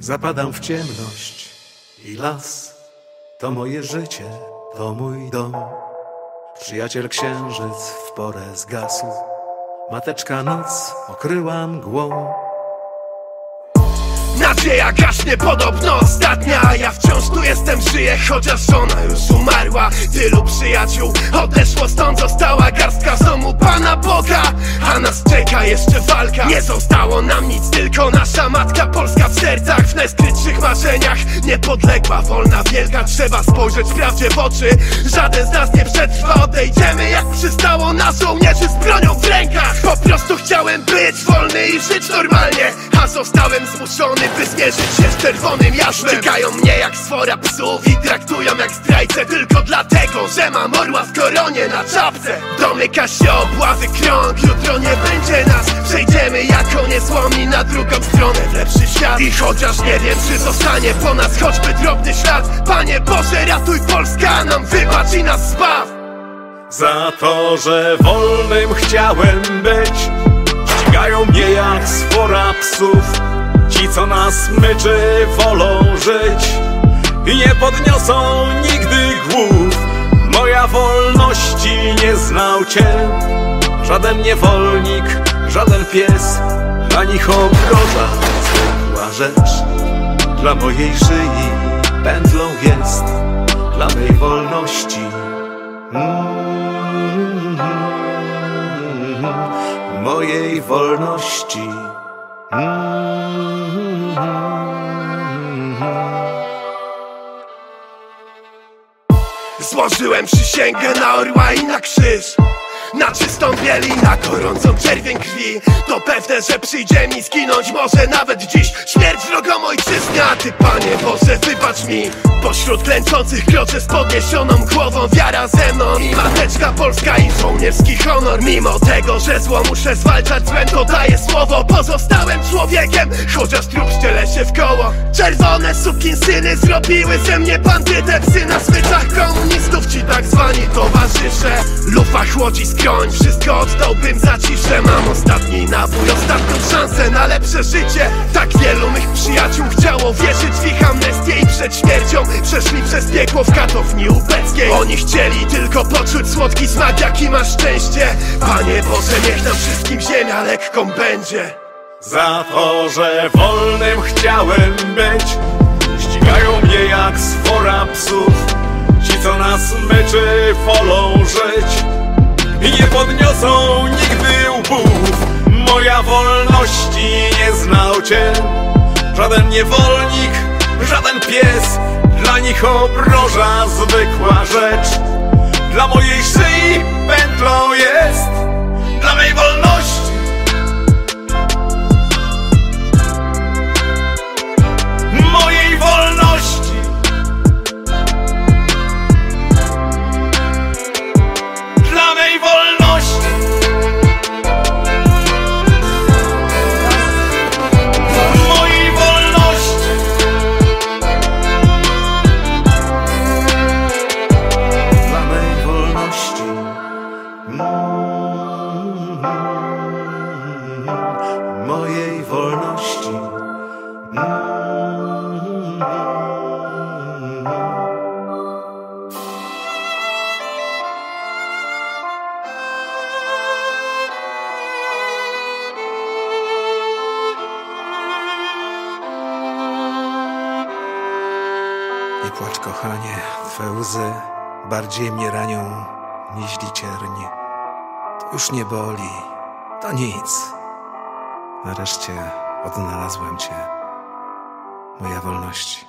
Zapadam w ciemność i las to moje życie, to mój dom. Przyjaciel księżyc w porę zgasł, mateczka noc okryła mgłą. Nadzieja gaśnie podobno ostatnia. A ja wciąż tu jestem, żyję Chociaż żona już umarła. Tylu przyjaciół odeszło stąd Została garstka w domu Pana Boga. A nas czeka jeszcze walka. Nie zostało nam nic, tylko nasza matka Polska w sercach, w najskrytszych marzeniach. Niepodległa, wolna, wielka Trzeba spojrzeć prawdzie w oczy. Żaden z nas nie przetrwa Odejdziemy jak przystało na żołnierzy z bronią w rękach. Po prostu chciałem być wolny i żyć normalnie A zostałem zmuszony by zmierzyć się z czerwonym jaśmem. Ścigają mnie jak swora psów i traktują jak zdrajcę. Tylko dlatego, że mam orła w koronie na czapce. Domyka się obławy krąg, jutro nie będzie nas. Przejdziemy jako niezłomni na drugą stronę. W lepszy świat. I chociaż nie wiem czy zostanie po nas choćby drobny ślad. Panie Boże ratuj Polska, nam wybacz i nas zbaw. Za to, że wolnym chciałem być Ścigają mnie jak swora psów Ci co nas myczy wolą żyć I nie podniosą nigdy głów. Moja wolności nie znał cię. Żaden niewolnik, żaden pies Dla nich obroża. Zwykła rzecz Dla mojej szyi pętlą jest Dla mej wolności. Mojej wolności. Złożyłem przysięgę na orła i na krzyż na czystą biel i na gorącą czerwień krwi. To pewne, że przyjdzie mi zginąć może nawet dziś. Śmierć wrogom ojczyzny, a ty Panie Boże wybacz mi. Pośród klęczących kroczę z podniesioną głową Wiara ze mną. I mateczka polska i żołnierski honor. Mimo tego, że zło muszę zwalczać złem to daję słowo. Pozostałem człowiekiem, chociaż trup ściele się w koło. Czerwone syny zrobiły ze mnie bandytę. Psy na smyczach komunistów ci tak zwani towarzysze. Lufa chłodzi wszystko oddałbym za ciszę Mam ostatni nabój, ostatnią szansę na lepsze życie. Tak wielu mych przyjaciół chciało wierzyć w ich amnestię i przed śmiercią Przeszli przez piekło w katowni ubeckiej. Oni chcieli tylko poczuć słodki smak jaki masz szczęście. Panie Boże niech nam wszystkim ziemia lekką będzie. Za to, że wolnym chciałem być Ścigają mnie jak swora psów. Ci co nas myczy wolą żyć I nie podniosą nigdy łbów Moja wolności nie znał cię Żaden niewolnik, żaden pies. Dla nich obroża zwykła rzecz. Dla mojej szyi pętlą jest. Dla mej wolności. Mojej wolności płacz, kochanie, twe łzy bardziej mnie ranią niż cierń. To już nie boli, to nic. Nareszcie odnalazłem cię, moja wolności.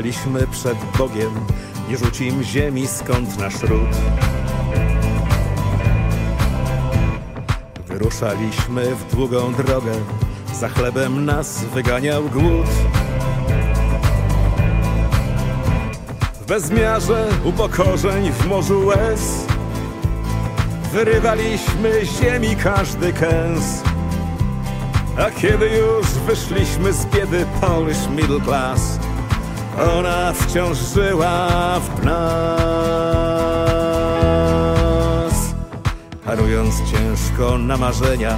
Przysięgaliśmy przed Bogiem, nie rzucim ziemi skąd nasz ród. Wyruszaliśmy w długą drogę, za chlebem nas wyganiał głód. W bezmiarze upokorzeń w morzu łez Wyrywaliśmy ziemi każdy kęs A kiedy już wyszliśmy z biedy Polish middle class Ona wciąż żyła w nas. Parując ciężko na marzenia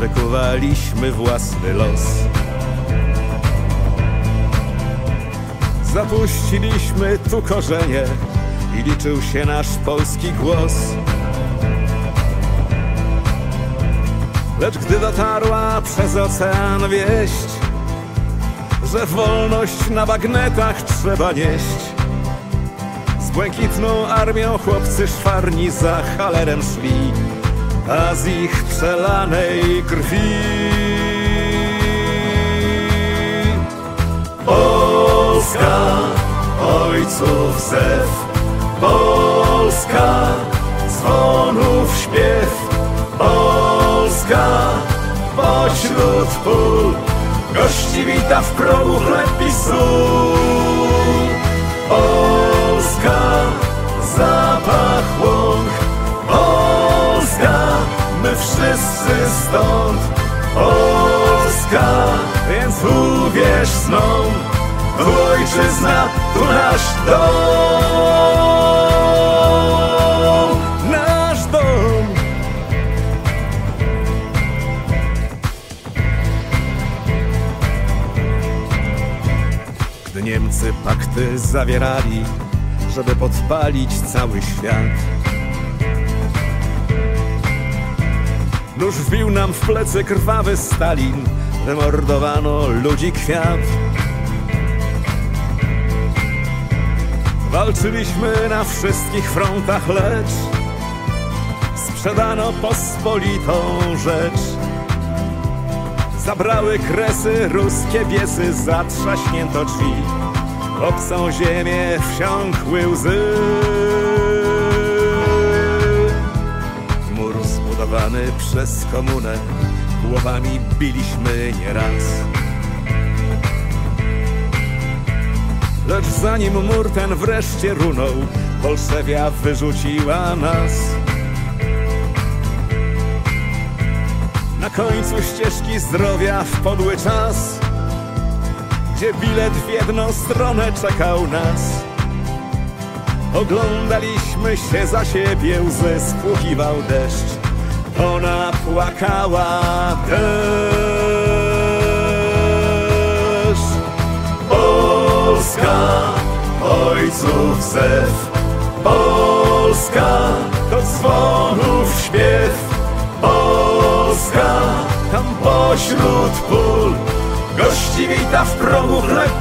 Wykuwaliśmy własny los. Zapuściliśmy tu korzenie I liczył się nasz polski głos. Lecz gdy dotarła przez ocean wieść, że wolność na bagnetach trzeba nieść, z błękitną armią chłopcy szwarni za halerem szli, a z ich przelanej krwi. Polska, ojców zew, Polska, dzwonów śpiew, Polska pośród pól Gości wita w progu chleb i sól. Polska zapach łąk Polska my wszyscy stąd. Polska więc uwierz snom Tu ojczyzna, tu nasz dom Niemcy pakty zawierali, żeby podpalić cały świat. Nóż wbił nam w plecy krwawy Stalin, wymordowano ludzi kwiat. Walczyliśmy na wszystkich frontach, lecz sprzedano pospolitą rzecz. Zabrały kresy ruskie biesy, zatrzaśnięto drzwi. Obcą ziemię wsiąkły łzy. Mur zbudowany przez komunę. Głowami biliśmy nieraz. Lecz zanim mur ten wreszcie runął Bolszewia wyrzuciła nas Na końcu ścieżki zdrowia w podły czas Gdzie bilet w jedną stronę czekał nas. Oglądaliśmy się za siebie, łzy spłukiwał deszcz Ona płakała też Polska, ojców zew Polska, to dzwonów śpiew tam pośród pól Gości wita w progu chleb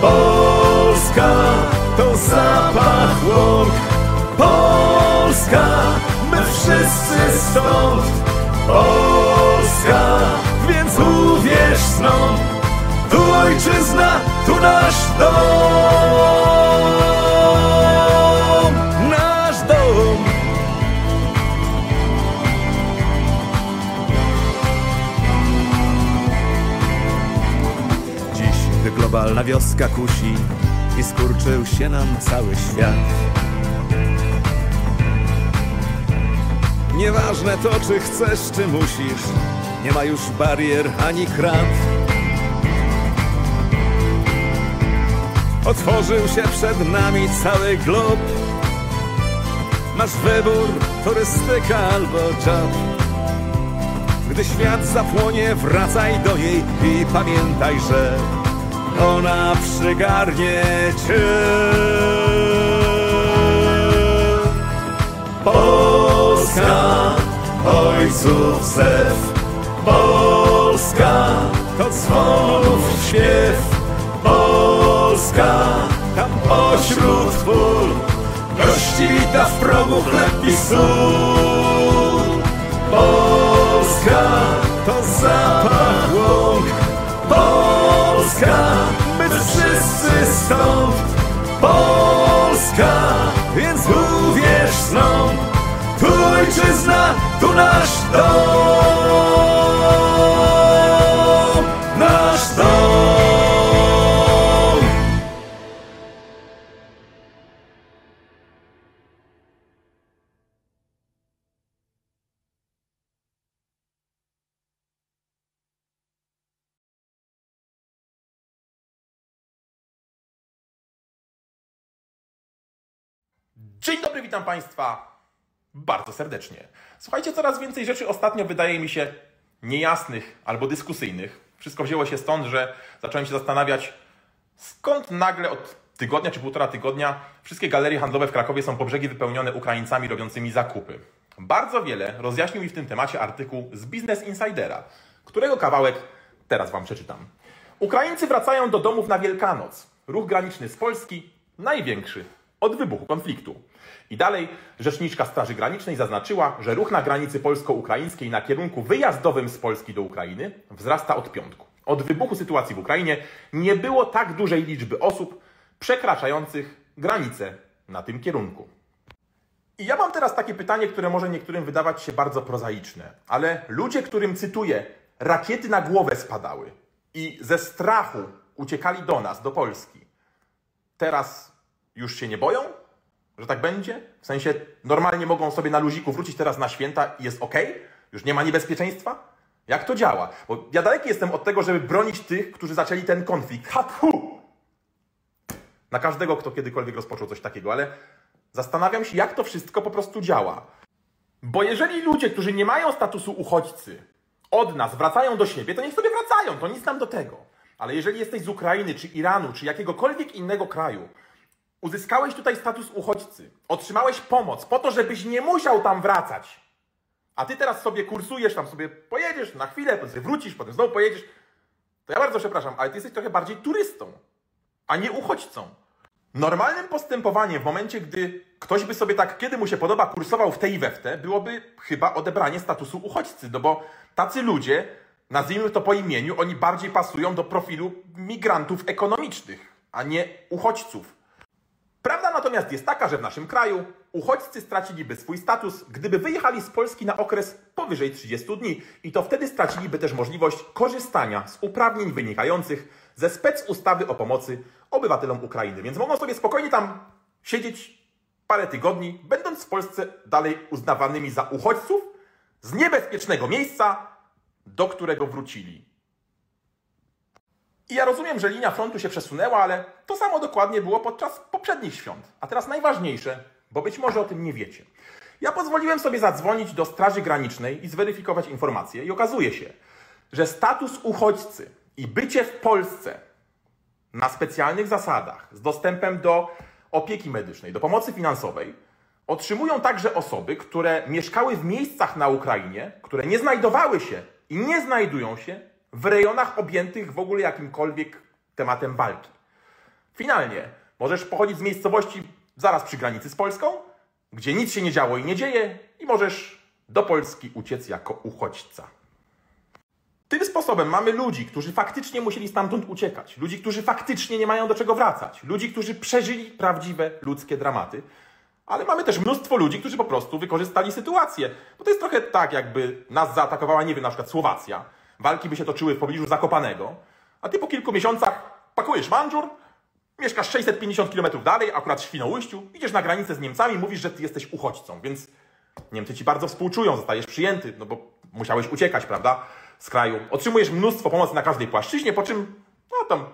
Polska, to zapach łąk Polska, my wszyscy stąd. Polska, więc uwierz snom Tu ojczyzna, tu nasz dom globalna wioska kusi i skurczył się nam cały świat. Nieważne to, czy chcesz, czy musisz, nie ma już barier ani krat. Otworzył się przed nami cały glob. Masz wybór, turystyka albo job. Gdy świat zapłonie, wracaj do niej i pamiętaj, że ona przygarnie cię. Polska, ojców zew, Polska, to dzwonów śpiew, Polska, tam pośród pól, gości wita w progu chleb i sól. Polska, to zapach Polska, my wszyscy stąd. Polska, więc uwierz snom Tu ojczyzna, tu nasz dom dobry, witam Państwa bardzo serdecznie. Słuchajcie, coraz więcej rzeczy ostatnio wydaje mi się niejasnych albo dyskusyjnych. Wszystko wzięło się stąd, że zacząłem się zastanawiać, skąd nagle od tygodnia czy półtora tygodnia wszystkie galerie handlowe w Krakowie są po brzegi wypełnione Ukraińcami robiącymi zakupy. Bardzo wiele rozjaśnił mi w tym temacie artykuł z Business Insidera, którego kawałek teraz Wam przeczytam. Ukraińcy wracają do domów na Wielkanoc. Ruch graniczny z Polski największy od wybuchu konfliktu. I dalej rzeczniczka Straży Granicznej zaznaczyła, że ruch na granicy polsko-ukraińskiej na kierunku wyjazdowym z Polski do Ukrainy wzrasta od piątku. Od wybuchu sytuacji w Ukrainie nie było tak dużej liczby osób przekraczających granicę na tym kierunku. I ja mam teraz takie pytanie, które może niektórym wydawać się bardzo prozaiczne, ale ludzie, którym cytuję, rakiety na głowę spadały i ze strachu uciekali do nas, do Polski, teraz już się nie boją, że tak będzie? W sensie normalnie mogą sobie na luziku wrócić teraz na święta i jest ok? Już nie ma niebezpieczeństwa? Jak to działa? Bo ja daleki jestem od tego, żeby bronić tych, którzy zaczęli ten konflikt. Hatfu! Na każdego, kto kiedykolwiek rozpoczął coś takiego, ale zastanawiam się, jak to wszystko po prostu działa. Bo jeżeli ludzie, którzy nie mają statusu uchodźcy, od nas wracają do siebie, to niech sobie wracają, to nic nam do tego. Ale jeżeli jesteś z Ukrainy, czy Iranu, czy jakiegokolwiek innego kraju, uzyskałeś tutaj status uchodźcy, otrzymałeś pomoc po to, żebyś nie musiał tam wracać, a ty teraz sobie kursujesz, tam sobie pojedziesz na chwilę, potem wrócisz, potem znowu pojedziesz, to ja bardzo przepraszam, ale ty jesteś trochę bardziej turystą, a nie uchodźcą. Normalnym postępowaniem w momencie, gdy ktoś by sobie tak, kiedy mu się podoba, kursował w tej i we w te, byłoby chyba odebranie statusu uchodźcy, no bo tacy ludzie, nazwijmy to po imieniu, oni bardziej pasują do profilu migrantów ekonomicznych, a nie uchodźców. Prawda natomiast jest taka, że w naszym kraju uchodźcy straciliby swój status, gdyby wyjechali z Polski na okres powyżej 30 dni i to wtedy straciliby też możliwość korzystania z uprawnień wynikających ze spec ustawy o pomocy obywatelom Ukrainy. Więc mogą sobie spokojnie tam siedzieć parę tygodni, będąc w Polsce dalej uznawanymi za uchodźców z niebezpiecznego miejsca, do którego wrócili. I ja rozumiem, że linia frontu się przesunęła, ale to samo dokładnie było podczas poprzednich świąt. A teraz najważniejsze, bo być może o tym nie wiecie. Ja pozwoliłem sobie zadzwonić do Straży Granicznej i zweryfikować informacje, i okazuje się, że status uchodźcy i bycie w Polsce na specjalnych zasadach, z dostępem do opieki medycznej, do pomocy finansowej, otrzymują także osoby, które mieszkały w miejscach na Ukrainie, które nie znajdowały się i nie znajdują się w rejonach objętych w ogóle jakimkolwiek tematem walki. Finalnie możesz pochodzić z miejscowości zaraz przy granicy z Polską, gdzie nic się nie działo i nie dzieje, i możesz do Polski uciec jako uchodźca. Tym sposobem mamy ludzi, którzy faktycznie musieli stamtąd uciekać, ludzi, którzy faktycznie nie mają do czego wracać, ludzi, którzy przeżyli prawdziwe ludzkie dramaty, ale mamy też mnóstwo ludzi, którzy po prostu wykorzystali sytuację. Bo to jest trochę tak, jakby nas zaatakowała, nie wiem, na przykład Słowacja. Walki by się toczyły w pobliżu Zakopanego, a ty po kilku miesiącach pakujesz manżur, mieszkasz 650 km dalej, akurat w Świnoujściu, idziesz na granicę z Niemcami, mówisz, że ty jesteś uchodźcą, więc Niemcy ci bardzo współczują, zostajesz przyjęty, no bo musiałeś uciekać, prawda, z kraju. Otrzymujesz mnóstwo pomocy na każdej płaszczyźnie, po czym, no tam,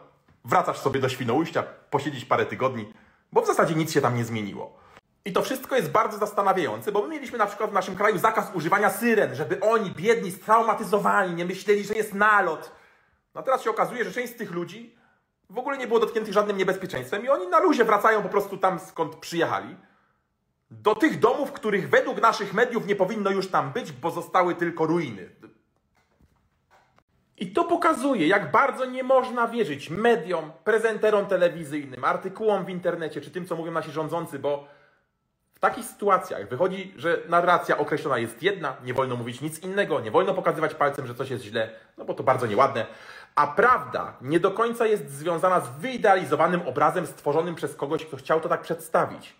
wracasz sobie do Świnoujścia, posiedzieć parę tygodni, bo w zasadzie nic się tam nie zmieniło. I to wszystko jest bardzo zastanawiające, bo my mieliśmy na przykład w naszym kraju zakaz używania syren, żeby oni, biedni, straumatyzowani, nie myśleli, że jest nalot. No teraz się okazuje, że część z tych ludzi w ogóle nie było dotkniętych żadnym niebezpieczeństwem i oni na luzie wracają po prostu tam, skąd przyjechali. Do tych domów, których według naszych mediów nie powinno już tam być, bo zostały tylko ruiny. I to pokazuje, jak bardzo nie można wierzyć mediom, prezenterom telewizyjnym, artykułom w internecie, czy tym, co mówią nasi rządzący, bo w takich sytuacjach wychodzi, że narracja określona jest jedna, nie wolno mówić nic innego, nie wolno pokazywać palcem, że coś jest źle, no bo to bardzo nieładne. A prawda nie do końca jest związana z wyidealizowanym obrazem stworzonym przez kogoś, kto chciał to tak przedstawić.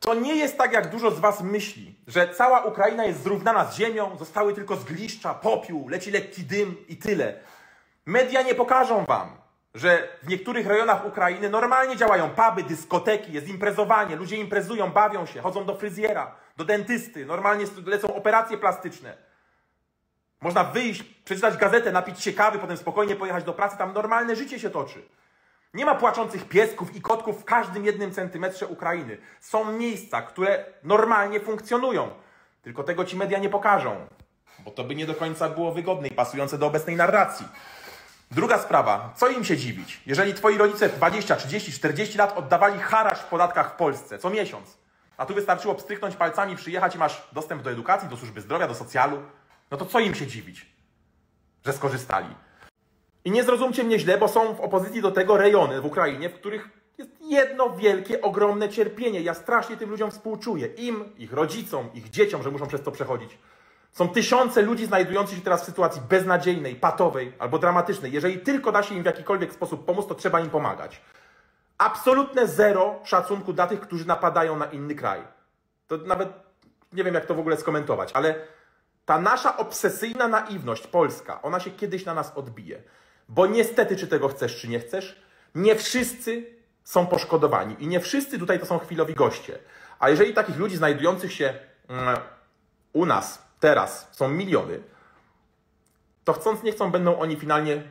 To nie jest tak, jak dużo z Was myśli, że cała Ukraina jest zrównana z ziemią, zostały tylko zgliszcza, popiół, leci lekki dym i tyle. Media nie pokażą Wam, że w niektórych rejonach Ukrainy normalnie działają puby, dyskoteki, jest imprezowanie, ludzie imprezują, bawią się, chodzą do fryzjera, do dentysty, normalnie lecą operacje plastyczne. Można wyjść, przeczytać gazetę, napić się kawy, potem spokojnie pojechać do pracy, tam normalne życie się toczy. Nie ma płaczących piesków i kotków w każdym jednym centymetrze Ukrainy. Są miejsca, które normalnie funkcjonują. Tylko tego ci media nie pokażą, bo to by nie do końca było wygodne i pasujące do obecnej narracji. Druga sprawa, co im się dziwić? Jeżeli twoi rodzice 20, 30, 40 lat oddawali haraż w podatkach w Polsce co miesiąc, a tu wystarczyło pstryknąć palcami, przyjechać i masz dostęp do edukacji, do służby zdrowia, do socjalu, no to co im się dziwić, że skorzystali? I nie zrozumcie mnie źle, bo są w opozycji do tego rejony w Ukrainie, w których jest jedno wielkie, ogromne cierpienie. Ja strasznie tym ludziom współczuję. Im, ich rodzicom, ich dzieciom, że muszą przez to przechodzić. Są tysiące ludzi znajdujących się teraz w sytuacji beznadziejnej, patowej albo dramatycznej. Jeżeli tylko da się im w jakikolwiek sposób pomóc, to trzeba im pomagać. Absolutne zero szacunku dla tych, którzy napadają na inny kraj. To nawet nie wiem, jak to w ogóle skomentować, ale ta nasza obsesyjna naiwność polska, ona się kiedyś na nas odbije. Bo niestety, czy tego chcesz, czy nie chcesz, nie wszyscy są poszkodowani i nie wszyscy tutaj to są chwilowi goście. A jeżeli takich ludzi znajdujących się mm, u nas teraz są miliony, to chcąc nie chcą, będą oni finalnie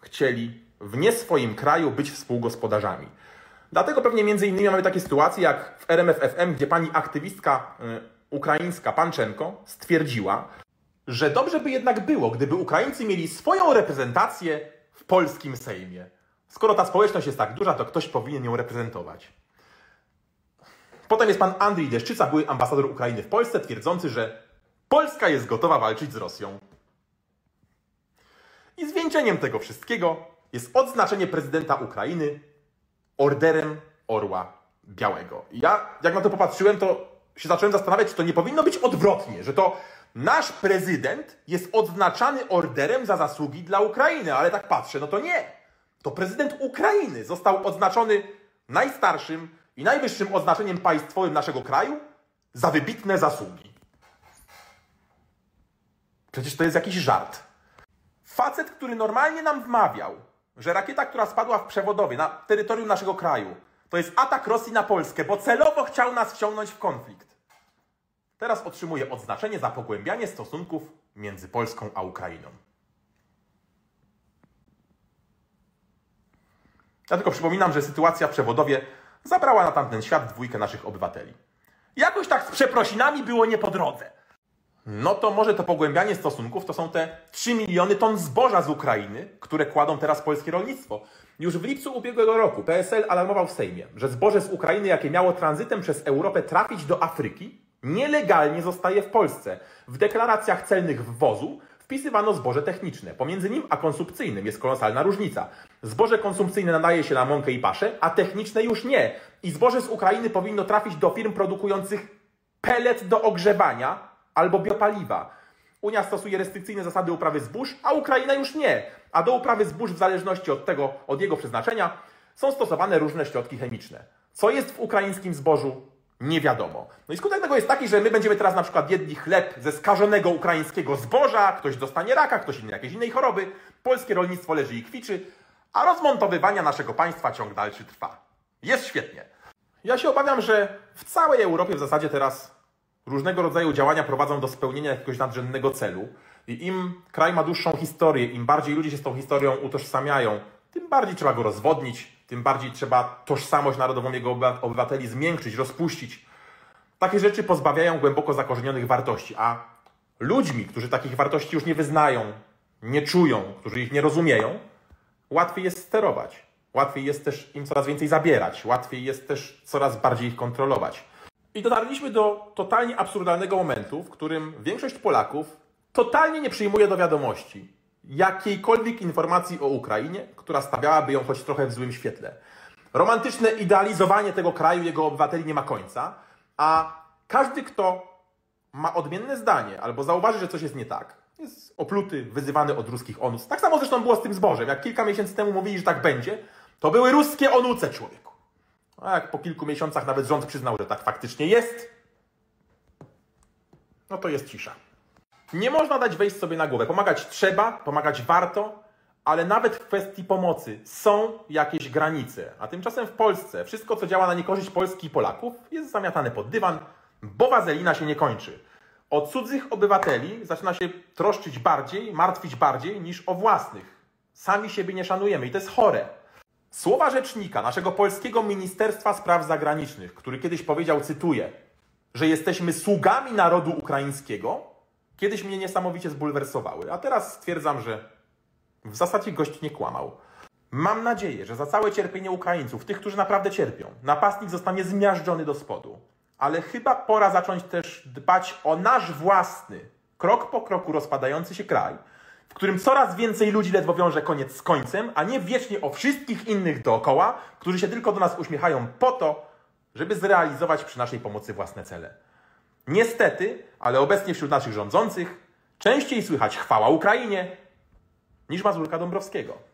chcieli w nie swoim kraju być współgospodarzami. Dlatego pewnie między innymi mamy takie sytuacje jak w RMFFM, gdzie pani aktywistka y, ukraińska Panczenko stwierdziła, że dobrze by jednak było, gdyby Ukraińcy mieli swoją reprezentację w polskim Sejmie. Skoro ta społeczność jest tak duża, to ktoś powinien ją reprezentować. Potem jest pan Andrzej Deszczyca, były ambasador Ukrainy w Polsce, twierdzący, że Polska jest gotowa walczyć z Rosją. I zwieńczeniem tego wszystkiego jest odznaczenie prezydenta Ukrainy orderem Orła Białego. I ja, jak na to popatrzyłem, to się zacząłem zastanawiać, czy to nie powinno być odwrotnie, że to nasz prezydent jest odznaczany orderem za zasługi dla Ukrainy, ale tak patrzę, no to nie. To prezydent Ukrainy został odznaczony najstarszym i najwyższym odznaczeniem państwowym naszego kraju za wybitne zasługi. Przecież to jest jakiś żart. Facet, który normalnie nam wmawiał, że rakieta, która spadła w przewodowie na terytorium naszego kraju, to jest atak Rosji na Polskę, bo celowo chciał nas wciągnąć w konflikt. Teraz otrzymuje odznaczenie za pogłębianie stosunków między Polską a Ukrainą. Ja tylko przypominam, że sytuacja w przewodowie zabrała na tamten świat dwójkę naszych obywateli. Jakoś tak z przeprosinami było nie po drodze. No to może to pogłębianie stosunków to są te 3 miliony ton zboża z Ukrainy, które kładą teraz polskie rolnictwo. Już w lipcu ubiegłego roku PSL alarmował w Sejmie, że zboże z Ukrainy, jakie miało tranzytem przez Europę trafić do Afryki, nielegalnie zostaje w Polsce. W deklaracjach celnych wwozu wpisywano zboże techniczne. Pomiędzy nim a konsumpcyjnym jest kolosalna różnica. Zboże konsumpcyjne nadaje się na mąkę i paszę, a techniczne już nie. I zboże z Ukrainy powinno trafić do firm produkujących pelet do ogrzewania albo biopaliwa. Unia stosuje restrykcyjne zasady uprawy zbóż, a Ukraina już nie. A do uprawy zbóż w zależności od tego, od jego przeznaczenia, są stosowane różne środki chemiczne. Co jest w ukraińskim zbożu? Nie wiadomo. No i skutek tego jest taki, że my będziemy teraz na przykład jedli chleb ze skażonego ukraińskiego zboża, ktoś dostanie raka, ktoś inny jakiejś innej choroby, polskie rolnictwo leży i kwiczy, a rozmontowywania naszego państwa ciąg dalszy trwa. Jest świetnie. Ja się obawiam, że w całej Europie w zasadzie teraz różnego rodzaju działania prowadzą do spełnienia jakiegoś nadrzędnego celu. I im kraj ma dłuższą historię, im bardziej ludzie się z tą historią utożsamiają, tym bardziej trzeba go rozwodnić, tym bardziej trzeba tożsamość narodową jego obywateli zmiękczyć, rozpuścić. Takie rzeczy pozbawiają głęboko zakorzenionych wartości, a ludźmi, którzy takich wartości już nie wyznają, nie czują, którzy ich nie rozumieją, łatwiej jest sterować. Łatwiej jest też im coraz więcej zabierać, łatwiej jest też coraz bardziej ich kontrolować. I dotarliśmy do totalnie absurdalnego momentu, w którym większość Polaków totalnie nie przyjmuje do wiadomości jakiejkolwiek informacji o Ukrainie, która stawiałaby ją choć trochę w złym świetle. Romantyczne idealizowanie tego kraju, jego obywateli nie ma końca, a każdy, kto ma odmienne zdanie albo zauważy, że coś jest nie tak, Jest opluty, wyzywany od ruskich onus. Tak samo zresztą było z tym zbożem. Jak kilka miesięcy temu mówili, że tak będzie, to były ruskie onuce, człowieku. A jak po kilku miesiącach nawet rząd przyznał, że tak faktycznie jest, no to jest cisza. Nie można dać wejść sobie na głowę. Pomagać trzeba, pomagać warto, ale nawet w kwestii pomocy są jakieś granice. A tymczasem w Polsce wszystko, co działa na niekorzyść Polski i Polaków, jest zamiatane pod dywan, bo wazelina się nie kończy. O cudzych obywateli zaczyna się troszczyć bardziej, martwić bardziej niż o własnych. Sami siebie nie szanujemy i to jest chore. Słowa rzecznika naszego polskiego Ministerstwa Spraw Zagranicznych, który kiedyś powiedział, cytuję, że jesteśmy sługami narodu ukraińskiego, kiedyś mnie niesamowicie zbulwersowały, a teraz stwierdzam, że w zasadzie gość nie kłamał. Mam nadzieję, że za całe cierpienie Ukraińców, tych, którzy naprawdę cierpią, napastnik zostanie zmiażdżony do spodu. Ale chyba pora zacząć też dbać o nasz własny, krok po kroku rozpadający się kraj, w którym coraz więcej ludzi ledwo wiąże koniec z końcem, a nie wiecznie o wszystkich innych dookoła, którzy się tylko do nas uśmiechają po to, żeby zrealizować przy naszej pomocy własne cele. Niestety, ale obecnie wśród naszych rządzących częściej słychać chwała Ukrainie niż Mazurka Dąbrowskiego.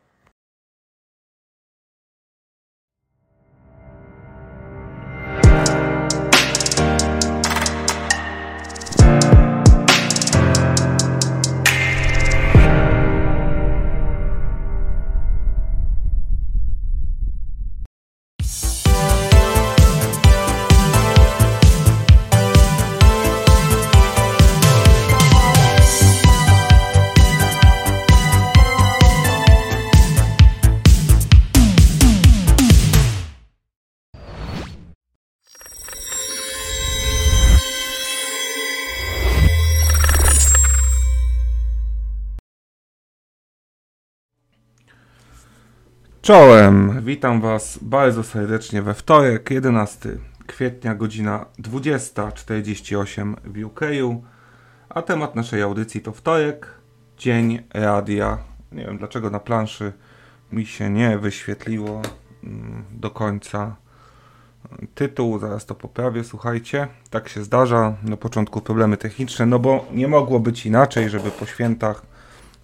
Czołem, witam Was bardzo serdecznie we wtorek, 11 kwietnia, godzina 20.48 w UK. A temat naszej audycji to wtorek, dzień radia. Nie wiem dlaczego na planszy mi się nie wyświetliło mm, do końca tytuł, zaraz to poprawię, słuchajcie. Tak się zdarza, na początku problemy techniczne, no bo nie mogło być inaczej, żeby po świętach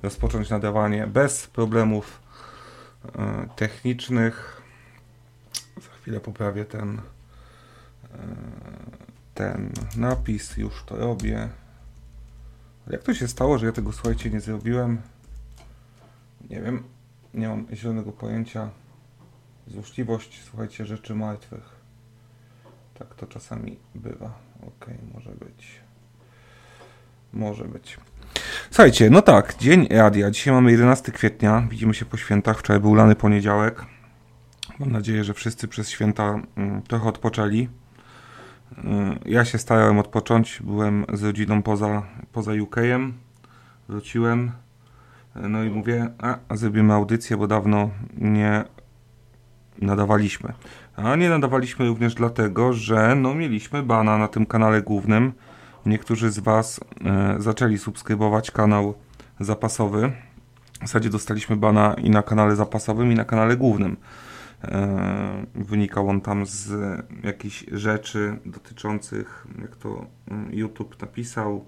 rozpocząć nadawanie bez problemów technicznych. Za chwilę poprawię ten, e, ten napis, już to robię. Jak to się stało, że ja tego słuchajcie nie zrobiłem? Nie wiem, nie mam zielonego pojęcia. Złośliwość, słuchajcie, rzeczy martwych. Tak to czasami bywa. Ok, może być. Może być. Słuchajcie, no tak, dzień radia. Dzisiaj mamy 11 kwietnia, widzimy się po świętach. Wczoraj był lany poniedziałek. Mam nadzieję, że wszyscy przez święta mm, trochę odpoczęli. Mm, ja się starałem odpocząć, byłem z rodziną poza, poza UK-em. Wróciłem. No i mówię, a zrobimy audycję, bo dawno nie nadawaliśmy. A nie nadawaliśmy również dlatego, że no, mieliśmy bana na tym kanale głównym niektórzy z Was e, zaczęli subskrybować kanał zapasowy. W zasadzie dostaliśmy bana i na kanale zapasowym, i na kanale głównym. E, wynikał on tam z jakichś rzeczy dotyczących, jak to mm, YouTube napisał,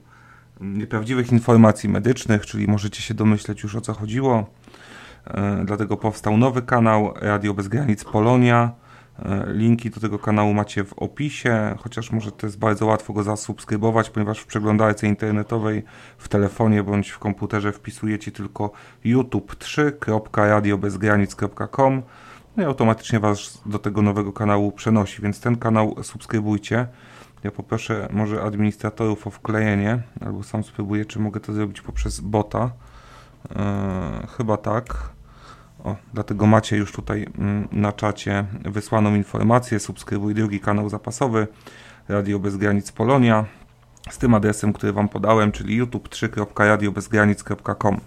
nieprawdziwych informacji medycznych, czyli możecie się domyśleć już o co chodziło. E, dlatego powstał nowy kanał Radio Bez Granic Polonia linki do tego kanału macie w opisie, chociaż może to jest bardzo łatwo go zasubskrybować, ponieważ w przeglądarce internetowej w telefonie bądź w komputerze wpisujecie tylko youtube3.radiobezgranic.com no i automatycznie Was do tego nowego kanału przenosi, więc ten kanał subskrybujcie. Ja poproszę może administratorów o wklejenie, albo sam spróbuję, czy mogę to zrobić poprzez bota. Eee, chyba tak. O, dlatego macie już tutaj mm, na czacie wysłaną informację. Subskrybuj drugi kanał zapasowy Radio Bez Granic Polonia z tym adresem, który Wam podałem, czyli youtube3.radiobezgranic.com.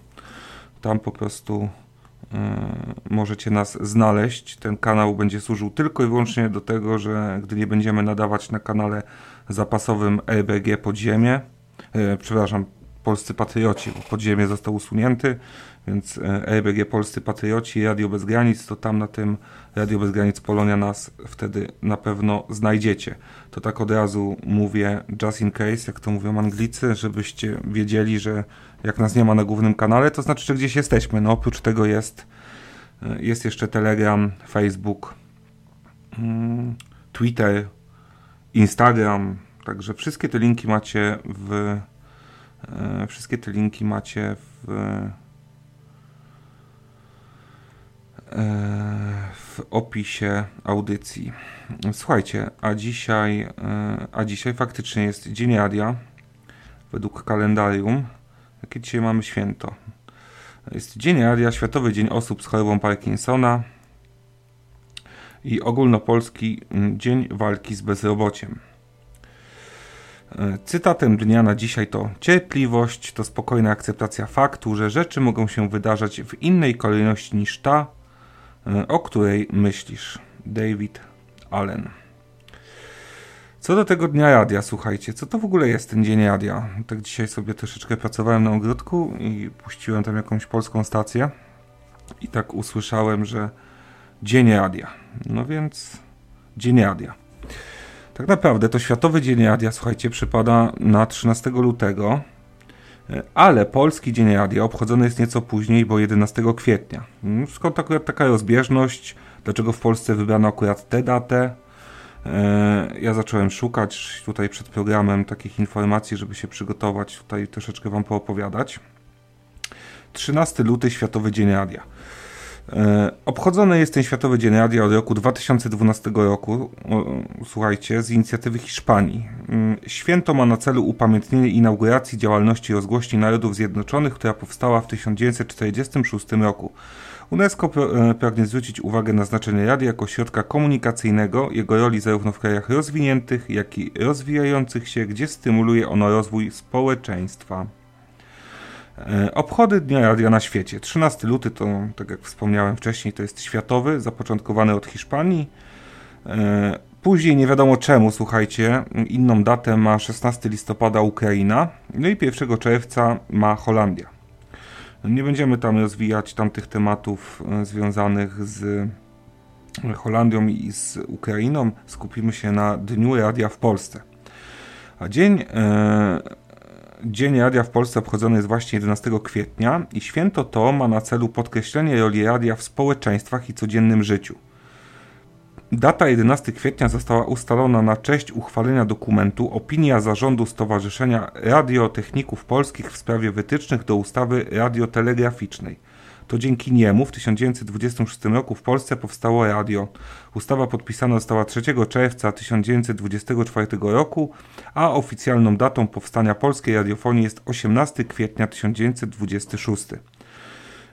Tam po prostu y, możecie nas znaleźć. Ten kanał będzie służył tylko i wyłącznie do tego, że gdy nie będziemy nadawać na kanale zapasowym RBG Podziemie, y, przepraszam, Polscy Patrioci, bo podziemie został usunięty, więc RBG Polscy Patrioci, Radio Bez Granic, to tam na tym Radio Bez Granic Polonia nas wtedy na pewno znajdziecie. To tak od razu mówię just in case, jak to mówią Anglicy, żebyście wiedzieli, że jak nas nie ma na głównym kanale, to znaczy, że gdzieś jesteśmy. No oprócz tego jest, jest jeszcze Telegram, Facebook, mm, Twitter, Instagram, także wszystkie te linki macie w e, wszystkie te linki macie w e, w opisie audycji. Słuchajcie, a dzisiaj, e, a dzisiaj faktycznie jest Dzień Radia według kalendarium. Jakie dzisiaj mamy święto? Jest Dzień Radia, Światowy Dzień Osób z chorobą Parkinsona i ogólnopolski mm, Dzień Walki z Bezrobociem. E, cytatem dnia na dzisiaj to cierpliwość to spokojna akceptacja faktu, że rzeczy mogą się wydarzać w innej kolejności niż ta, e, o której myślisz. David Allen. Co do tego dnia radia, słuchajcie, co to w ogóle jest ten dzień radia? Tak dzisiaj sobie troszeczkę pracowałem na ogródku i puściłem tam jakąś polską stację i tak usłyszałem, że dzień radia. No więc dzień radia. Tak naprawdę to Światowy Dzień Radia, słuchajcie, przypada na 13 lutego, ale Polski Dzień Radia obchodzony jest nieco później, bo 11 kwietnia. Skąd akurat taka rozbieżność? Dlaczego w Polsce wybrano akurat tę datę? E, ja zacząłem szukać tutaj przed programem takich informacji, żeby się przygotować, tutaj troszeczkę Wam poopowiadać. 13 luty, Światowy Dzień Radia. E, obchodzony jest ten Światowy Dzień Radia od roku 2012 roku, słuchajcie, z inicjatywy Hiszpanii. Mm, święto ma na celu upamiętnienie inauguracji działalności rozgłośni Narodów Zjednoczonych, która powstała w 1946 roku. UNESCO e, pragnie zwrócić uwagę na znaczenie radia jako środka komunikacyjnego, jego roli zarówno w krajach rozwiniętych, jak i rozwijających się, gdzie stymuluje ono rozwój społeczeństwa. E, obchody Dnia Radia na świecie. 13 luty to, tak jak wspomniałem wcześniej, to jest światowy, zapoczątkowany od Hiszpanii. E, później nie wiadomo czemu, słuchajcie, inną datę ma 16 listopada Ukraina, no i 1 czerwca ma Holandia. Nie będziemy tam rozwijać tamtych tematów e, związanych z Holandią i z Ukrainą. Skupimy się na Dniu Radia w Polsce. A dzień Dzień Radia w Polsce obchodzony jest właśnie 11 kwietnia i święto to ma na celu podkreślenie roli radia w społeczeństwach i codziennym życiu. Data 11 kwietnia została ustalona na cześć uchwalenia dokumentu Opinia Zarządu Stowarzyszenia Radiotechników Polskich w sprawie wytycznych do ustawy radiotelegraficznej. To dzięki niemu w 1926 roku w Polsce powstało radio. Ustawa podpisana została 3 czerwca 1924 roku, a oficjalną datą powstania polskiej radiofonii jest 18 kwietnia 1926.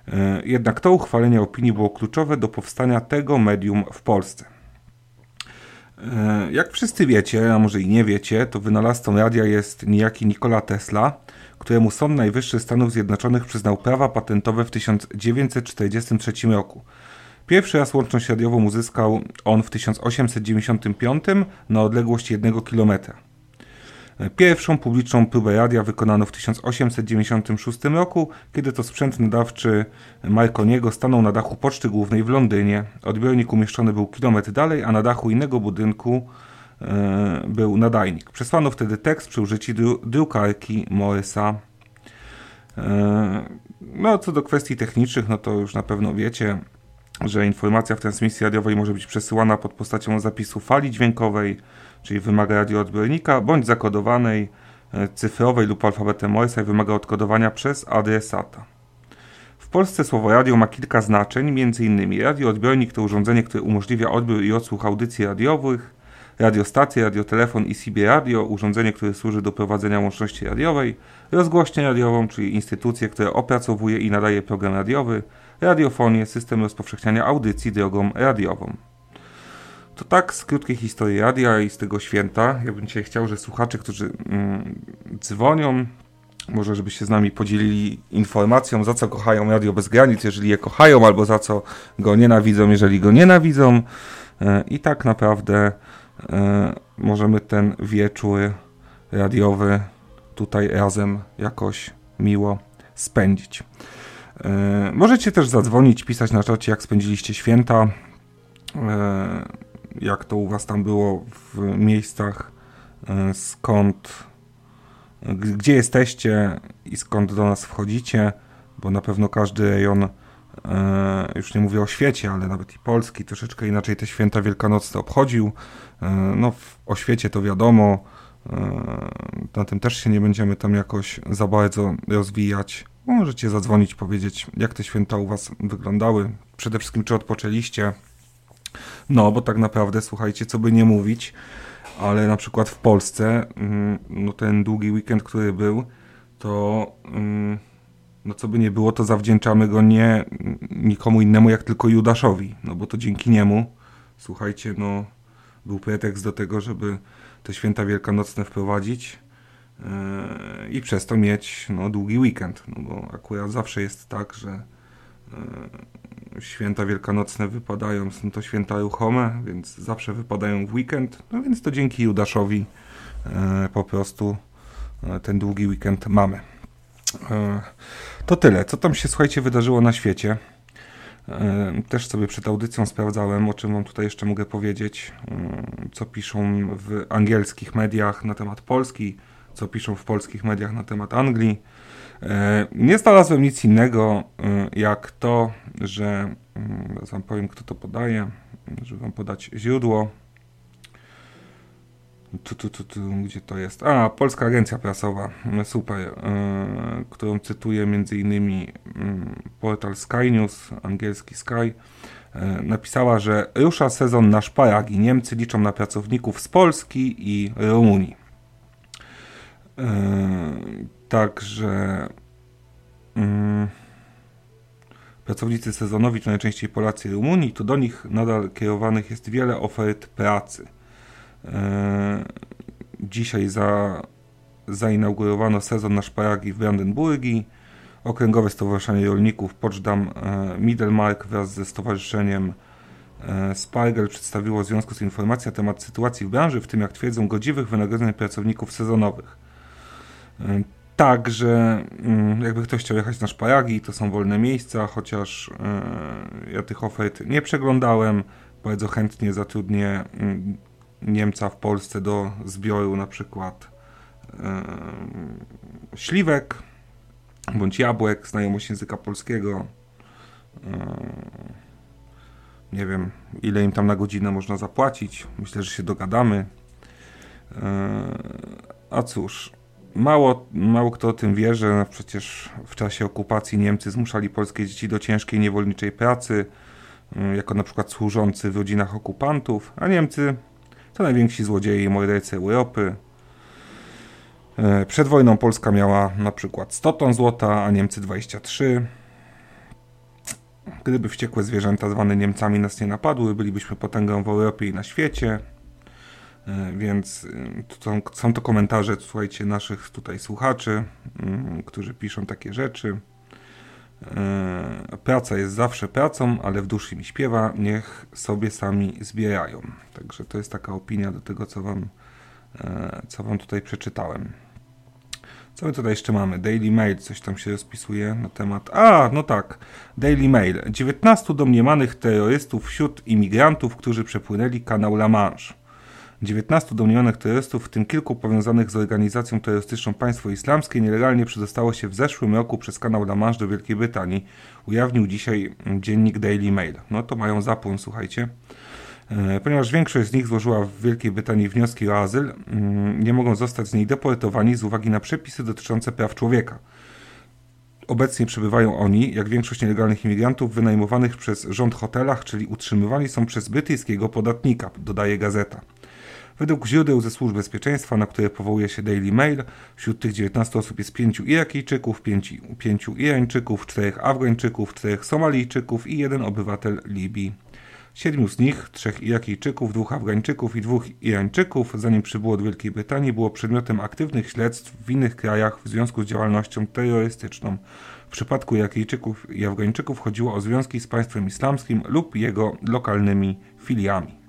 E, jednak to uchwalenie opinii było kluczowe do powstania tego medium w Polsce. E, jak wszyscy wiecie, a może i nie wiecie, to wynalazcą radia jest niejaki Nikola Tesla, któremu Sąd Najwyższy Stanów Zjednoczonych przyznał prawa patentowe w 1943 roku. Pierwszy raz łączność radiową uzyskał on w 1895 na odległość 1 km. Pierwszą publiczną próbę radia wykonano w 1896 roku, kiedy to sprzęt nadawczy Marconiego stanął na dachu Poczty Głównej w Londynie. Odbiornik umieszczony był kilometr dalej, a na dachu innego budynku był nadajnik. Przesłano wtedy tekst przy użyciu dru drukarki Morisa. E, no, co do kwestii technicznych, no to już na pewno wiecie, że informacja w transmisji radiowej może być przesyłana pod postacią zapisu fali dźwiękowej, czyli wymaga radioodbiornika, bądź zakodowanej, e, cyfrowej lub alfabetem Morsa i wymaga odkodowania przez adresata. W Polsce słowo radio ma kilka znaczeń, m.in. radioodbiornik to urządzenie, które umożliwia odbiór i odsłuch audycji radiowych, radiostacje, radiotelefon i CB radio, urządzenie, które służy do prowadzenia łączności radiowej, rozgłośnię radiową, czyli instytucję, która opracowuje i nadaje program radiowy, radiofonię, system rozpowszechniania audycji drogą radiową. To tak z krótkiej historii radia i z tego święta. Ja bym dzisiaj chciał, że słuchacze, którzy mm, dzwonią, może żeby się z nami podzielili informacją, za co kochają Radio Bez Granic, jeżeli je kochają, albo za co go nienawidzą, jeżeli go nienawidzą. E, I tak naprawdę możemy ten wieczór radiowy tutaj razem jakoś miło spędzić. E, możecie też zadzwonić, pisać na czacie, jak spędziliście święta, e, jak to u Was tam było w miejscach, e, skąd, gdzie jesteście i skąd do nas wchodzicie, bo na pewno każdy rejon, już nie mówię o świecie, ale nawet i Polski, troszeczkę inaczej te święta wielkanocne obchodził. No, o świecie to wiadomo, na tym też się nie będziemy tam jakoś za bardzo rozwijać. Możecie zadzwonić, powiedzieć, jak te święta u Was wyglądały. Przede wszystkim, czy odpoczęliście. No, bo tak naprawdę, słuchajcie, co by nie mówić, ale na przykład w Polsce, mm, no ten długi weekend, który był, to mm, no co by nie było, to zawdzięczamy go nie nikomu innemu, jak tylko Judaszowi. No bo to dzięki niemu, słuchajcie, no był pretekst do tego, żeby te święta wielkanocne wprowadzić i przez to mieć no, długi weekend, no bo akurat zawsze jest tak, że e, święta wielkanocne wypadają, są to święta ruchome, więc zawsze wypadają w weekend, no więc to dzięki Judaszowi e, po prostu e, ten długi weekend mamy. To tyle. Co tam się, słuchajcie, wydarzyło na świecie? Też sobie przed audycją sprawdzałem, o czym Wam tutaj jeszcze mogę powiedzieć, co piszą w angielskich mediach na temat Polski co piszą w polskich mediach na temat Anglii. Nie znalazłem nic innego jak to, że zaraz wam powiem kto to podaje, żeby wam podać źródło. Tu, tu, tu, tu, gdzie to jest? A, Polska Agencja Prasowa, super, yy, którą między innymi yy, portal Sky News, angielski Sky, yy, napisała, że rusza sezon na szparagi. Niemcy liczą na pracowników z Polski i Rumunii. Yy, także yy, pracownicy sezonowi to najczęściej Polacy i Rumunii, to do nich nadal kierowanych jest wiele ofert pracy. Yy, dzisiaj za, zainaugurowano sezon na szparagi w Brandenburgii. Okręgowe Stowarzyszenie Rolników Poczdam Middlemark wraz ze Stowarzyszeniem Spargel przedstawiło w związku z informacją na temat sytuacji w branży, w tym jak twierdzą godziwych wynagrodzeń pracowników sezonowych. Także mm, jakby ktoś chciał jechać na szparagi, to są wolne miejsca, chociaż e, ja tych ofert nie przeglądałem. Bardzo chętnie zatrudnię mm, Niemca w Polsce do zbioru na przykład e, śliwek bądź jabłek, znajomość języka polskiego. E, nie wiem, ile im tam na godzinę można zapłacić. Myślę, że się dogadamy. A cóż, Mało, mało kto o tym wie, że przecież w czasie okupacji Niemcy zmuszali polskie dzieci do ciężkiej niewolniczej pracy, jako na przykład służący w rodzinach okupantów, a Niemcy to najwięksi złodzieje i mordercy Europy. E, przed wojną Polska miała na przykład 100 ton złota, a Niemcy 23. Gdyby wściekłe zwierzęta zwane Niemcami nas nie napadły, bylibyśmy potęgą w Europie i na świecie. E, więc y, są, są to komentarze, słuchajcie, naszych tutaj słuchaczy, mm, którzy piszą takie rzeczy. E, praca jest zawsze pracą, ale w duszy mi śpiewa, niech sobie sami zbierają. Także to jest taka opinia do tego, co wam, e, co wam tutaj przeczytałem. Co my tutaj jeszcze mamy? Daily Mail, coś tam się rozpisuje na temat. A, no tak, Daily Mail. 19 domniemanych terrorystów wśród imigrantów, którzy przepłynęli kanał La Manche. 19 domniemanych terrorystów, w tym kilku powiązanych z organizacją terrorystyczną Państwo Islamskie, nielegalnie przedostało się w zeszłym roku przez kanał La Manche do Wielkiej Brytanii. Ujawnił dzisiaj dziennik Daily Mail. No to mają zapłon, słuchajcie. E, ponieważ większość z nich złożyła w Wielkiej Brytanii wnioski o azyl, mm, nie mogą zostać z niej deportowani z uwagi na przepisy dotyczące praw człowieka. Obecnie przebywają oni, jak większość nielegalnych imigrantów, wynajmowanych przez rząd hotelach, czyli utrzymywani są przez brytyjskiego podatnika, dodaje gazeta. Według źródeł ze służb bezpieczeństwa, na które powołuje się Daily Mail, wśród tych 19 osób jest 5 Irakijczyków, 5, 5 Irańczyków, 4 Afgańczyków, 4 Somalijczyków i jeden obywatel Libii. Siedmiu z nich, trzech Irakijczyków, dwóch Afgańczyków i dwóch Irańczyków, zanim przybyło do Wielkiej Brytanii, było przedmiotem aktywnych śledztw w innych krajach w związku z działalnością terrorystyczną. W przypadku Irakijczyków i Afgańczyków chodziło o związki z państwem islamskim lub jego lokalnymi filiami.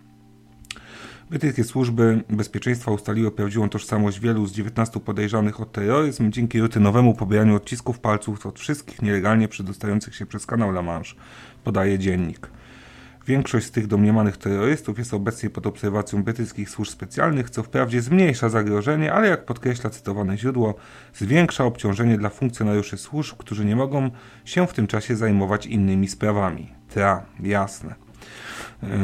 Brytyjskie służby bezpieczeństwa ustaliły prawdziwą tożsamość wielu z 19 podejrzanych o terroryzm dzięki rutynowemu pobieraniu odcisków palców od wszystkich nielegalnie przedostających się przez kanał La Manche, podaje dziennik. Większość z tych domniemanych terrorystów jest obecnie pod obserwacją brytyjskich służb specjalnych, co wprawdzie zmniejsza zagrożenie, ale jak podkreśla cytowane źródło, zwiększa obciążenie dla funkcjonariuszy służb, którzy nie mogą się w tym czasie zajmować innymi sprawami. Tra, jasne.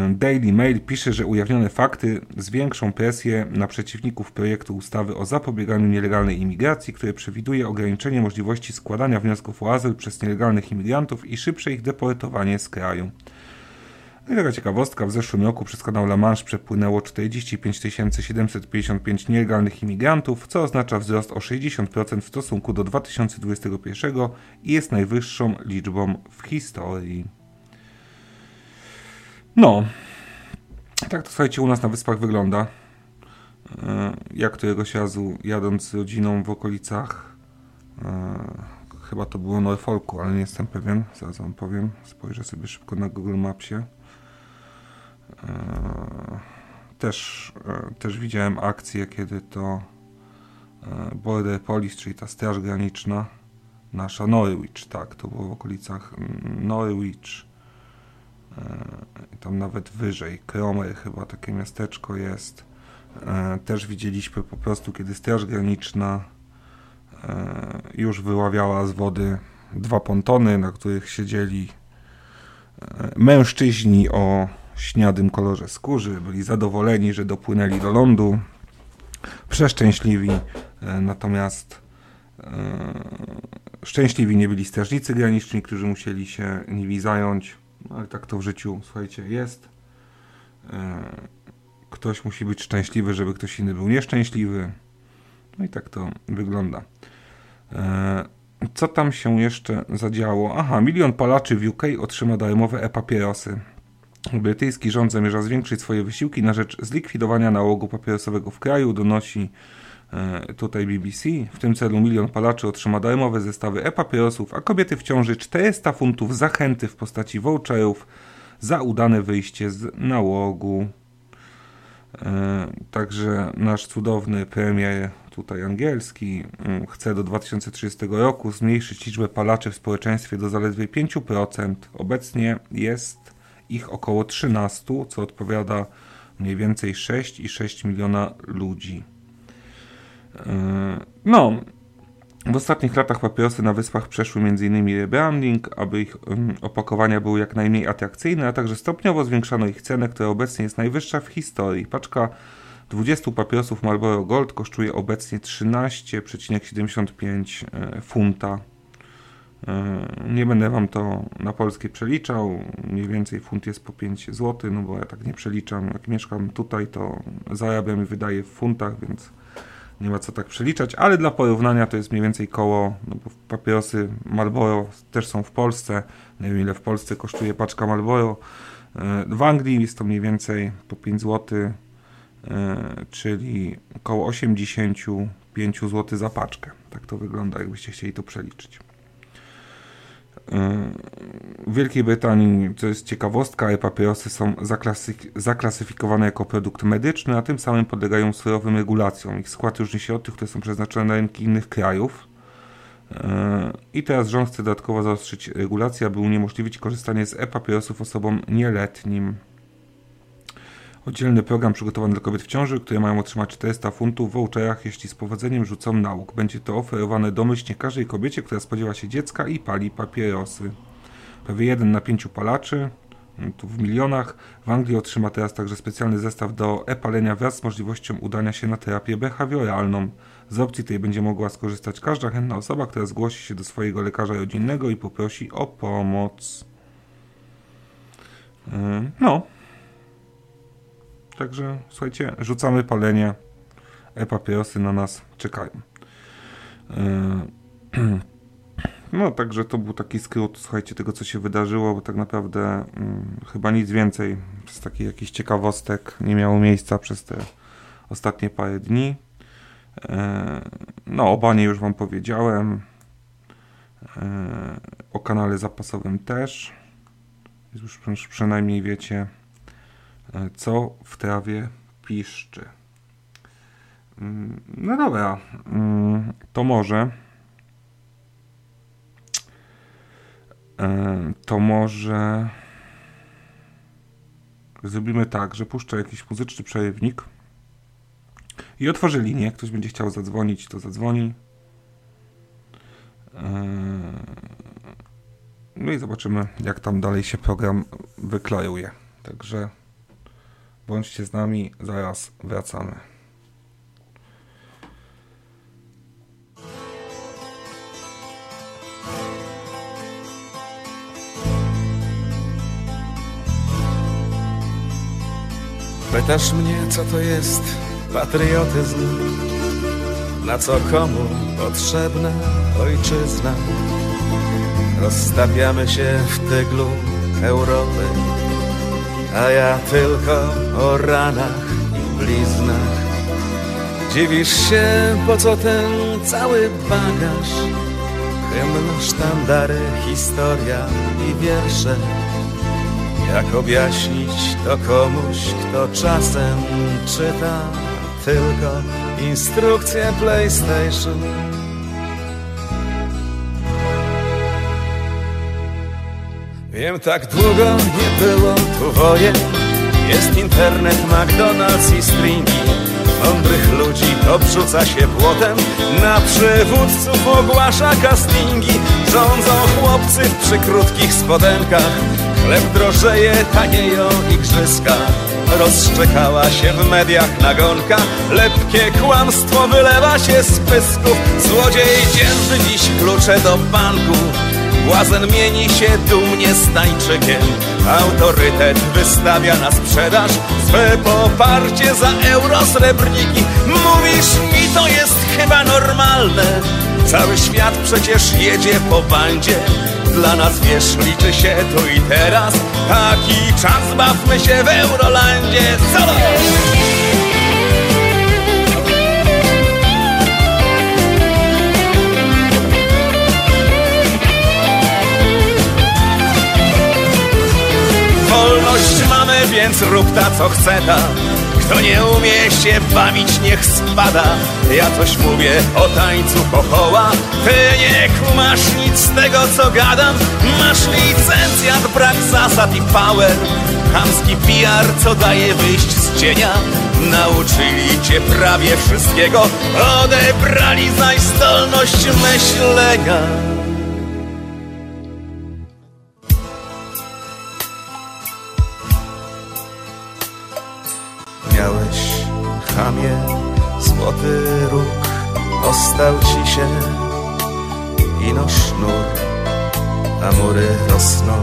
Daily Mail pisze, że ujawnione fakty zwiększą presję na przeciwników projektu ustawy o zapobieganiu nielegalnej imigracji, które przewiduje ograniczenie możliwości składania wniosków o azyl przez nielegalnych imigrantów i szybsze ich deportowanie z kraju. No taka ciekawostka, w zeszłym roku przez kanał La Manche przepłynęło 45 755 nielegalnych imigrantów, co oznacza wzrost o 60% w stosunku do 2021 i jest najwyższą liczbą w historii. No, tak to słuchajcie u nas na wyspach wygląda. E, ja któregoś razu jadąc z rodziną w okolicach e, chyba to było Norfolku, ale nie jestem pewien, zaraz wam powiem, spojrzę sobie szybko na Google Mapsie. E, też, też widziałem akcję, kiedy to Border Police, czyli ta straż graniczna nasza Norwich, tak, to było w okolicach Norwich E, tam nawet wyżej, Kromer chyba takie miasteczko jest. E, też widzieliśmy po prostu, kiedy Straż Graniczna e, już wyławiała z wody dwa pontony, na których siedzieli mężczyźni o śniadym kolorze skórzy. Byli zadowoleni, że dopłynęli do lądu. Przeszczęśliwi, natomiast szczęśliwi nie byli strażnicy graniczni, którzy musieli się nimi zająć. No, ale tak to w życiu, słuchajcie, jest. E, ktoś musi być szczęśliwy, żeby ktoś inny był nieszczęśliwy. No i tak to wygląda. E, co tam się jeszcze zadziało? Aha, milion palaczy w UK otrzyma darmowe e-papierosy. Brytyjski rząd zamierza zwiększyć swoje wysiłki na rzecz zlikwidowania nałogu papierosowego w kraju, donosi tutaj BBC. W tym celu milion palaczy otrzyma darmowe zestawy e-papierosów, a kobiety w ciąży 400 funtów zachęty w postaci voucherów za udane wyjście z nałogu. E, także nasz cudowny premier, tutaj angielski, mm, chce do 2030 roku zmniejszyć liczbę palaczy w społeczeństwie do zaledwie 5%. Obecnie jest ich około 13, co odpowiada mniej więcej 6,6 miliona ludzi. E, no, w ostatnich latach papierosy na wyspach przeszły m.in. rebranding, aby ich opakowania były jak najmniej atrakcyjne, a także stopniowo zwiększano ich cenę, która obecnie jest najwyższa w historii. Paczka 20 papierosów Marlboro Gold kosztuje obecnie 13,75 e, funta. E, nie będę wam to na polskie przeliczał. Mniej więcej funt jest po 5 zł, no bo ja tak nie przeliczam. Jak mieszkam tutaj, to zarabiam i wydaję w funtach, więc nie ma co tak przeliczać, ale dla porównania to jest mniej więcej koło, no bo papierosy Marlboro też są w Polsce, nie wiem ile w Polsce kosztuje paczka Marlboro, e, w Anglii jest to mniej więcej po 5 zł, e, czyli około 85 zł za paczkę. Tak to wygląda, jakbyście chcieli to przeliczyć. W Wielkiej Brytanii, to jest ciekawostka, e-papierosy są zaklasyfikowane jako produkt medyczny, a tym samym podlegają surowym regulacjom. Ich skład różni się od tych, które są przeznaczone na rynki innych krajów. E, I teraz rząd chce dodatkowo zaostrzyć regulację, aby uniemożliwić korzystanie z e-papierosów osobom nieletnim. Oddzielny program przygotowany dla kobiet w ciąży, które mają otrzymać 400 funtów w voucherach, jeśli z powodzeniem rzucą nauk. Będzie to oferowane domyślnie każdej kobiecie, która spodziewa się dziecka i pali papierosy. Prawie jeden na pięciu palaczy, mm, tu w milionach, w Anglii otrzyma teraz także specjalny zestaw do e-palenia wraz z możliwością udania się na terapię behawioralną. Z opcji tej będzie mogła skorzystać każda chętna osoba, która zgłosi się do swojego lekarza rodzinnego i poprosi o pomoc. Yy, no, Także słuchajcie, rzucamy palenie. E-papierosy na nas czekają. E, no, także to był taki skrót, słuchajcie, tego co się wydarzyło, bo tak naprawdę hmm, chyba nic więcej z takich jakichś ciekawostek nie miało miejsca przez te ostatnie parę dni. E, no, o banie już Wam powiedziałem. E, o kanale zapasowym też. Już przynajmniej wiecie, co w trawie piszczy. Mm, no dobra, mm, to może. E, to może zrobimy tak, że puszczę jakiś muzyczny przerywnik i otworzę linię. Ktoś będzie chciał zadzwonić, to zadzwoni. E, no i zobaczymy, jak tam dalej się program wyklejuje. Także bądźcie z nami, zaraz wracamy. Pytasz mnie, co to jest patriotyzm? Na co komu potrzebna ojczyzna? Rozstawiamy się w tyglu Europy, a ja tylko o ranach i bliznach. Dziwisz się, po co ten cały bagaż? Hymn, sztandary, historia i wiersze. Jak objaśnić to komuś, kto czasem czyta tylko instrukcję PlayStation? Wiem, tak długo nie było tu wojen Jest internet, McDonald's i stringi Mądrych ludzi obrzuca się błotem Na przywódców ogłasza castingi. Rządzą chłopcy w przykrótkich spodenkach. Chleb drożeje, tanieją igrzyska. Rozszczekała się w mediach nagonka. Lepkie kłamstwo wylewa się z pysków. Złodziej dzierży dziś klucze do banku Błazen mieni się dumnie stańczykiem Autorytet wystawia na sprzedaż Swe poparcie za eurosrebrniki Mówisz mi to jest chyba normalne. Cały świat przecież jedzie po bandzie. Dla nas wiesz liczy się tu i teraz. Taki czas bawmy się w Eurolandzie. Solo! Wolność mamy, więc rób ta co chce ta. Kto nie umie się bawić, niech spada. Ja coś mówię o tańcu kochoła. Ty nie kumasz nic z tego co gadam. Masz licencjat, brak zasad i power. Chamski PR, co daje wyjść z cienia. Nauczyli cię prawie wszystkiego. Odebrali zaś zdolność myślenia chamie, złoty róg Ostał ci się ino sznur A mury rosną,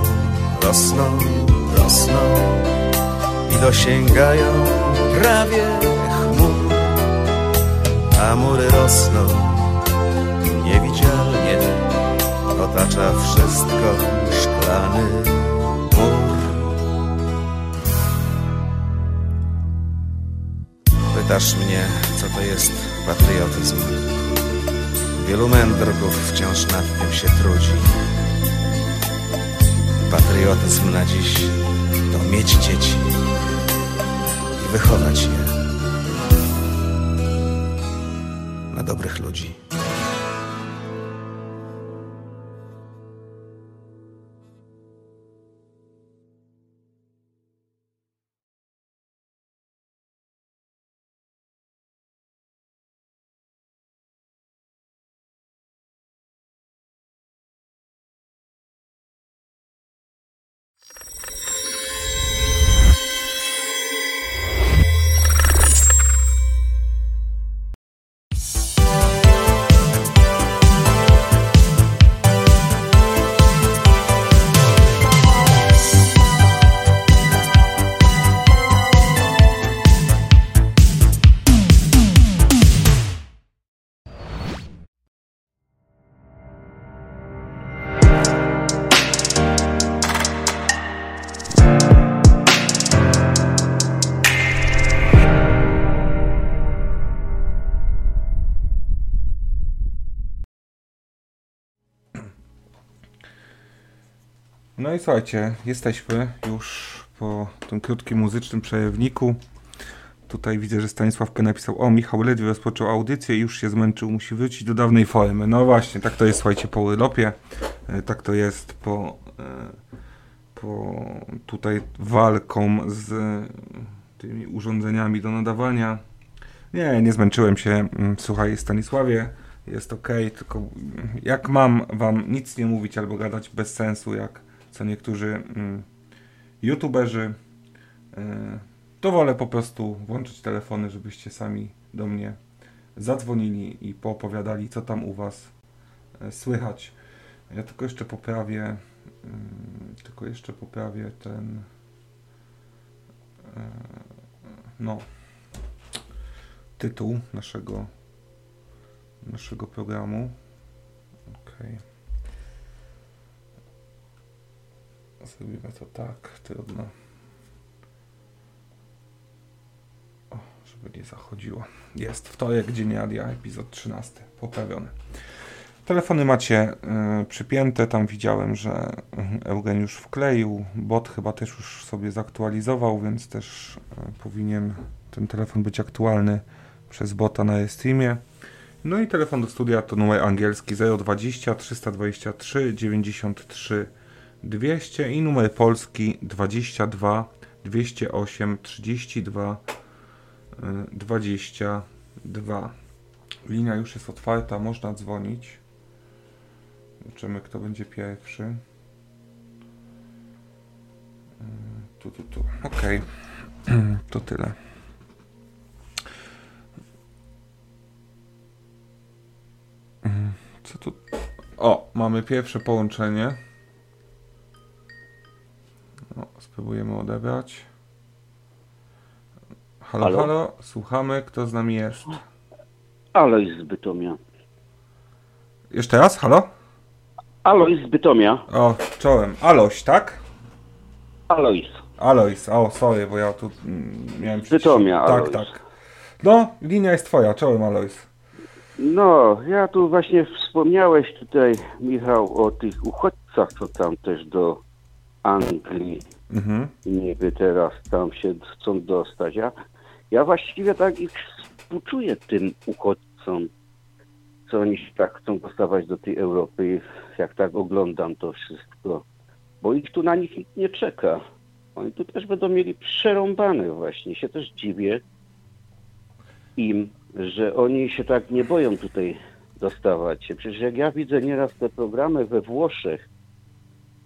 rosną, rosną. I dosięgają prawie chmur A mury rosną niewidzialnie Otacza wszystko szklany mur Pytasz mnie, co to jest patriotyzm. Wielu mędrków wciąż nad tym się trudzi. Patriotyzm na dziś to mieć dzieci i wychować je na dobrych ludzi. No i słuchajcie, jesteśmy już po tym krótkim muzycznym przerywniku. Tutaj widzę, że Stanisławkę napisał, o Michał ledwie rozpoczął audycję już się zmęczył, musi wrócić do dawnej formy. No właśnie, tak to jest, słuchajcie, po urlopie, e, tak to jest po, e, po tutaj walką z tymi urządzeniami do nadawania. Nie, nie zmęczyłem się, mm, słuchaj Stanisławie, jest ok, tylko jak mam wam nic nie mówić albo gadać bez sensu, jak co niektórzy mm, youtuberzy, e, to wolę po prostu włączyć telefony, żebyście sami do mnie zadzwonili i poopowiadali, co tam u Was e, słychać. Ja tylko jeszcze poprawię, mm, tylko jeszcze poprawię ten, e, no, tytuł naszego, naszego programu. Okay. Zrobimy to tak, trudno. żeby nie zachodziło. Jest wtorek, Dzień Radia, epizod 13, poprawiony. Telefony macie y, przypięte, tam widziałem, że y, Eugeniusz wkleił, bot chyba też już sobie zaktualizował, więc też y, powinien ten telefon być aktualny przez bota na streamie. No i telefon do studia to numer angielski 020 323 93 200 i numer polski 22 208 32 22. Linia już jest otwarta, można dzwonić. Zobaczymy, kto będzie pierwszy. Mm, tu, tu, tu. Ok. To tyle. Mm, co tu? O, mamy pierwsze połączenie. Spróbujemy odebrać. Halo, halo, halo, słuchamy, kto z nami jest? Alois z Bytomia. Jeszcze raz, halo? Alois z Bytomia. O, czołem. Aloś, tak? Alois. Alois, o, sorry, bo ja tu mm, miałem... Z Bytomia, Tak, Alois. tak. No, linia jest twoja, czołem Alois. No, ja tu właśnie wspomniałeś tutaj, Michał, o tych uchodźcach, co tam też do Anglii Mhm. niby teraz tam się chcą dostać. Ja, ja właściwie tak ich współczuję tym uchodźcom, co oni się tak chcą dostawać do tej Europy, jak tak oglądam to wszystko. Bo ich tu na nich nikt nie czeka. Oni tu też będą mieli przerąbane właśnie. Się też dziwię im, że oni się tak nie boją tutaj dostawać się. Przecież jak ja widzę nieraz te programy we Włoszech,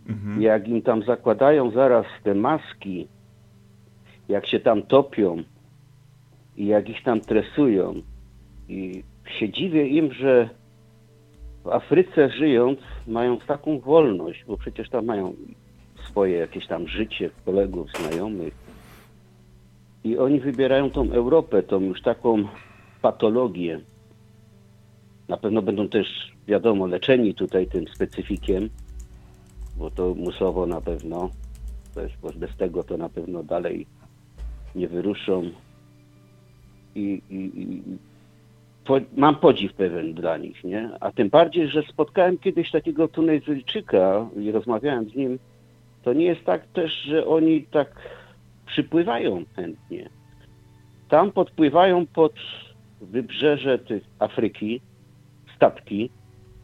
Mhm. jak im tam zakładają zaraz te maski, jak się tam topią i jak ich tam tresują. I się dziwię im, że w Afryce żyjąc mają taką wolność, bo przecież tam mają swoje jakieś tam życie kolegów, znajomych. I oni wybierają tą Europę, tą już taką patologię. Na pewno będą też, wiadomo, leczeni tutaj tym specyfikiem, bo to musowo na pewno, też, bo bez tego to na pewno dalej nie wyruszą. I, i, i po, mam podziw pewien dla nich, nie? A tym bardziej, że spotkałem kiedyś takiego Tunezyjczyka i rozmawiałem z nim, to nie jest tak też, że oni tak przypływają chętnie. Tam podpływają pod wybrzeże tych Afryki statki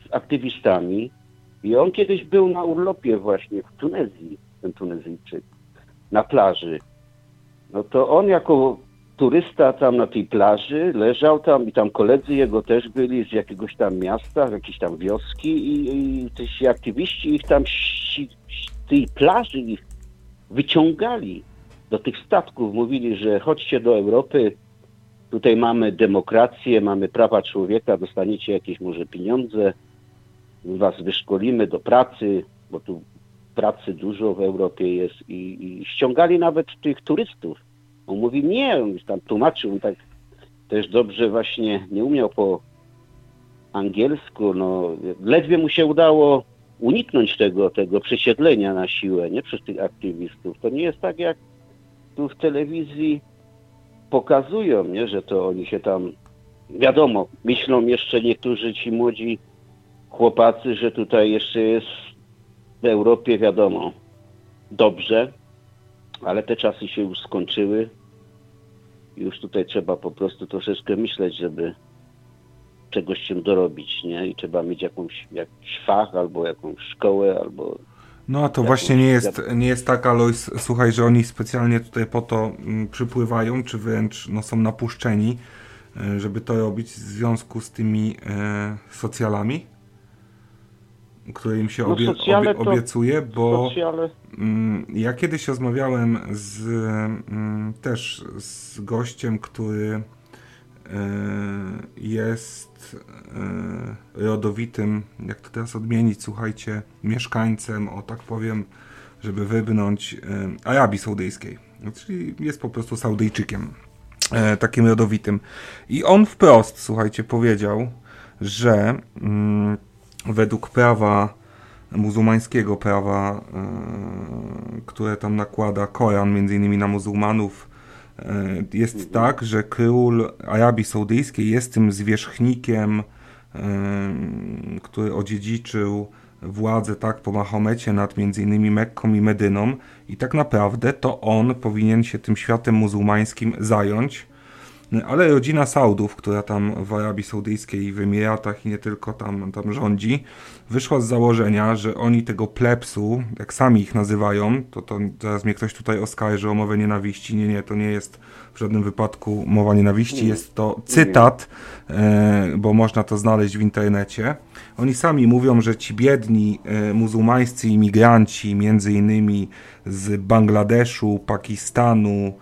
z aktywistami, i on kiedyś był na urlopie właśnie w Tunezji, ten Tunezyjczyk, na plaży. No to on jako turysta tam na tej plaży leżał tam i tam koledzy jego też byli z jakiegoś tam miasta, z jakiejś tam wioski i, i ci aktywiści ich tam z tej plaży ich wyciągali do tych statków. Mówili, że chodźcie do Europy, tutaj mamy demokrację, mamy prawa człowieka, dostaniecie jakieś może pieniądze, was wyszkolimy do pracy, bo tu pracy dużo w Europie jest i, i ściągali nawet tych turystów. On mówi nie, on tam tłumaczył, on tak też dobrze właśnie nie umiał po angielsku, no ledwie mu się udało uniknąć tego, tego przesiedlenia na siłę, nie przez tych aktywistów. To nie jest tak jak tu w telewizji pokazują, nie, że to oni się tam, wiadomo, myślą jeszcze niektórzy ci młodzi chłopacy, że tutaj jeszcze jest w Europie, wiadomo, dobrze, ale te czasy się już skończyły Już tutaj trzeba po prostu troszeczkę myśleć, żeby czegoś się dorobić, nie? I trzeba mieć jakąś, jakiś fach, albo jakąś szkołę, albo No a to właśnie nie jest, nie jest tak, Alois, słuchaj, że oni specjalnie tutaj po to mm, przypływają, czy wręcz no, są napuszczeni, e, żeby to robić w związku z tymi e, socjalami, które im się No, obie, obiecuje, bo socjale. mm, ja kiedyś rozmawiałem z, mm, też z gościem, który e, jest e, rodowitym, jak to teraz odmienić, słuchajcie, mieszkańcem, o tak powiem, żeby wybnąć e, Arabii Saudyjskiej. Czyli jest po prostu Saudyjczykiem, takim rodowitym. I on wprost, słuchajcie, powiedział, że mm, według prawa muzułmańskiego prawa, e, które tam nakłada Koran, między innymi na muzułmanów, e, jest tak, że król Arabii Saudyjskiej jest tym zwierzchnikiem, e, który odziedziczył władzę tak po Mahomecie nad między innymi Mekką i Medyną i tak naprawdę to on powinien się tym światem muzułmańskim zająć. Ale rodzina Saudów, która tam w Arabii Saudyjskiej i w Emiratach i nie tylko tam, tam rządzi, wyszła z założenia, że oni tego plepsu, jak sami ich nazywają, to, to zaraz mnie ktoś tutaj oskarży o mowę nienawiści. Nie, nie, to nie jest w żadnym wypadku mowa nienawiści, jest to cytat, e, bo można to znaleźć w internecie. Oni sami mówią, że ci biedni e, muzułmańscy imigranci, między innymi z Bangladeszu, Pakistanu,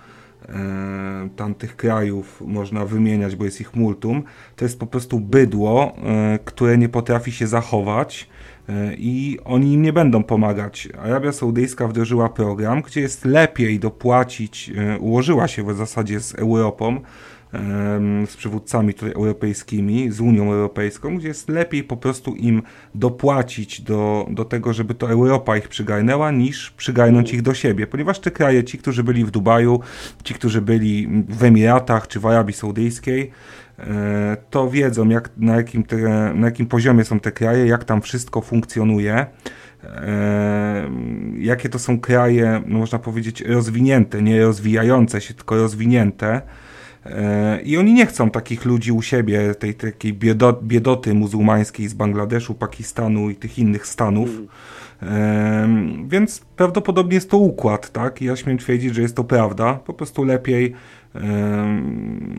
tamtych krajów można wymieniać, bo jest ich multum, to jest po prostu bydło, e, które nie potrafi się zachować e, i oni im nie będą pomagać. Arabia Saudyjska wdrożyła program, gdzie jest lepiej dopłacić, e, ułożyła się w zasadzie z Europą, z przywódcami tutaj europejskimi, z Unią Europejską, gdzie jest lepiej po prostu im dopłacić do, do tego, żeby to Europa ich przygarnęła, niż przygarnąć ich do siebie, ponieważ te kraje, ci, którzy byli w Dubaju, ci, którzy byli w Emiratach czy w Arabii Saudyjskiej, e, to wiedzą, jak, na, jakim te, na jakim poziomie są te kraje, jak tam wszystko funkcjonuje. E, jakie to są kraje, no można powiedzieć, rozwinięte, nie rozwijające się, tylko rozwinięte. I oni nie chcą takich ludzi u siebie, tej takiej biedo, biedoty muzułmańskiej z Bangladeszu, Pakistanu i tych innych stanów. E, Więc prawdopodobnie jest to układ, tak? I ja śmiem twierdzić, że jest to prawda. Po prostu lepiej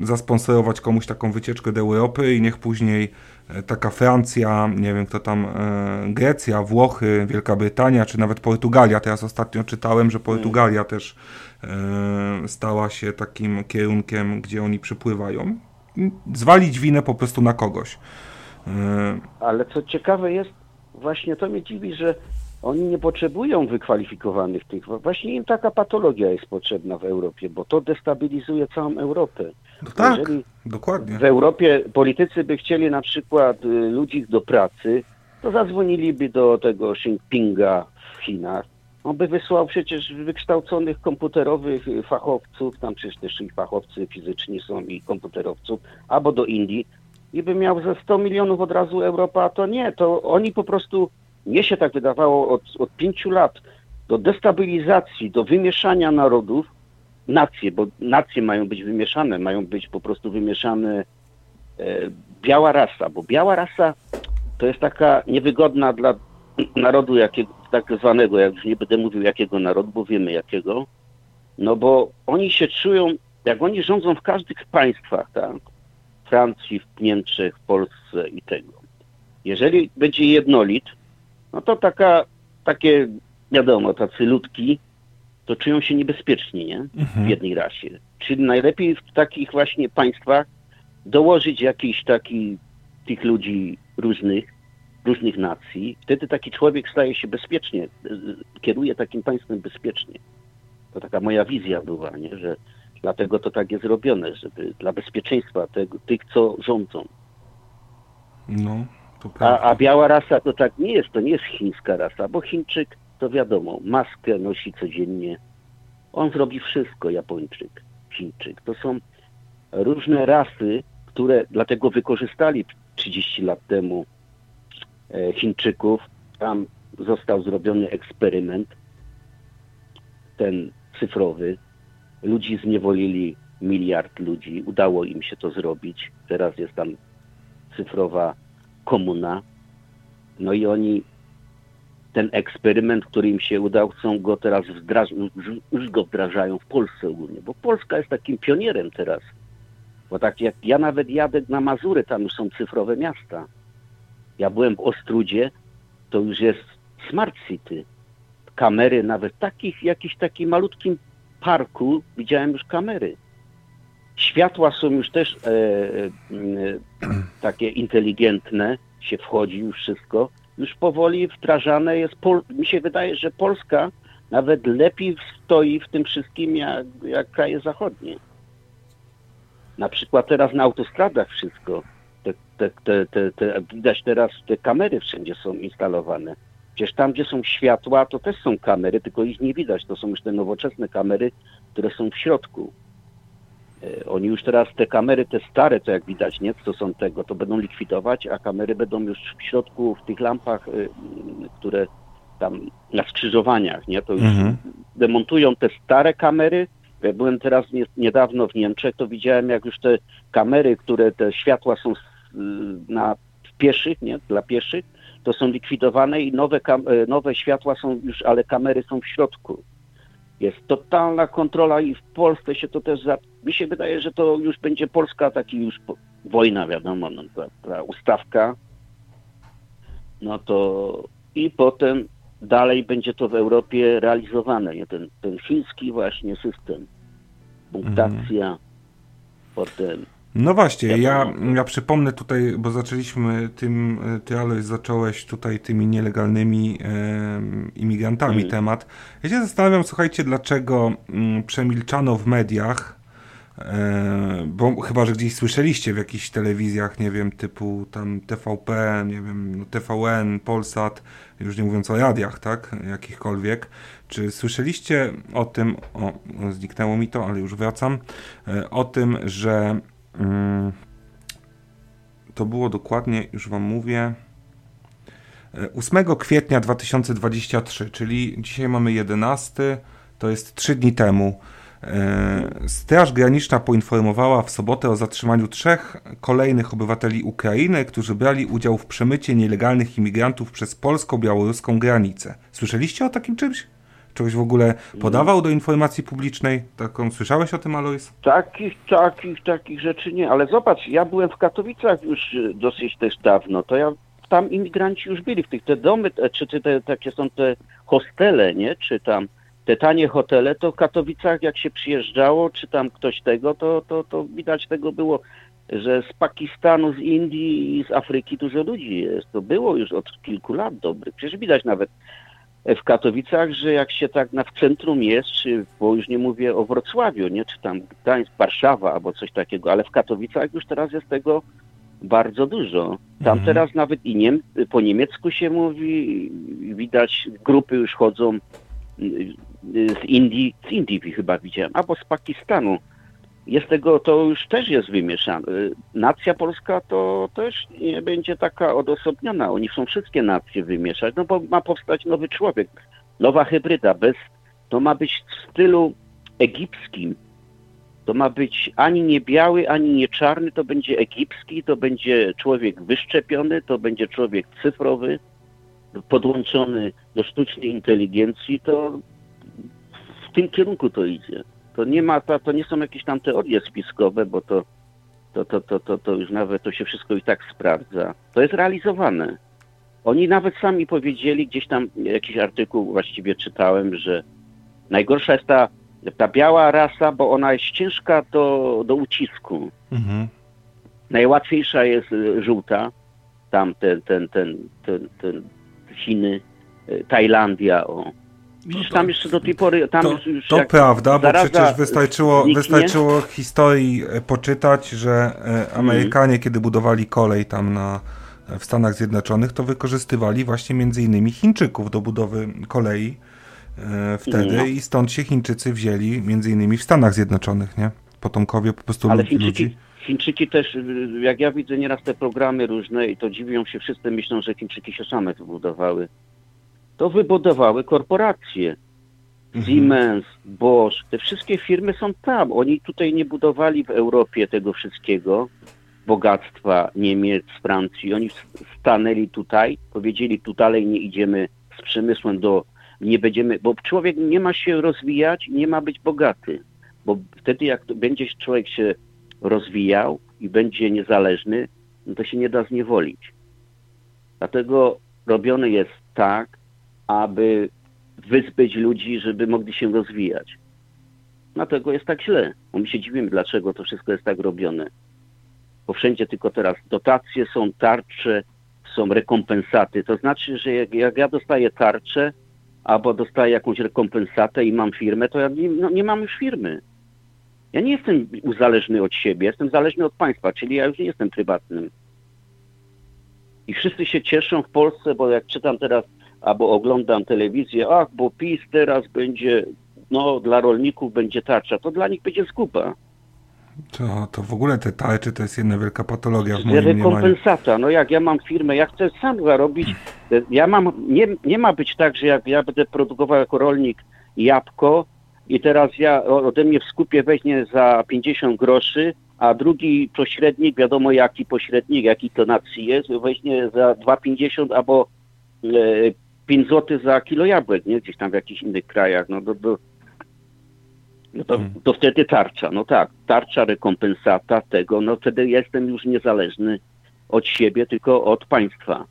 zasponsorować komuś taką wycieczkę do Europy i niech później e, taka Francja, nie wiem kto tam, e, Grecja, Włochy, Wielka Brytania, czy nawet Portugalia. Teraz ostatnio czytałem, że Portugalia też e, stała się takim kierunkiem, gdzie oni przypływają. Zwalić winę po prostu na kogoś. E, Ale co ciekawe jest, właśnie to mnie dziwi, że oni nie potrzebują wykwalifikowanych tych. Właśnie im taka patologia jest potrzebna w Europie, bo to destabilizuje całą Europę. No tak, Jeżeli dokładnie. w Europie politycy by chcieli na przykład y, ludzi do pracy, to zadzwoniliby do tego Xi Jinpinga w Chinach. On by wysłał przecież wykształconych komputerowych fachowców, tam przecież też i fachowcy fizyczni są i komputerowców, albo do Indii. I by miał ze 100 milionów od razu Europa, a to nie, to oni po prostu, mnie się tak wydawało od, od pięciu lat, do destabilizacji, do wymieszania narodów, nacje, bo nacje mają być wymieszane, mają być po prostu wymieszane e, biała rasa, bo biała rasa to jest taka niewygodna dla narodu jakiego, tak zwanego, jak już nie będę mówił jakiego narodu, bo wiemy jakiego, no bo oni się czują, jak oni rządzą w każdych państwach, tak, w Francji, w Niemczech, w Polsce i tego. Jeżeli będzie jednolit, no to taka, takie, wiadomo, tacy ludki, to czują się niebezpieczni, nie? W jednej rasie. Czyli najlepiej w takich właśnie państwach dołożyć jakiś taki tych ludzi różnych, różnych nacji. Wtedy taki człowiek staje się bezpiecznie, y, kieruje takim państwem bezpiecznie. To taka moja wizja była, nie? że dlatego to tak jest robione, żeby dla bezpieczeństwa tego, tych, co rządzą. No, to A, prawda. a biała rasa to tak nie jest, to nie jest chińska rasa, bo Chińczyk to wiadomo, maskę nosi codziennie. On zrobi wszystko, Japończyk, Chińczyk. To są różne rasy, które dlatego wykorzystali 30 lat temu Chińczyków. Tam został zrobiony eksperyment, ten cyfrowy. Ludzi zniewolili miliard ludzi. Udało im się to zrobić. Teraz jest tam cyfrowa komuna. No i oni ten eksperyment, który im się udał, chcą go teraz wdrażać, już go wdrażają w Polsce ogólnie, bo Polska jest takim pionierem teraz. Bo tak jak ja nawet jadę na Mazury, tam już są cyfrowe miasta. Ja byłem w Ostrudzie, to już jest smart city. Kamery nawet takich, jakiś takim malutkim parku widziałem już kamery. Światła są już też e, e, takie inteligentne, się wchodzi już wszystko. Już powoli wdrażane jest, Pol mi się wydaje, że Polska nawet lepiej stoi w tym wszystkim jak, jak kraje zachodnie. Na przykład teraz na autostradach wszystko. Te, te, te, te, widać teraz, te kamery wszędzie są instalowane. Przecież tam, gdzie są światła, to też są kamery, tylko ich nie widać. To są już te nowoczesne kamery, które są w środku. E, oni już teraz te kamery, te stare, to jak widać, nie, co są tego, to będą likwidować, a kamery będą już w środku, w tych lampach, e, które tam na skrzyżowaniach, nie, to już mhm. demontują te stare kamery. Ja byłem teraz niedawno w Niemczech, to widziałem, jak już te kamery, które te światła są na pieszych, nie, dla pieszych, to są likwidowane i nowe, e, nowe światła są już, ale kamery są w środku. Jest totalna kontrola i w Polsce się to też, za... mi się wydaje, że to już będzie Polska taki już wojna, wiadomo, no, ta, ta ustawka, no to i potem dalej będzie to w Europie realizowane, nie? Ten, ten chiński właśnie system, punktacja, mhm. potem no właśnie, ja, ja przypomnę tutaj, bo zaczęliśmy tym, ty Alois zacząłeś tutaj tymi nielegalnymi e, imigrantami mm. temat. Ja się zastanawiam, słuchajcie, dlaczego m, mm, przemilczano w mediach, e, bo chyba, że gdzieś słyszeliście w jakichś telewizjach, nie wiem, typu tam TVP, nie wiem, no TVN, Polsat, już nie mówiąc o radiach, tak, jakichkolwiek, czy słyszeliście o tym, o, zniknęło mi to, ale już wracam, e, o tym, że Mm. To było dokładnie, już Wam mówię, 8 e, kwietnia 2023, czyli dzisiaj mamy 11, to jest 3 dni temu. E, Straż Graniczna poinformowała w sobotę o zatrzymaniu trzech kolejnych obywateli Ukrainy, którzy brali udział w przemycie nielegalnych imigrantów przez polsko-białoruską granicę. Słyszeliście o takim czymś? czegoś w ogóle podawał do informacji publicznej? Taką słyszałeś o tym, Alois? Takich, takich, takich rzeczy nie, ale zobacz, ja byłem w Katowicach już y, dosyć też dawno, to ja tam imigranci już byli w tych te domy, czy te, te takie są te hostele, nie? Czy tam te tanie hotele, to w Katowicach jak się przyjeżdżało, czy tam ktoś tego, to, to, to widać tego było, że z Pakistanu, z Indii i z Afryki dużo ludzi jest. To było już od kilku lat dobrych. Przecież widać nawet w Katowicach, że jak się tak na, w centrum jest, czy, bo już nie mówię o Wrocławiu, nie, czy tam Gdańsk, Warszawa albo coś takiego, ale w Katowicach już teraz jest tego bardzo dużo. Tam mhm. teraz nawet i niem, po niemiecku się mówi, widać grupy już chodzą z Indii, z Indii chyba widziałem, albo z Pakistanu jest tego, to już też jest wymieszane. Nacja polska to też nie będzie taka odosobniona. Oni chcą wszystkie nacje wymieszać, no bo ma powstać nowy człowiek, nowa hybryda. Bez, to ma być w stylu egipskim. To ma być ani nie biały, ani nie czarny, to będzie egipski, to będzie człowiek wyszczepiony, to będzie człowiek cyfrowy, podłączony do sztucznej inteligencji, to w tym kierunku to idzie. To nie ma, to, to nie są jakieś tam teorie spiskowe, bo to, to, to, to, to, to już nawet to się wszystko i tak sprawdza. To jest realizowane. Oni nawet sami powiedzieli, gdzieś tam jakiś artykuł właściwie czytałem, że najgorsza jest ta, ta biała rasa, bo ona jest ciężka do, do ucisku. Mhm. Najłatwiejsza jest y, żółta, tam ten, ten, ten, ten, ten Chiny, y, Tajlandia, o, no to, tam jeszcze do tej pory... Tam to, już, już to prawda, bo przecież wystarczyło, wystarczyło historii e, poczytać, że e, Amerykanie, mm. kiedy budowali kolej tam na, w Stanach Zjednoczonych, to wykorzystywali właśnie między innymi Chińczyków do budowy kolei e, wtedy no. i stąd się Chińczycy wzięli między innymi w Stanach Zjednoczonych, nie? Potomkowie po prostu Ale ludzi. Chińczyki też, jak ja widzę nieraz te programy różne i to dziwią się wszyscy, myślą, że Chińczyki się same wybudowały to wybudowały korporacje. Siemens, Bosch, te wszystkie firmy są tam. Oni tutaj nie budowali w Europie tego wszystkiego, bogactwa Niemiec, Francji. Oni stanęli tutaj, powiedzieli tu dalej nie idziemy z przemysłem do, nie będziemy, bo człowiek nie ma się rozwijać, nie ma być bogaty. Bo wtedy jak będzie człowiek się rozwijał i będzie niezależny, no to się nie da zniewolić. Dlatego robione jest tak, aby wyzbyć ludzi, żeby mogli się rozwijać. Dlatego jest tak źle. Bo my się dziwimy, dlaczego to wszystko jest tak robione. Bo wszędzie tylko teraz dotacje są, tarcze, są rekompensaty. To znaczy, że jak, jak ja dostaję tarczę, albo dostaję jakąś rekompensatę i mam firmę, to ja nie, no, nie mam już firmy. Ja nie jestem uzależny od siebie, jestem zależny od państwa, czyli ja już nie jestem prywatnym. I wszyscy się cieszą w Polsce, bo jak czytam teraz albo oglądam telewizję, ach, bo PiS teraz będzie, no dla rolników będzie tarcza, to dla nich będzie zguba. To, to w ogóle te tarcze to jest jedna wielka patologia w moim Rekompensata, no jak ja mam firmę, ja chcę sam zarobić, ja mam, nie, nie ma być tak, że jak ja będę produkował jako rolnik jabłko i teraz ja ode mnie w skupie weźmie za 50 groszy, a drugi pośrednik, wiadomo jaki pośrednik, jaki to nacji jest, weźmie za 2,50 albo 5 zł za kilo jabłek, nie? Gdzieś tam w jakichś innych krajach, no to, to, no to, hmm. to wtedy tarcza, no tak, tarcza, rekompensata tego, no wtedy jestem już niezależny od siebie, tylko od państwa.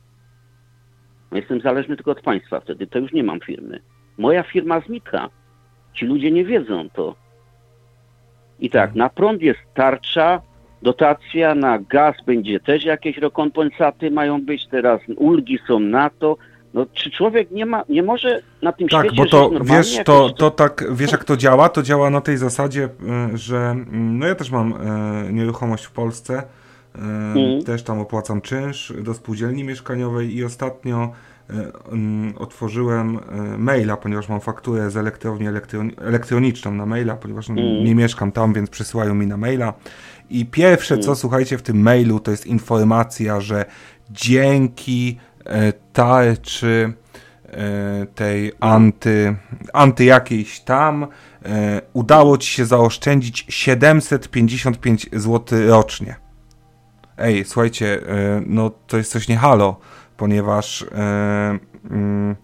Jestem zależny tylko od państwa wtedy, to już nie mam firmy. Moja firma znika. Ci ludzie nie wiedzą to. I tak, na prąd jest tarcza, dotacja, na gaz będzie też jakieś rekompensaty mają być, teraz ulgi są na to. No, czy człowiek nie ma, nie może na tym tak, świecie bo to wiesz, to, to tak, wiesz jak to działa? To działa na tej zasadzie, y, że mm, no ja też mam e, nieruchomość w Polsce, e, mm. też tam opłacam czynsz do spółdzielni mieszkaniowej i ostatnio otworzyłem e, maila, ponieważ mam fakturę z elektrowni elektroniczną na maila, ponieważ mm. nie mieszkam tam, więc przysyłają mi na maila. I pierwsze mm. co słuchajcie w tym mailu to jest informacja, że dzięki e, tarczy tej anty, anty jakiejś tam udało ci się zaoszczędzić 755 zł rocznie. Ej, słuchajcie, no to jest coś nie halo ponieważ e, mm,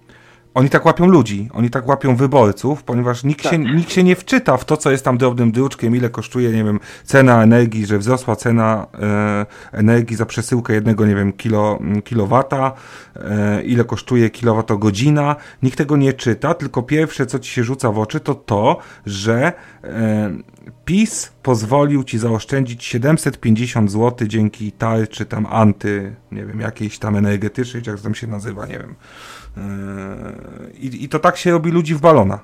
oni tak łapią ludzi, oni tak łapią wyborców, ponieważ nikt, tak. się, nikt się nie wczyta w to, co jest tam drobnym druczkiem, ile kosztuje, nie wiem, cena energii, że wzrosła cena e, energii za przesyłkę jednego, nie wiem, kilo, mm, kilowata, e, ile kosztuje kilowatogodzina. Nikt tego nie czyta, tylko pierwsze, co ci się rzuca w oczy, to to, że e, PiS pozwolił ci zaoszczędzić 750 zł dzięki tarczy tam anty, nie wiem, jakiejś tam energetycznej, jak to tam się nazywa, nie wiem. Yy, I, I, to tak się robi ludzi w balona.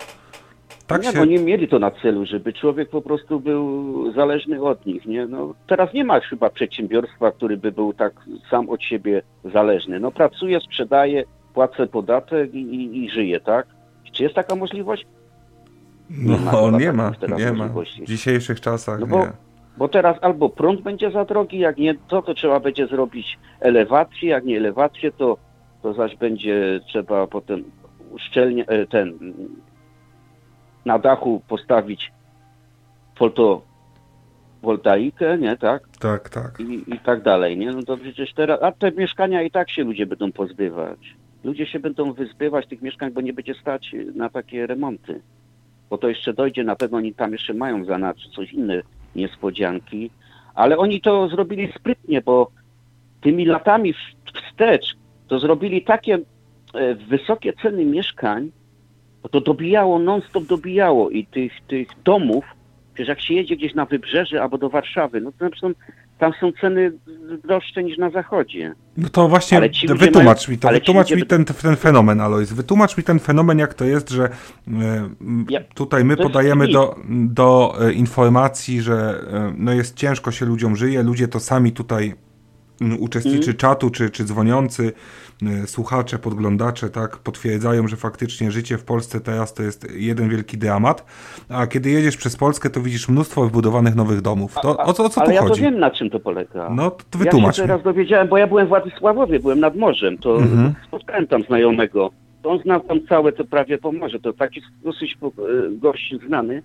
Tak nie, się... bo nie mieli to na celu, żeby człowiek po prostu był zależny od nich. Nie? No, teraz nie ma chyba przedsiębiorstwa, który by był tak sam od siebie zależny. No pracuje, sprzedaje, płacę podatek i, i, i żyje, tak? Czy jest taka możliwość? Nie no, ma, nie ma, nie ma. W dzisiejszych czasach no bo, nie. Bo teraz albo prąd będzie za drogi, jak nie to, to trzeba będzie zrobić elewację, jak nie elewację, to, to zaś będzie trzeba potem uszczelnie, e, ten na dachu postawić fotowoltaikę, nie, tak? Tak, tak. I, I tak dalej, nie? No to przecież teraz, a te mieszkania i tak się ludzie będą pozbywać. Ludzie się będą wyzbywać tych mieszkań, bo nie będzie stać na takie remonty bo to jeszcze dojdzie, na pewno oni tam jeszcze mają za czy coś inne niespodzianki, ale oni to zrobili sprytnie, bo tymi latami wstecz to zrobili takie e, wysokie ceny mieszkań, bo to dobijało, non-stop dobijało i tych, tych domów, przecież jak się jedzie gdzieś na wybrzeże albo do Warszawy, no to przykład tam są ceny droższe niż na zachodzie. No to właśnie wytłumacz mają, mi to, wytłumacz mi ten, ten fenomen, Alois. Wytłumacz mi ten fenomen, jak to jest, że e, ja, tutaj my podajemy do, do e, informacji, że e, no jest ciężko się ludziom żyje, ludzie to sami tutaj uczestniczy mm. czatu, czy, czy dzwoniący, słuchacze, podglądacze, tak, potwierdzają, że faktycznie życie w Polsce teraz to jest jeden wielki dramat, a kiedy jedziesz przez Polskę, to widzisz mnóstwo wybudowanych nowych domów. To, o, co, o co ale tu ja chodzi? ja to wiem, na czym to polega. No, to wytłumacz Ja się teraz dowiedziałem, bo ja byłem w Władysławowie, byłem nad morzem, to mhm. spotkałem tam znajomego on znał tam całe to prawie Pomorze, to taki dosyć e, gość znany,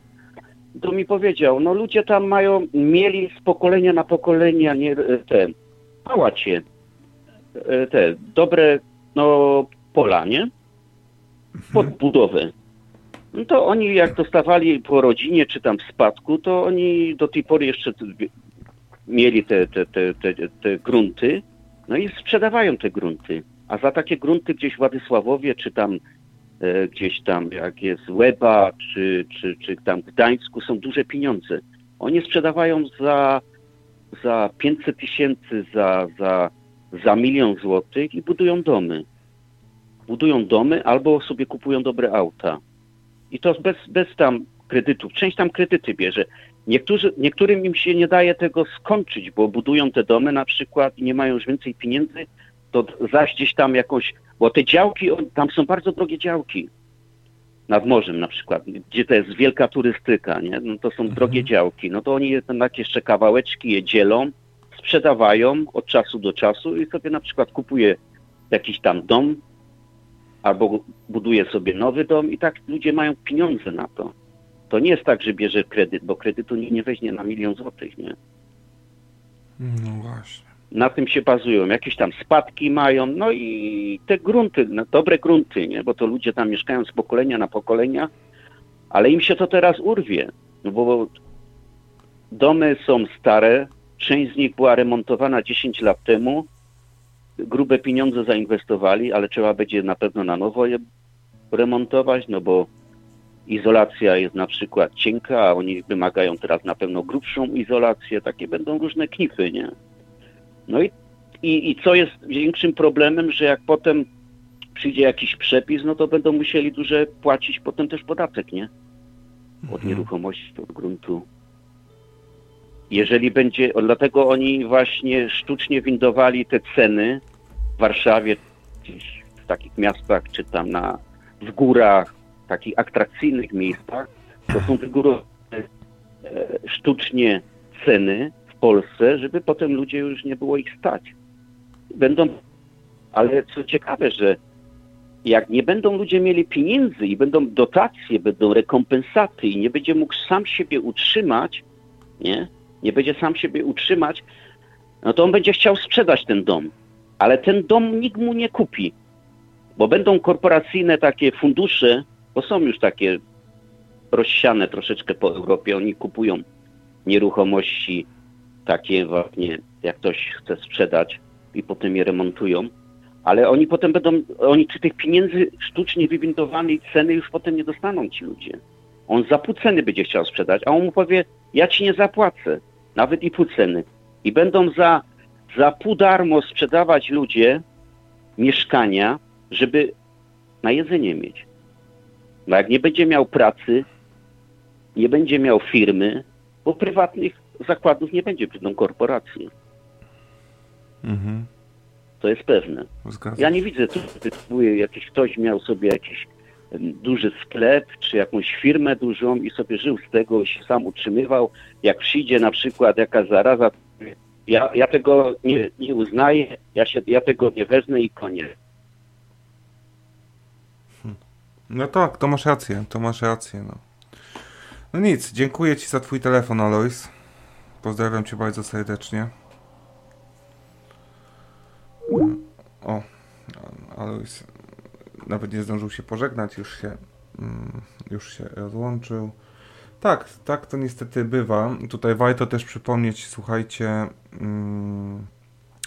to mi powiedział, no ludzie tam mają, mieli z pokolenia na pokolenie nie, e, te pałacie, te dobre no, pola, nie? Pod budowę. No to oni jak dostawali po rodzinie czy tam w spadku, to oni do tej pory jeszcze mieli te, te, te, te, te grunty, no i sprzedawają te grunty. A za takie grunty gdzieś w Władysławowie, czy tam e, gdzieś tam, jak jest Łeba, czy, czy, czy tam w Gdańsku, są duże pieniądze. Oni sprzedawają za, za 500 tysięcy, za, za, za milion złotych i budują domy. Budują domy albo sobie kupują dobre auta. I to bez, bez tam kredytów. Część tam kredyty bierze. Niektórzy, niektórym im się nie daje tego skończyć, bo budują te domy na przykład i nie mają już więcej pieniędzy, to zaś gdzieś tam jakąś, bo te działki, tam są bardzo drogie działki. Nad morzem na przykład, gdzie to jest wielka turystyka, nie? No to są mhm. drogie działki. No to oni jednak jeszcze kawałeczki je dzielą, sprzedawają od czasu do czasu i sobie na przykład kupuje jakiś tam dom albo buduje sobie nowy dom i tak ludzie mają pieniądze na to. To nie jest tak, że bierze kredyt, bo kredytu nikt nie weźmie na milion złotych, nie? No właśnie. Na tym się bazują. Jakieś tam spadki mają, no i te grunty, no, dobre grunty, nie? Bo to ludzie tam mieszkają z pokolenia na pokolenia, ale im się to teraz urwie, no bo domy są stare, część z nich była remontowana 10 lat temu, grube pieniądze zainwestowali, ale trzeba będzie na pewno na nowo je remontować, no bo izolacja jest na przykład cienka, a oni wymagają teraz na pewno grubszą izolację, takie będą różne knify, nie? No i, i, i co jest większym problemem, że jak potem przyjdzie jakiś przepis, no to będą musieli duże płacić potem też podatek, nie? Od mhm. nieruchomości, od gruntu. Jeżeli będzie, dlatego oni właśnie sztucznie windowali te ceny w Warszawie, gdzieś w takich miastach, czy tam na, w górach, takich atrakcyjnych miejscach, to są wygórowane e, sztucznie ceny Polsce, żeby potem ludzie już nie było ich stać. Będą, ale co ciekawe, że jak nie będą ludzie mieli pieniędzy i będą dotacje, będą rekompensaty i nie będzie mógł sam siebie utrzymać, nie? Nie będzie sam siebie utrzymać, no to on będzie chciał sprzedać ten dom. Ale ten dom nikt mu nie kupi, bo będą korporacyjne takie fundusze, bo są już takie rozsiane troszeczkę po Europie. Oni kupują nieruchomości takie właśnie, jak ktoś chce sprzedać i potem je remontują. Ale oni potem będą, oni czy tych pieniędzy sztucznie wywindowanej ceny już potem nie dostaną ci ludzie. On za pół ceny będzie chciał sprzedać, a on mu powie, ja ci nie zapłacę, nawet i pół ceny. I będą za, za pół darmo sprzedawać ludzie mieszkania, żeby na jedzenie mieć. No jak nie będzie miał pracy, nie będzie miał firmy, bo prywatnych zakładów nie będzie, będą korporacje. Mhm. To jest pewne. Zgadzam. Ja nie widzę, tu jakiś ktoś miał sobie jakiś duży sklep, czy jakąś firmę dużą i sobie żył z tego i się sam utrzymywał. Jak przyjdzie na przykład jakaś zaraza, ja, ja tego nie, nie uznaję, ja, się, ja tego nie wezmę i koniec. No tak, to masz rację, to masz rację, no. No nic, dziękuję Ci za Twój telefon, Alois. Pozdrawiam Cię bardzo serdecznie. O, Alois nawet nie zdążył się pożegnać, już się, mm, już się rozłączył. Tak, tak to niestety bywa. Tutaj warto też przypomnieć, słuchajcie, mm,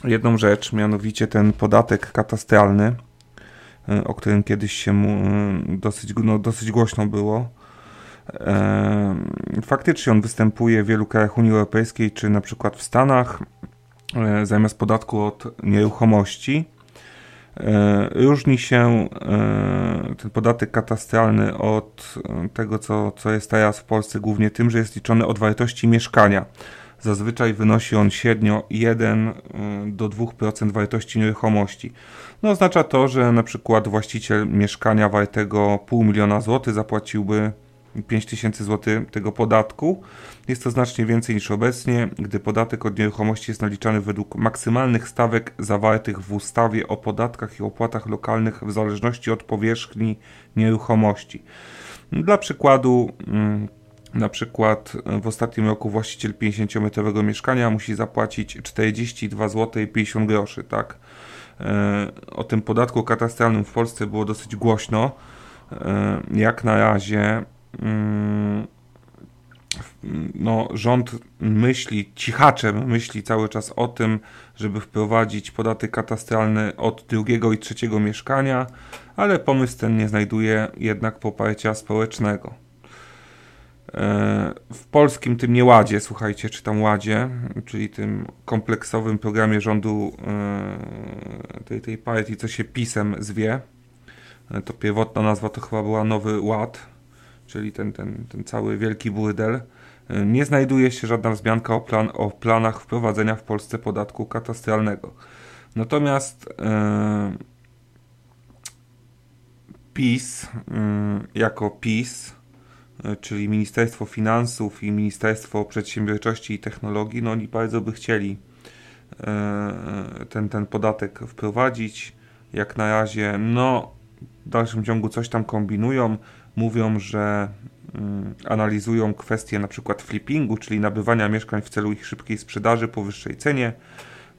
jedną rzecz, mianowicie ten podatek katastralny E, o którym kiedyś się e, dosyć, no, dosyć głośno było. E, faktycznie on występuje w wielu krajach Unii Europejskiej, czy na przykład w Stanach, zamiast podatku od nieruchomości. Różni się ten podatek katastralny od tego, co, co jest teraz w Polsce, głównie tym, że jest liczony od wartości mieszkania. Zazwyczaj wynosi on średnio 1 do 2% wartości nieruchomości. No oznacza to, że na przykład właściciel mieszkania wartego pół miliona złotych zapłaciłby 5000 zł tego podatku. Jest to znacznie więcej niż obecnie, gdy podatek od nieruchomości jest naliczany według maksymalnych stawek zawartych w ustawie o podatkach i opłatach lokalnych w zależności od powierzchni nieruchomości. Dla przykładu, mm, na przykład w ostatnim roku właściciel 50-metrowego mieszkania musi zapłacić 42 zł i 50 groszy, tak? E, o tym podatku katastralnym w Polsce było dosyć głośno. E, jak na razie no, rząd myśli, cichaczem myśli cały czas o tym, żeby wprowadzić podatek katastralny od drugiego i trzeciego mieszkania, ale pomysł ten nie znajduje jednak poparcia społecznego. E, w polskim tym nieładzie, słuchajcie, czy tam ładzie, czyli tym kompleksowym programie rządu e, tej, tej partii, co się pisem zwie, e, to pierwotna nazwa to chyba była Nowy Ład, czyli ten, ten, ten cały wielki burdel. Nie znajduje się żadna wzmianka o, plan, o planach wprowadzenia w Polsce podatku katastralnego. Natomiast PiS, jako PiS, E, czyli Ministerstwo Finansów i Ministerstwo Przedsiębiorczości i Technologii, no oni bardzo by chcieli e, ten, ten podatek wprowadzić. Jak na razie, no w dalszym ciągu coś tam kombinują. Mówią, że mm, analizują kwestie na przykład flippingu, czyli nabywania mieszkań w celu ich szybkiej sprzedaży po wyższej cenie.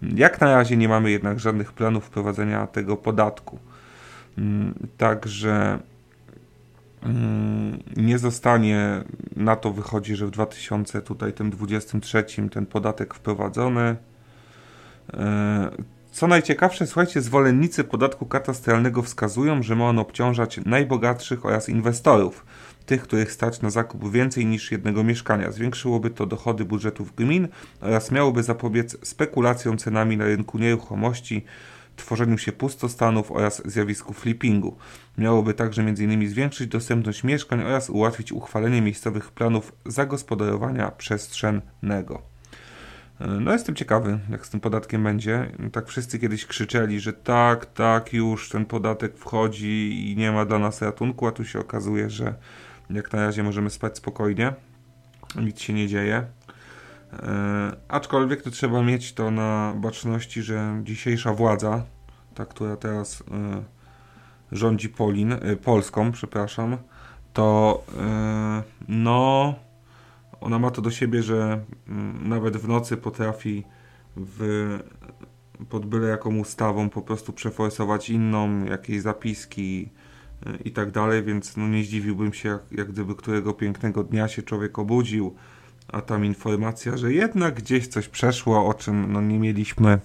Jak na razie nie mamy jednak żadnych planów wprowadzenia tego podatku. Mm, także Mm, nie zostanie, na to wychodzi, że w 2023 ten podatek wprowadzony. Co najciekawsze, słuchajcie, zwolennicy podatku katastralnego wskazują, że ma on obciążać najbogatszych oraz inwestorów, tych, których stać na zakup więcej niż jednego mieszkania. Zwiększyłoby to dochody budżetów gmin oraz miałoby zapobiec spekulacjom cenami na rynku nieruchomości, tworzeniu się pustostanów oraz zjawisku flippingu. Miałoby także m.in. zwiększyć dostępność mieszkań oraz ułatwić uchwalenie miejscowych planów zagospodarowania przestrzennego. No jestem ciekawy, jak z tym podatkiem będzie. Tak wszyscy kiedyś krzyczeli, że tak, tak, już ten podatek wchodzi i nie ma dla nas ratunku, a tu się okazuje, że jak na razie możemy spać spokojnie. Nic się nie dzieje. E, aczkolwiek to trzeba mieć to na baczności, że dzisiejsza władza, ta, która teraz e, rządzi Polin, e, Polską, przepraszam, to no ona ma to do siebie, że mm, nawet w nocy potrafi w, pod byle jaką ustawą po prostu przeforsować inną, jakieś zapiski e, i tak dalej, więc no nie zdziwiłbym się, jak, jak gdyby którego pięknego dnia się człowiek obudził, a tam informacja, że jednak gdzieś coś przeszło, o czym no, nie mieliśmy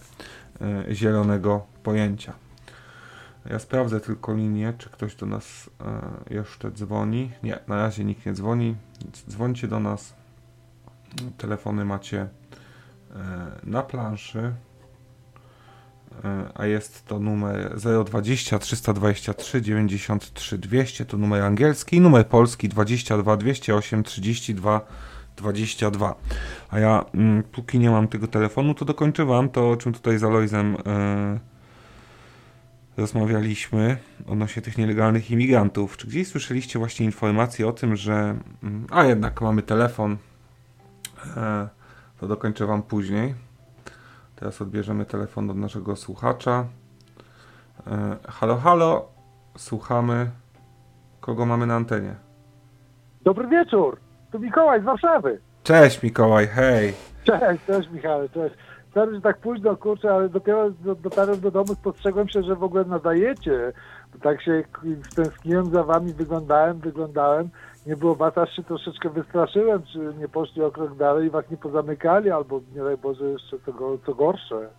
e, zielonego pojęcia. Ja sprawdzę tylko linię, czy ktoś do nas e, jeszcze dzwoni. Nie, na razie nikt nie dzwoni. Dzwońcie do nas. Telefony macie e, na planszy. E, a jest to numer 020 323 93 200. To numer angielski. Numer polski 22 208 32 22. A ja, mm, póki nie mam tego telefonu, to dokończę Wam to, o czym tutaj z Aloizem yy, rozmawialiśmy odnośnie tych nielegalnych imigrantów. Czy gdzieś słyszeliście właśnie informacje o tym, że. Mm, a jednak mamy telefon. E, to dokończę Wam później. Teraz odbierzemy telefon od naszego słuchacza. E, halo, halo. Słuchamy. Kogo mamy na antenie? Dobry wieczór. Tu Mikołaj z Warszawy. Cześć Mikołaj, hej. Cześć, cześć Michał, cześć. Sorry, że tak późno, kurczę, ale dopiero dotarłem do domu, spostrzegłem się, że w ogóle nadajecie. Tak się stęskniłem za wami, wyglądałem, wyglądałem. Nie było was, się troszeczkę wystraszyłem, czy nie poszli o krok dalej i was nie pozamykali, albo nie daj Boże jeszcze co, co gorsze.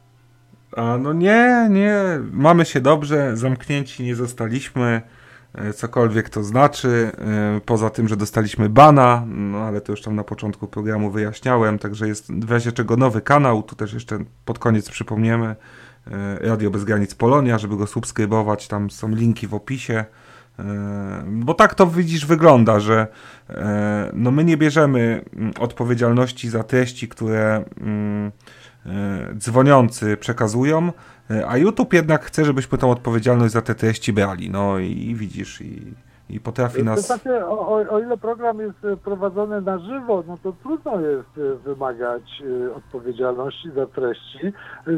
A no nie, nie, mamy się dobrze, zamknięci nie zostaliśmy. E, cokolwiek to znaczy, e, poza tym, że dostaliśmy bana, no ale to już tam na początku programu wyjaśniałem, także jest w razie czego nowy kanał, tu też jeszcze pod koniec przypomniemy, e, Radio Bez Granic Polonia, żeby go subskrybować, tam są linki w opisie, bo tak to widzisz wygląda, że no my nie bierzemy mm, odpowiedzialności za treści, które mm, dzwoniący przekazują, E, a YouTube jednak chce, żebyśmy tą odpowiedzialność za te treści brali. No i widzisz, i i potrafi nas... znaczy, o, o, o ile program jest e, prowadzony na żywo, no to trudno jest e, wymagać e, odpowiedzialności za treści, e,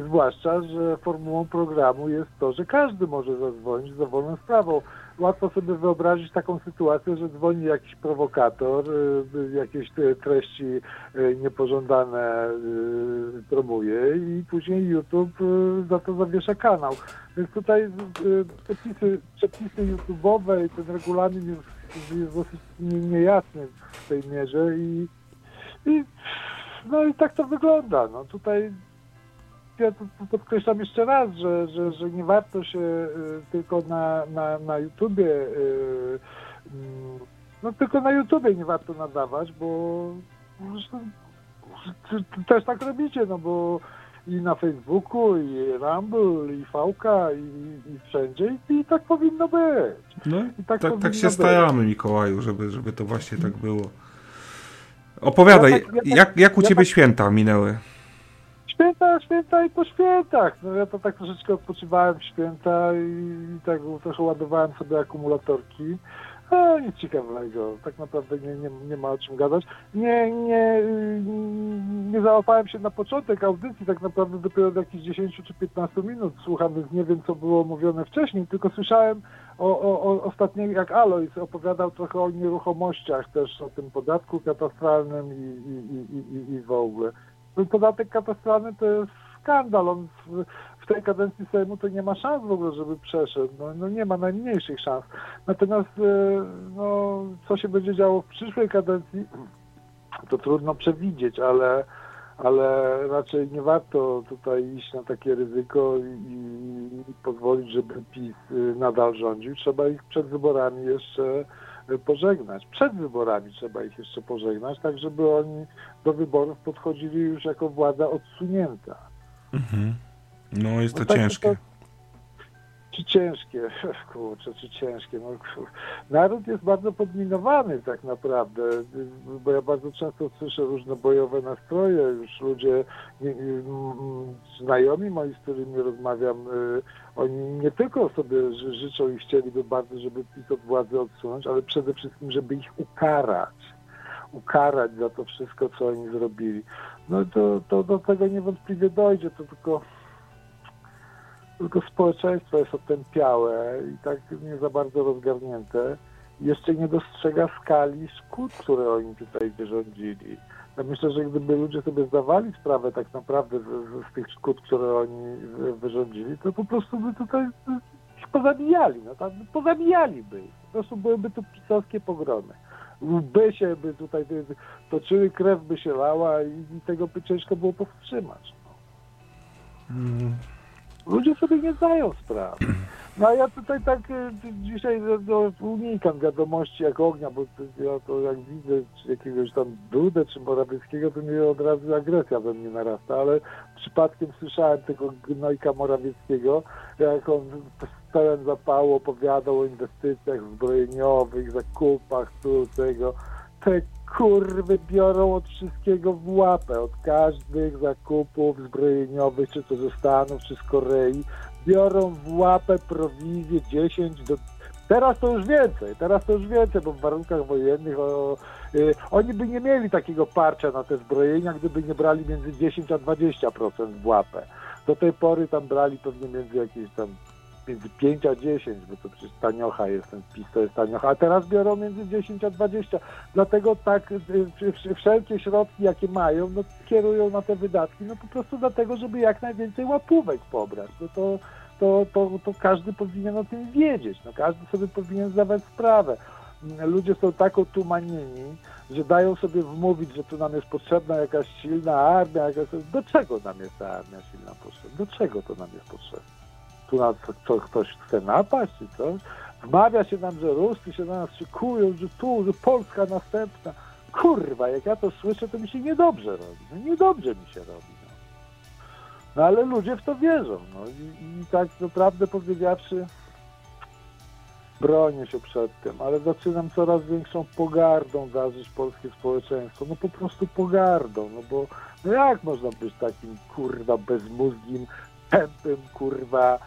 zwłaszcza, że formułą programu jest to, że każdy może zadzwonić z dowolną sprawą. Łatwo sobie wyobrazić taką sytuację, że dzwoni jakiś prowokator, e, jakieś treści e, niepożądane e, promuje i później YouTube za to zawiesza kanał. Więc tutaj przepisy, przepisy YouTube'owe i ten regulamin jest, jest dosyć nie- niejasny w tej mierze i, i no i tak to wygląda. No tutaj ja podkreślam jeszcze raz, że, że, że nie warto się y, tylko na, na, na YouTubie y, mm, no tylko na YouTubie nie warto nadawać, bo też tak robicie, no bo i na Facebooku, i Rumble, i Fałka, i, i wszędzie i, i tak powinno być. No, I tak tak, tak się być. staramy, Mikołaju, żeby, żeby to właśnie tak było. Opowiadaj, Ja tak- ja tak- jak, jak u ja ciebie tak- święta minęły? Święta, święta i po świętach. No ja to tak troszeczkę odpoczywałem w święta i, tak trochę ładowałem sobie akumulatorki. A nic ciekawego, tak naprawdę nie, nie, nie ma o czym gadać. Nie, nie, y, nie załapałem się na początek audycji, tak naprawdę dopiero od jakichś 10 czy 15 minut słucham, więc nie wiem co było mówione wcześniej, tylko słyszałem o, o, o ostatnio jak Alois opowiadał trochę o nieruchomościach też, o tym podatku katastralnym i, i, i, i, i w ogóle. Podatek katastralny to jest skandal. On w, w tej kadencji Sejmu to nie ma szans w ogóle, żeby przeszedł. No, no nie ma najmniejszych szans. Natomiast e, no, co się będzie działo w przyszłej kadencji, to trudno przewidzieć, ale, ale raczej nie warto tutaj iść na takie ryzyko i, i pozwolić, żeby PiS y, nadal rządził. Trzeba ich przed wyborami jeszcze y, pożegnać. Przed wyborami trzeba ich jeszcze pożegnać, tak żeby oni do wyborów podchodzili już jako władza odsunięta. No jest to No tak, ciężkie. to- Czy ciężkie? Kurczę, czy ciężkie? No, naród jest bardzo podminowany tak naprawdę, bo ja bardzo często słyszę różne bojowe nastroje, już ludzie, znajomi moi, z którymi rozmawiam, y, oni nie tylko sobie ży- życzą i chcieliby bardzo, żeby PiS od władzy odsunąć, ale przede wszystkim, żeby ich ukarać. Ukarać za to wszystko, co oni zrobili. No to, to do tego niewątpliwie dojdzie, to tylko tylko społeczeństwo jest otępiałe i tak nie za bardzo rozgarnięte. Jeszcze nie dostrzega skali szkód, które oni tutaj wyrządzili. Ja myślę, że gdyby ludzie sobie zdawali sprawę tak naprawdę z, z, tych szkód, które oni wy- wyrządzili, to po prostu by tutaj ich pozabijali, no tak, pozabijaliby ich. Po prostu byłyby tu pisowskie pogromy. Łby się by tutaj toczyły, krew by się lała i, i tego by ciężko było powstrzymać. Ludzie sobie nie zdają sprawy. No a ja tutaj tak e, dzisiaj no, no, unikam wiadomości jak ognia, bo ja to jak widzę jakiegoś tam Dudę czy Morawieckiego, to mnie od razu agresja we mnie narasta, ale przypadkiem słyszałem tego gnojka Morawieckiego, jak on pełen zapału opowiadał o inwestycjach zbrojeniowych, zakupach, tu, tego. Te kurwy biorą od wszystkiego w łapę, od każdych zakupów zbrojeniowych, czy to ze Stanów, czy z Korei, biorą w łapę prowizję 10 do... Teraz to już więcej, teraz to już więcej, bo w warunkach wojennych o, y, oni by nie mieli takiego parcia na te zbrojenia, gdyby nie brali między 10 a 20% w łapę. Do tej pory tam brali pewnie między jakieś tam między 5 a 10, bo to przecież taniocha jest, ten PiS to jest taniocha, a teraz biorą między 10 a 20. Dlatego tak y, y, wszelkie środki, jakie mają, no kierują na te wydatki, no po prostu dlatego, żeby jak najwięcej łapówek pobrać. No to, to, to, to każdy powinien o tym wiedzieć, no każdy sobie powinien zdawać sprawę. Ludzie są tak otumanieni, że dają sobie wmówić, że tu nam jest potrzebna jakaś silna armia. Jakaś... Do czego nam jest ta armia silna potrzebna? Do czego to nam jest potrzebne? Tu nas co, ktoś chce napaść czy coś. Wmawia się nam, że Ruscy się na nas szykują, że tu, że Polska następna. Kurwa, jak ja to słyszę, to mi się niedobrze robi. No niedobrze mi się robi. No, no ale ludzie w to wierzą. No i, i tak naprawdę powiedziawszy, bronię się przed tym, ale zaczynam coraz większą pogardą darzyć polskie społeczeństwo. No po prostu pogardą, no bo no jak można być takim kurwa bezmózgim, tępym, kurwa,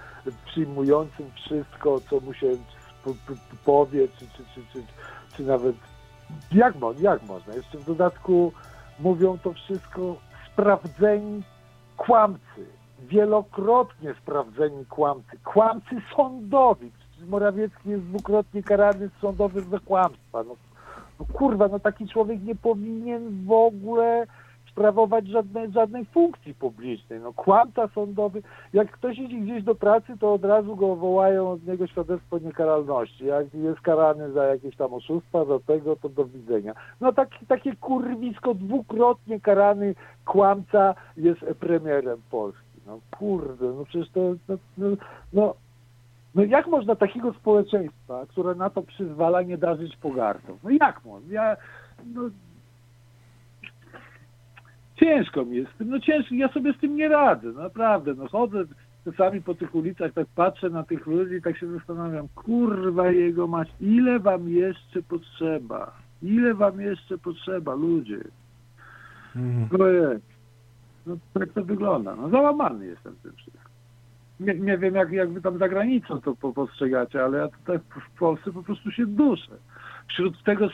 przyjmującym wszystko, co mu się po, po, powie, czy, czy, czy, czy, czy nawet jak, jak można? Jeszcze w dodatku mówią to wszystko sprawdzeni kłamcy, wielokrotnie sprawdzeni kłamcy, kłamcy sądowi. Morawiecki jest dwukrotnie karany sądowy za kłamstwa. No, no kurwa, no taki człowiek nie powinien w ogóle sprawować żadnej, żadnej funkcji publicznej. No kłamca sądowy, jak ktoś idzie gdzieś do pracy, to od razu go wołają od niego świadectwo niekaralności. Jak jest karany za jakieś tam oszustwa, za tego, to do widzenia. No tak, takie kurwisko, dwukrotnie karany kłamca jest premierem Polski. No kurde, no przecież to, no, no, no no jak można takiego społeczeństwa, które na to przyzwala, nie darzyć pogardą? No jak można? Ja, no, ciężko mi jest z tym, no ciężko, ja sobie z tym nie radzę, naprawdę, no chodzę czasami po tych ulicach, tak patrzę na tych ludzi i tak się zastanawiam, kurwa jego mać, ile wam jeszcze potrzeba? Ile wam jeszcze potrzeba, ludzie? No jest. No tak to wygląda. No załamany jestem tym wszystkim. Nie, nie wiem, jak, jak wy tam za granicą to postrzegacie, ale ja tutaj w Polsce po prostu się duszę. Wśród tego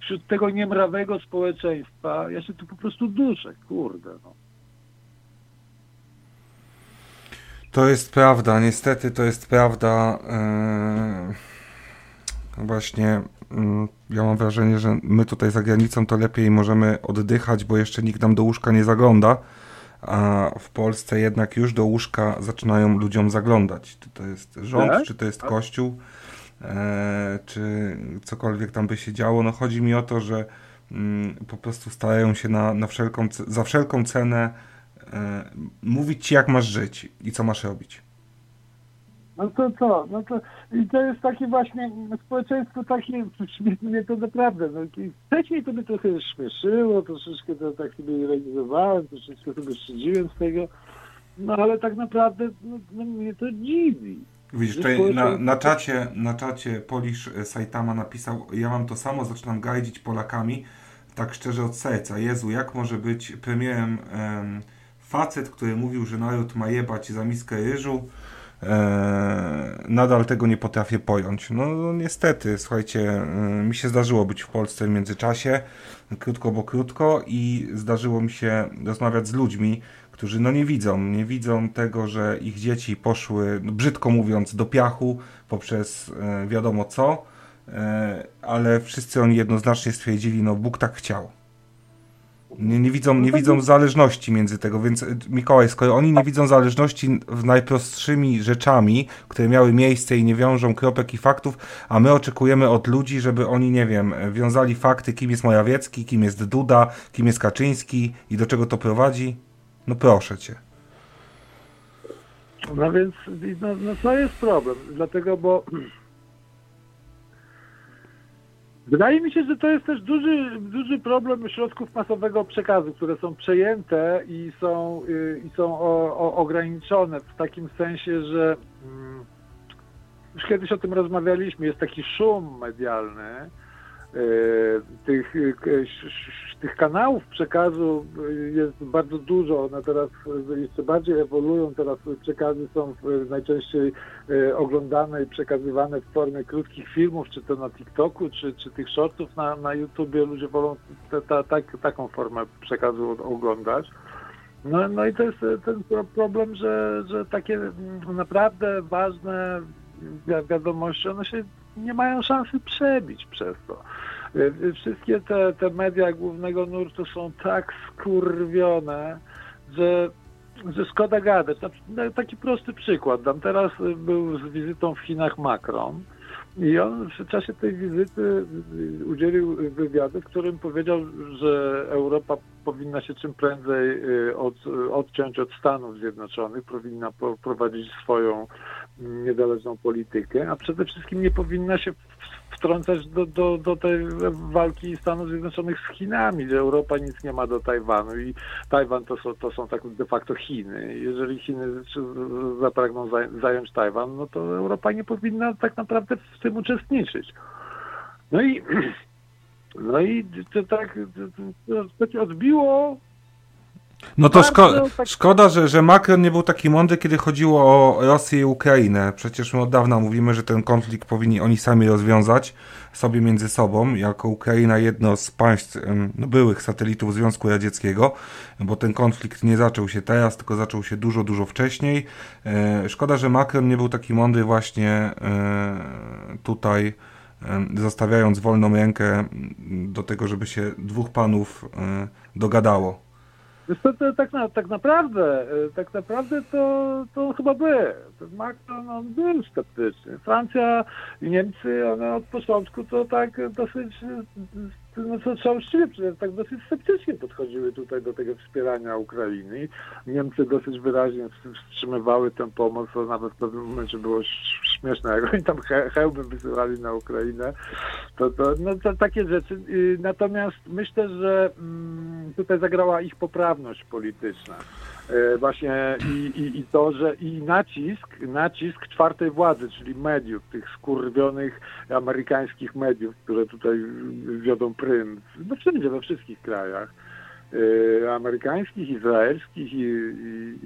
wśród tego niemrawego społeczeństwa, ja się tu po prostu duszę, kurde. No. To jest prawda, niestety to jest prawda. Yy, właśnie yy, ja mam wrażenie, że my tutaj za granicą to lepiej możemy oddychać, bo jeszcze nikt nam do łóżka nie zagląda, a w Polsce jednak już do łóżka zaczynają ludziom zaglądać. Czy to jest rząd, tak? czy to jest kościół czy cokolwiek tam by się działo. No chodzi mi o to, że mm, po prostu starają się na, na wszelką, za wszelką cenę e, mówić ci, jak masz żyć i co masz robić. No to co? No to, I to jest takie właśnie społeczeństwo takie, mnie to naprawdę, no, wcześniej to mnie trochę śmieszyło, troszeczkę to tak sobie ironizowałem, troszeczkę sobie szydziłem z tego, no ale tak naprawdę no, no mnie to dziwi. Widzisz, tutaj na, na, czacie, na czacie Polisz Saitama napisał, ja mam to samo, zaczynam gajdzić Polakami, tak szczerze od serca. Jezu, jak może być premierem em, facet, który mówił, że naród ma jebać za miskę ryżu, e, nadal tego nie potrafię pojąć. No, no niestety, słuchajcie, e, mi się zdarzyło być w Polsce w międzyczasie, krótko bo krótko i zdarzyło mi się rozmawiać z ludźmi, którzy no nie widzą, nie widzą tego, że ich dzieci poszły, no brzydko mówiąc, do piachu poprzez e, wiadomo co, e, ale wszyscy oni jednoznacznie stwierdzili, no Bóg tak chciał. Nie, nie widzą, nie widzą zależności między tego, więc e, Mikołaj, skoro oni nie widzą zależności w najprostszymi rzeczami, które miały miejsce i nie wiążą kropek i faktów, a my oczekujemy od ludzi, żeby oni, nie wiem, wiązali fakty, kim jest Morawiecki, kim jest Duda, kim jest Kaczyński i do czego to prowadzi, no proszę cię. No więc no, no to jest problem, dlatego, bo wydaje mi się, że to jest też duży, duży problem środków masowego przekazu, które są przejęte i są, y, i są o, o, ograniczone w takim sensie, że mm, już kiedyś o tym rozmawialiśmy, jest taki szum medialny, tych, e, tych kanałów przekazu jest bardzo dużo. One teraz jeszcze bardziej ewoluują. Teraz przekazy są najczęściej e, oglądane i przekazywane w formie krótkich filmów, czy to na TikToku, czy, czy tych shortów na, na YouTubie. Ludzie wolą te, ta, tak, taką formę przekazu oglądać. No, no i to jest ten problem, że, że takie naprawdę ważne wiadomości, one się nie mają szansy przebić przez to. E, wszystkie te, te media głównego nurtu są tak skurwione, że, że szkoda gadać. Taki prosty przykład. Dam teraz był z wizytą w Chinach Macron i on w czasie tej wizyty udzielił wywiadu, w którym powiedział, że Europa powinna się czym prędzej y, od, odciąć od Stanów Zjednoczonych, powinna prowadzić swoją niezależną politykę, a przede wszystkim nie powinna się wtrącać do, do, do tej walki Stanów Zjednoczonych z Chinami, że Europa nic nie ma do Tajwanu i Tajwan to są, to są tak de facto Chiny. Jeżeli Chiny zapragną zająć Tajwan, no to Europa nie powinna tak naprawdę w tym uczestniczyć. No i no i to tak to, to odbiło No to szko szkoda, że, że Macron nie był taki mądry, kiedy chodziło o Rosję i Ukrainę. Przecież my od dawna mówimy, że ten konflikt powinni oni sami rozwiązać sobie między sobą, jako Ukraina jedno z państw no, byłych satelitów Związku Radzieckiego, bo ten konflikt nie zaczął się teraz, tylko zaczął się dużo, dużo wcześniej. E, szkoda, że Macron nie był taki mądry właśnie e, tutaj, zostawiając wolną rękę do tego, żeby się dwóch panów e, dogadało. Co, to tak, na, tak naprawdę, e, tak naprawdę to, to chyba. Ten Macron on był sceptyczny. Francja i Niemcy, one od początku to tak dosyć, e, no co trzeba uczciwie przyznać, tak dosyć sceptycznie podchodziły tutaj do tego wspierania Ukrainy. Niemcy dosyć wyraźnie wstrzymywały tę pomoc, to nawet w pewnym momencie było śmieszne, jak oni tam he, hełmy wysyłali na Ukrainę. To, to, no, to takie rzeczy. Y, Natomiast myślę, że mm, tutaj zagrała ich poprawność polityczna. E, Właśnie i, i, i to, że i nacisk, nacisk czwartej władzy, czyli mediów, tych skurwionych amerykańskich mediów, które tutaj wiodą prym, no wszędzie, we wszystkich krajach, amerykańskich, izraelskich i, i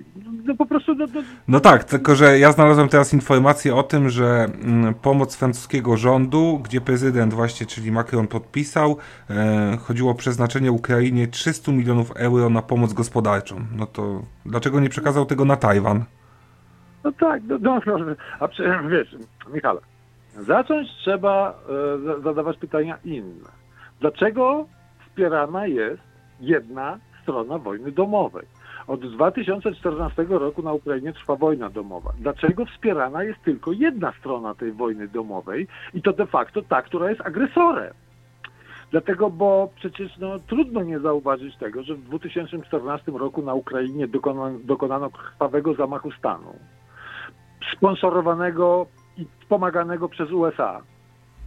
no po prostu no, no, No tak, tylko że ja znalazłem teraz informację o tym, że mm, pomoc francuskiego rządu, gdzie prezydent właśnie, czyli Macron podpisał, e, chodziło o przeznaczenie Ukrainie 300 milionów euro na pomoc gospodarczą. No to dlaczego nie przekazał tego na Tajwan? No tak, no, no, no a przy, wiesz, Michale, zacząć trzeba e, za- zadawać pytania inne. Dlaczego wspierana jest jedna strona wojny domowej? Od 2014 roku na Ukrainie trwa wojna domowa. Dlaczego wspierana jest tylko jedna strona tej wojny domowej i to de facto ta, która jest agresorem? Dlatego, bo przecież no, trudno nie zauważyć tego, że w 2014 roku na Ukrainie dokonano, dokonano krwawego zamachu stanu sponsorowanego i wspomaganego przez USA.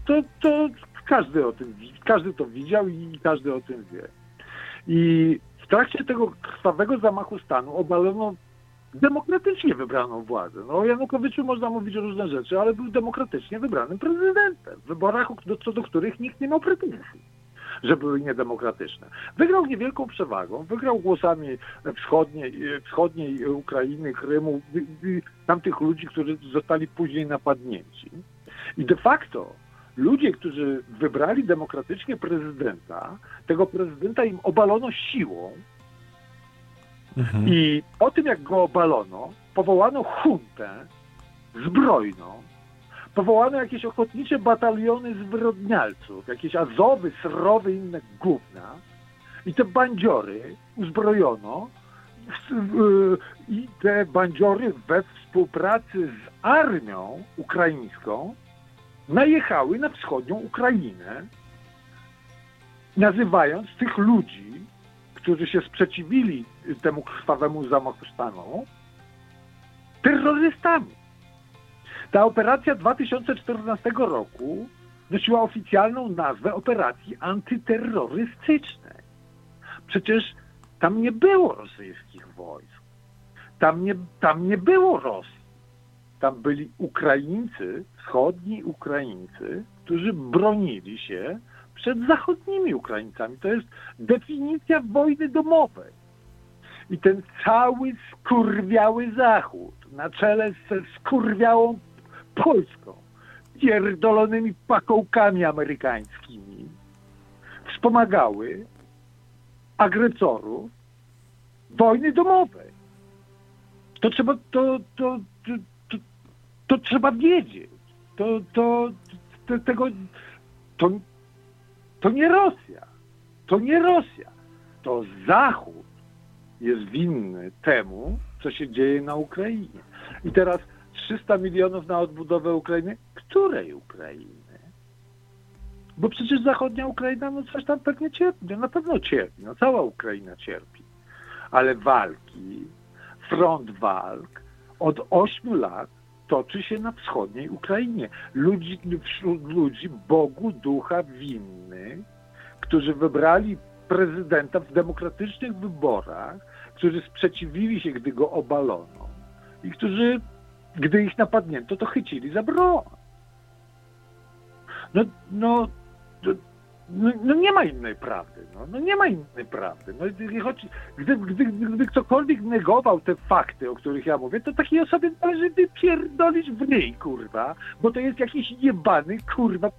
To, to każdy o tym każdy to widział i każdy o tym wie. I w trakcie tego krwawego zamachu stanu obalono demokratycznie wybraną władzę. No o Janukowyczu można mówić różne rzeczy, ale był demokratycznie wybranym prezydentem w wyborach, co do których nikt nie miał pretensji że były niedemokratyczne. Wygrał niewielką przewagą, wygrał głosami wschodniej, wschodniej Ukrainy, Krymu, tamtych ludzi, którzy zostali później napadnięci. I de facto ludzie, którzy wybrali demokratycznie prezydenta, tego prezydenta im obalono siłą. I po tym, jak go obalono, powołano huntę zbrojną, powołano jakieś ochotnicze bataliony zwyrodnialców, jakieś azowy, srowy inne gówna. I te bandziory uzbrojono i te bandziory we współpracy z armią ukraińską najechały na wschodnią Ukrainę, nazywając tych ludzi, którzy się sprzeciwili temu krwawemu zamachu stanu, terrorystami. Ta operacja 2014 roku nosiła oficjalną nazwę operacji antyterrorystycznej. Przecież tam nie było rosyjskich wojsk. Tam nie, tam nie było Rosji. Tam byli Ukraińcy, wschodni Ukraińcy, którzy bronili się przed zachodnimi Ukraińcami. To jest definicja wojny domowej. I ten cały skurwiały Zachód na czele ze skurwiałą Polską, pierdolonymi pakołkami amerykańskimi, wspomagały agresorów wojny domowej. To trzeba, to, to, to trzeba wiedzieć. To, to, tego, to, to nie Rosja. To nie Rosja. To Zachód jest winny temu, co się dzieje na Ukrainie. I teraz 300 milionów na odbudowę Ukrainy. Której Ukrainy? Bo przecież zachodnia Ukraina, no coś tam pewnie cierpi. Na pewno cierpi. No cała Ukraina cierpi. Ale walki, front walk od 8 lat toczy się na wschodniej Ukrainie. Ludzi, wśród ludzi Bogu ducha winnych, którzy wybrali prezydenta w demokratycznych wyborach, którzy sprzeciwili się, gdy go obalono i którzy, gdy ich napadnięto, to chycili za broń. No, no, no, no nie ma innej prawdy, no, no nie ma innej prawdy. No, choć, gdy, gdy, gdyby ktokolwiek negował te fakty, o których ja mówię, to takiej osobie należy wypierdolić w niej, kurwa, bo to jest jakiś jebany, kurwa,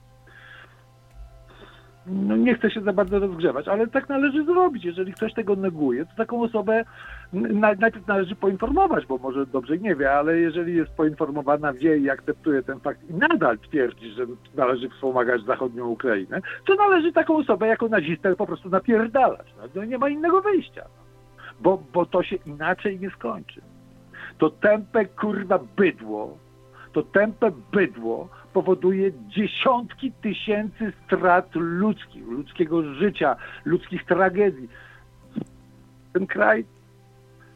no nie chcę się za bardzo rozgrzewać, ale tak należy zrobić. Jeżeli ktoś tego neguje, to taką osobę na, najpierw należy poinformować, bo może dobrze nie wie, ale jeżeli jest poinformowana, wie i akceptuje ten fakt i nadal twierdzi, że należy wspomagać zachodnią Ukrainę, to należy taką osobę jako nazistę po prostu napierdalać. No, no nie ma innego wyjścia. Bo, bo to się inaczej nie skończy. To tępe kurwa bydło, to tępe bydło powoduje dziesiątki tysięcy strat ludzkich, ludzkiego życia, ludzkich tragedii. Ten kraj,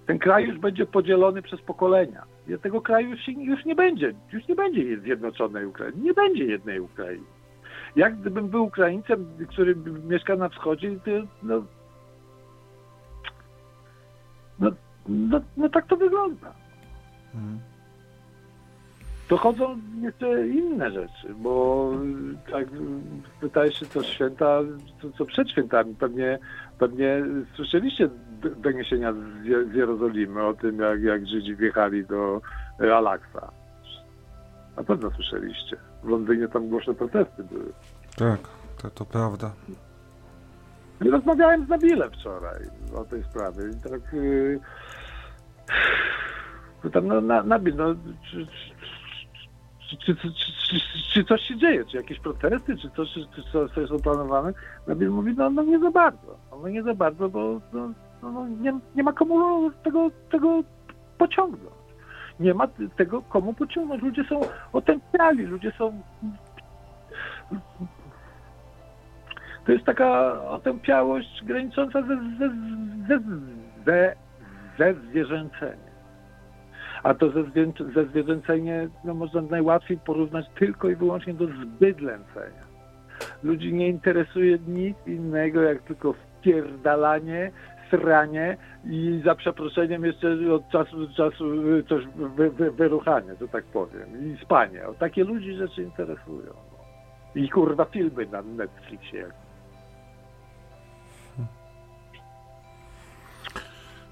ten kraj już będzie podzielony przez pokolenia. I tego kraju już, się, już nie będzie, już nie będzie zjednoczonej Ukrainy, nie będzie jednej Ukrainy. Jak gdybym był Ukraińcem, który mieszka na wschodzie, to no, no, no, no tak to wygląda. Hmm dochodzą jeszcze inne rzeczy, bo tak wydaje się to święta, co, co przed świętami. Pewnie, pewnie słyszeliście doniesienia z, Jerozolimy o tym, jak, jak Żydzi wjechali do Alaksa. Na pewno słyszeliście. W Londynie tam głośne protesty były. Tak, to, to prawda. Rozmawiałem z Nabilem wczoraj o tej sprawie. I tak... Yy, tam no, na, Nabil, no, czy, czy, czy, czy, czy, coś się dzieje, czy jakieś protesty, czy coś, czy coś są planowane. Nabil mówi, no, no nie za bardzo, no nie za bardzo, bo no, no, no, nie, nie ma komu tego, tego pociągnąć. Nie ma tego komu pociągnąć. Ludzie są otępiali, ludzie są... To jest taka otępiałość granicząca ze, ze, ze, ze, ze zwierzęceniem. A to ze zwierzęcenie no, można najłatwiej porównać tylko i wyłącznie do zbydlęcenia. Ludzi nie interesuje nic innego, jak tylko wpierdalanie, sranie i za przeproszeniem jeszcze od czasu do czasu coś wy, wy, wyruchanie, że tak powiem, i spanie. O takie ludzi rzeczy interesują. I kurwa filmy na Netflixie. Jak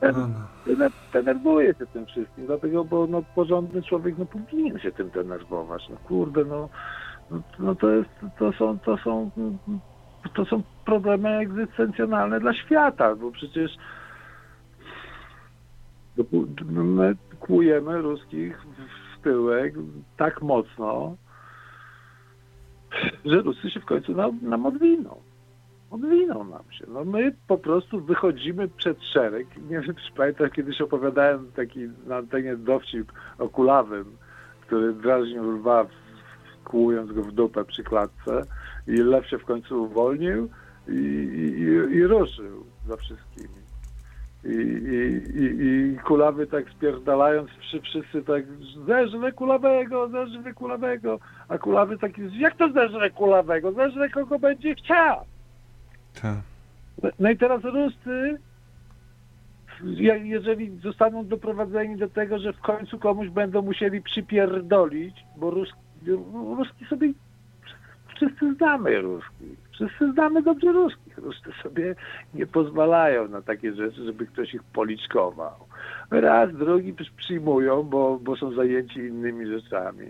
No, no. Denerwuję się tym wszystkim, dlatego, bo no, porządny człowiek no, powinien się tym denerwować. No kurde, no, no, no to, jest, to, są, to, są, to są problemy egzystencjonalne dla świata, bo przecież my kłujemy ruskich w tyłek tak mocno, że Rusy się w końcu nam, nam odwiną odwinął nam się. No my po prostu wychodzimy przed szereg. Nie wiem, czy pamiętasz, kiedyś opowiadałem taki na antenie dowcip o kulawym, który drażnił lwa, kłując go w dupę przy klatce i lew się w końcu uwolnił i, i, i, i ruszył za wszystkimi. I, i, i, i kulawy tak spierdalając, wszyscy tak zeżrę kulawego, zeżrę kulawego, a kulawy taki, jak to zeżrę kulawego? Zeżrę kogo będzie chciał. Tak. No i teraz Ruscy, jeżeli zostaną doprowadzeni do tego, że w końcu komuś będą musieli przypierdolić, bo Ruski, Ruski sobie, wszyscy znamy Ruskich, wszyscy znamy dobrze Ruskich. Ruscy sobie nie pozwalają na takie rzeczy, żeby ktoś ich policzkował. Raz, drugi przyjmują, bo, bo są zajęci innymi rzeczami,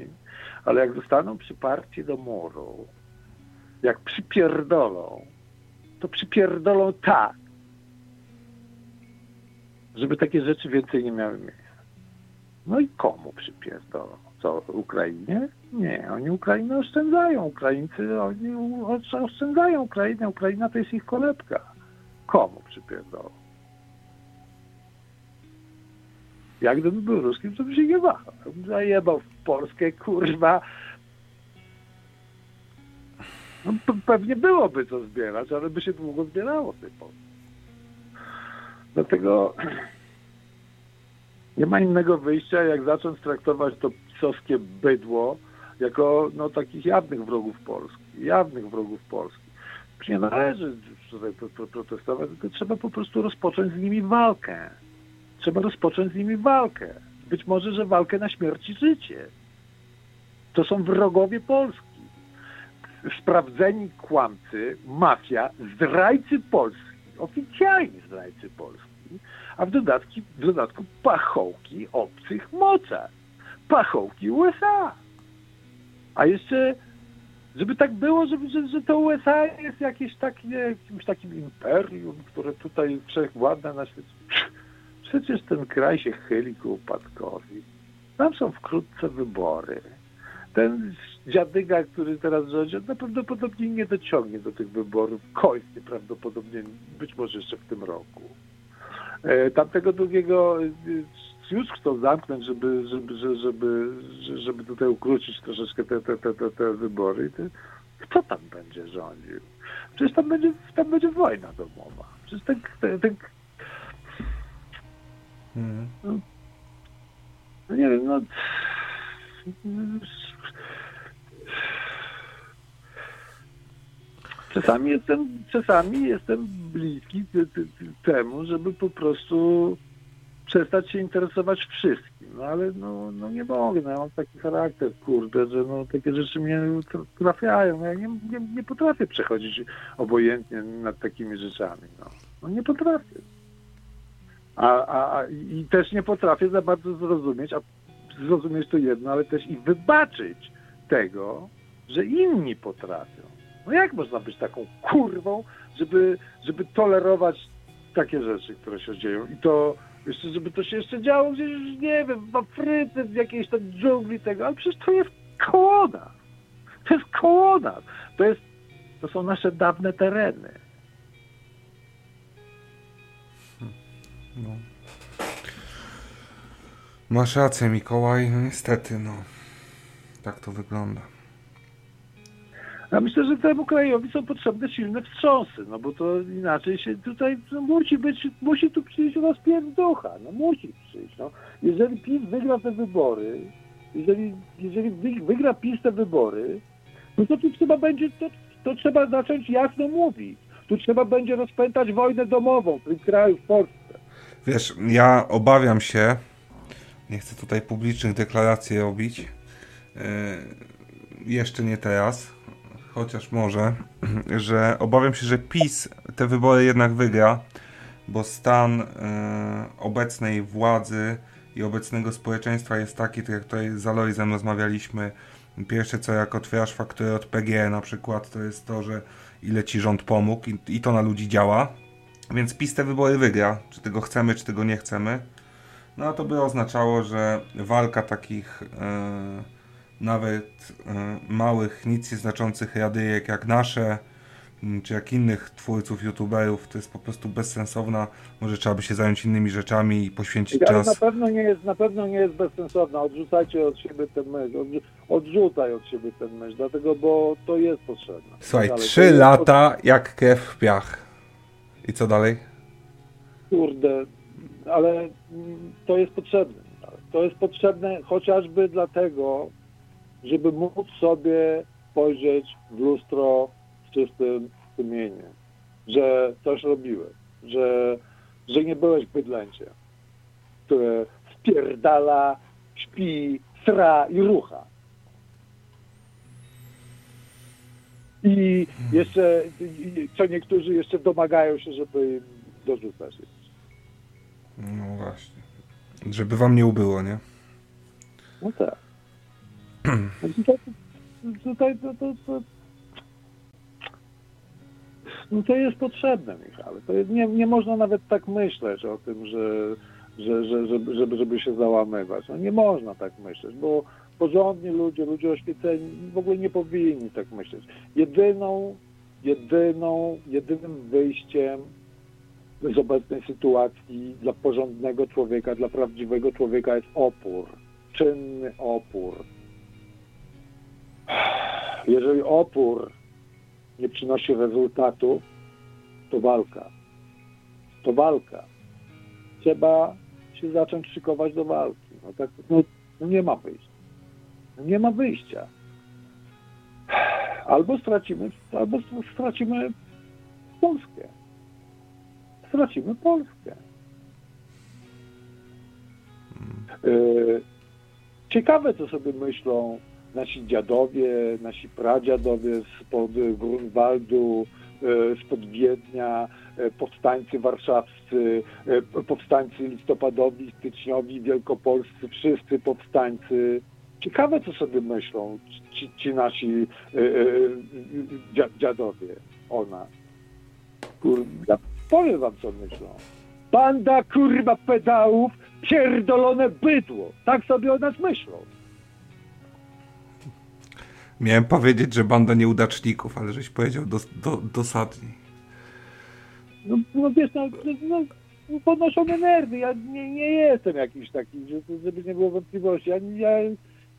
ale jak zostaną przyparci do muru, jak przypierdolą, to przypierdolą tak, żeby takie rzeczy więcej nie miały miejsca. No i komu przypierdolą? Co, Ukrainie? Nie, oni Ukrainę oszczędzają. Ukraińcy, oni oszczędzają Ukrainę. Ukraina to jest ich kolebka. Komu przypierdolą? Jak gdybym był ruskim, to bym się nie wahał. Zajebał w Polskę, kurwa, no, pewnie byłoby co zbierać, ale by się długo zbierało tej. Dlatego nie ma innego wyjścia, jak zacząć traktować to pisowskie bydło jako no, takich jawnych wrogów Polski. Jawnych wrogów Polski. Nie należy tutaj protestować, tylko trzeba po prostu rozpocząć z nimi walkę. Trzeba rozpocząć z nimi walkę. Być może, że walkę na śmierć i życie. To są wrogowie Polski sprawdzeni kłamcy, mafia, zdrajcy Polski, oficjalni zdrajcy Polski, a w dodatku, w dodatku pachołki obcych mocarstw, pachołki USA. A jeszcze, żeby tak było, żeby, że, że to USA jest jakieś takie, jakimś takim imperium, które tutaj wszechwładne na świecie. Przecież ten kraj się chyli ku upadkowi. Tam są wkrótce wybory. Ten dziadyga, który teraz rządzi, on prawdopodobnie nie dociągnie do tych wyborów. Kończy prawdopodobnie, być może jeszcze w tym roku. E, tamtego drugiego e, już chcą zamknąć, żeby, żeby, żeby, żeby, żeby tutaj ukrócić troszeczkę te, te, te, te, te wybory. Kto tam będzie rządził? Przecież tam będzie, tam będzie wojna domowa. Przecież ten, ten, ten Mhm. no, no nie wiem, no czasami jestem, czasami jestem bliski temu, żeby po prostu przestać się interesować wszystkim. No ale no, no nie mogę, no, ja mam taki charakter, kurde, że no, takie rzeczy mnie trafiają. No, ja nie, nie, nie potrafię przechodzić obojętnie nad takimi rzeczami. No, no nie potrafię. A, a, a, I też nie potrafię za bardzo zrozumieć, a zrozumieć to jedno, ale też i wybaczyć tego, że inni potrafią. No jak można być taką kurwą, żeby, żeby tolerować takie rzeczy, które się dzieją i to jeszcze, żeby to się jeszcze działo gdzieś, nie wiem, w Afryce, w jakiejś tam dżungli tego, ale przecież to jest koło. To jest koło. To, jest, to są nasze dawne tereny. No. Masz rację, Mikołaj. No niestety, no. Tak to wygląda. Ja myślę, że temu krajowi są potrzebne silne wstrząsy, no bo to inaczej się tutaj no, musi być, musi tu przyjść rozpierducha, no musi przyjść, no. Jeżeli PiS wygra te wybory, jeżeli, jeżeli wygra PiS te wybory, no to tu trzeba będzie, to, to trzeba zacząć jasno mówić. Tu trzeba będzie rozpętać wojnę domową w tym kraju, w Polsce. Wiesz, ja obawiam się, nie chcę tutaj publicznych deklaracji robić, yy, jeszcze nie teraz, chociaż może, że obawiam się, że PiS te wybory jednak wygra, bo stan yy, obecnej władzy i obecnego społeczeństwa jest taki, tak jak tutaj z Aloizem rozmawialiśmy, pierwsze co jak otwierasz fakturę od PGE na przykład, to jest to, że ile ci rząd pomógł i, i to na ludzi działa, więc PiS te wybory wygra, czy tego chcemy, czy tego nie chcemy. No a to by oznaczało, że walka takich e, nawet e, małych, nic nieznaczących radyjek jak nasze, m, czy jak innych twórców, youtuberów, to jest po prostu bezsensowna. Może trzeba by się zająć innymi rzeczami i poświęcić Ale na czas. pewno nie jest, na pewno nie jest bezsensowna. Odrzucajcie od siebie ten myśl. Odrzu- Odrzucaj od siebie ten myśl, dlatego, bo to jest potrzebne. Słuchaj, trzy lata jak krew w piach. I co dalej? Kurde, ale mm, to jest potrzebne. To jest potrzebne chociażby dlatego, żeby móc sobie spojrzeć w lustro z czystym sumieniem, że coś robiłeś, że, że nie byłeś bydlęciem, które wpierdala, śpi, sra i rucha. I jeszcze, co niektórzy jeszcze domagają się, żeby im dorzucać. No właśnie. Żeby wam nie ubyło, nie? No tak. Tutaj, to, to, to, no to jest potrzebne, Michał. To jest, nie, nie można nawet tak myśleć o tym, że, że, że, żeby, żeby, żeby się załamywać. No nie można tak myśleć, bo porządni ludzie, ludzie oświeceni w ogóle nie powinni tak myśleć. Jedyną, jedyną, jedynym wyjściem z obecnej sytuacji dla porządnego człowieka, dla prawdziwego człowieka jest opór. Czynny opór. Jeżeli opór nie przynosi rezultatu, to walka. To walka. Trzeba się zacząć szykować do walki. No tak, no, no nie ma wyjścia. No nie ma wyjścia. Albo stracimy, albo stracimy Polskę. Stracimy Polskę. Yy, Ciekawe, co sobie myślą nasi dziadowie, nasi pradziadowie spod Grunwaldu, e, spod Wiednia, e, powstańcy warszawscy, e, powstańcy listopadowi, styczniowi, wielkopolscy, wszyscy powstańcy. Ciekawe, co sobie myślą ci, ci nasi dziadowie o nas. Kurwa, powiem wam, co myślą. Banda kurwa pedałów, pierdolone bydło. Tak sobie o nas myślą. Miałem powiedzieć, że banda nieudaczników, ale żeś powiedział dos, do, dosadniej. No, no wiesz, no, no, no podnoszone nerwy. Ja nie, nie jestem jakiś taki, żeby nie było wątpliwości. Ja, ja,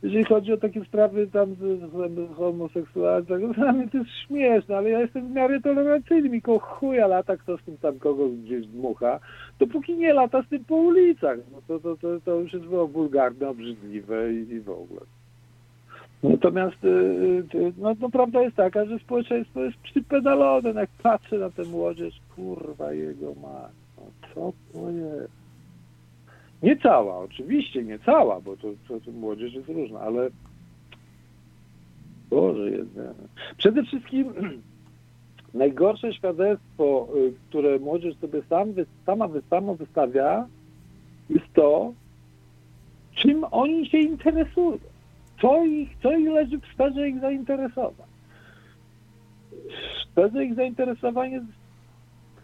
jeżeli chodzi o takie sprawy tam z, z homoseksualnym, dla mnie to jest śmieszne, ale ja jestem w miarę tolerancyjny. Mi koło chuja lata, kto z tym tam kogoś gdzieś dmucha, dopóki nie lata z tym po ulicach. No to, to, to, to już jest było wulgarne, obrzydliwe i, i w ogóle. Natomiast y, y, no, no, prawda jest taka, że społeczeństwo jest przypedalone. Jak patrzę na tę młodzież, kurwa jego ma. No, co to jest? Nie cała, oczywiście nie cała, bo to, to, to młodzież jest różna, ale Boże jedyne. Przede wszystkim najgorsze świadectwo, y, które młodzież sobie sam, sama, sama wystawia, jest to, czym oni się interesują co ich, co ich leży w sferze ich zainteresowań. W sferze ich zainteresowań jest,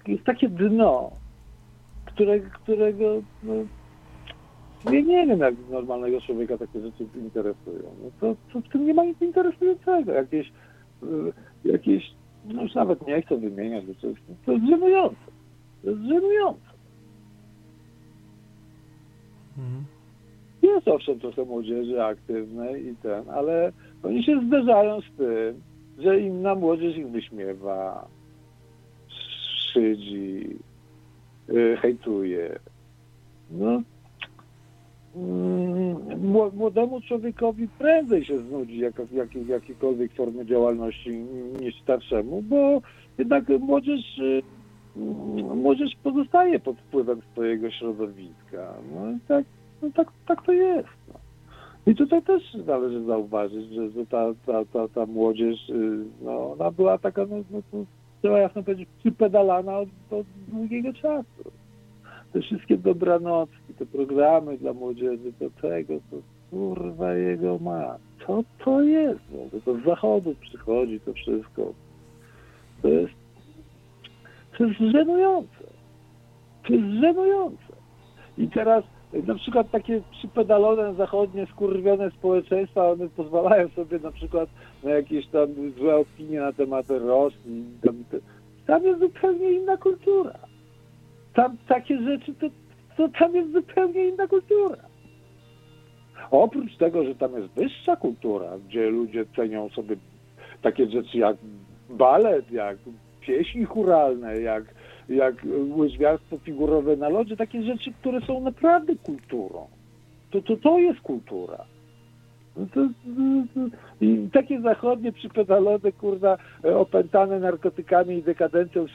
jest takie dno, które, którego no, ja nie wiem, jak normalnego człowieka takie rzeczy interesują. No to, to w tym nie ma nic interesującego. Jakieś, y, jakieś no już nawet nie chcę wymieniać, to jest, to jest żenujące. To jest żenujące. Mhm. Jest owszem trochę młodzieży aktywnej i ten, ale oni się zderzają z tym, że inna młodzież ich wyśmiewa, szydzi, yy, hejtuje. No, mm, młodemu człowiekowi prędzej się znudzi jak, jak, jakiejkolwiek formy działalności niż starszemu, bo jednak młodzież, y, młodzież pozostaje pod wpływem swojego środowiska. No i tak no tak, tak to jest. No. I tutaj też należy zauważyć, że, że ta, ta, ta, ta młodzież, y, no, ona była taka, no, no to trzeba jasno powiedzieć, przypedalana od, od długiego czasu. Te wszystkie dobranocki, te programy dla młodzieży, to tego, to kurwa jego ma. Co to jest? No, to z zachodu przychodzi to wszystko. To jest, to jest żenujące. To jest żenujące. I teraz na przykład takie przypedalone zachodnie, skurwione społeczeństwa, one pozwalają sobie na przykład na jakieś tam złe opinie na temat Rosji. Tam, tam jest zupełnie inna kultura. Tam takie rzeczy, to, to tam jest zupełnie inna kultura. Oprócz tego, że tam jest wyższa kultura, gdzie ludzie cenią sobie takie rzeczy jak balet, jak pieśni churalne, jak jak łyżwiarstwo figurowe na lodzie, takie rzeczy, które są naprawdę kulturą. To, to, to jest kultura. No to, I takie zachodnie przypedalone, kurwa, opętane narkotykami i dekadencją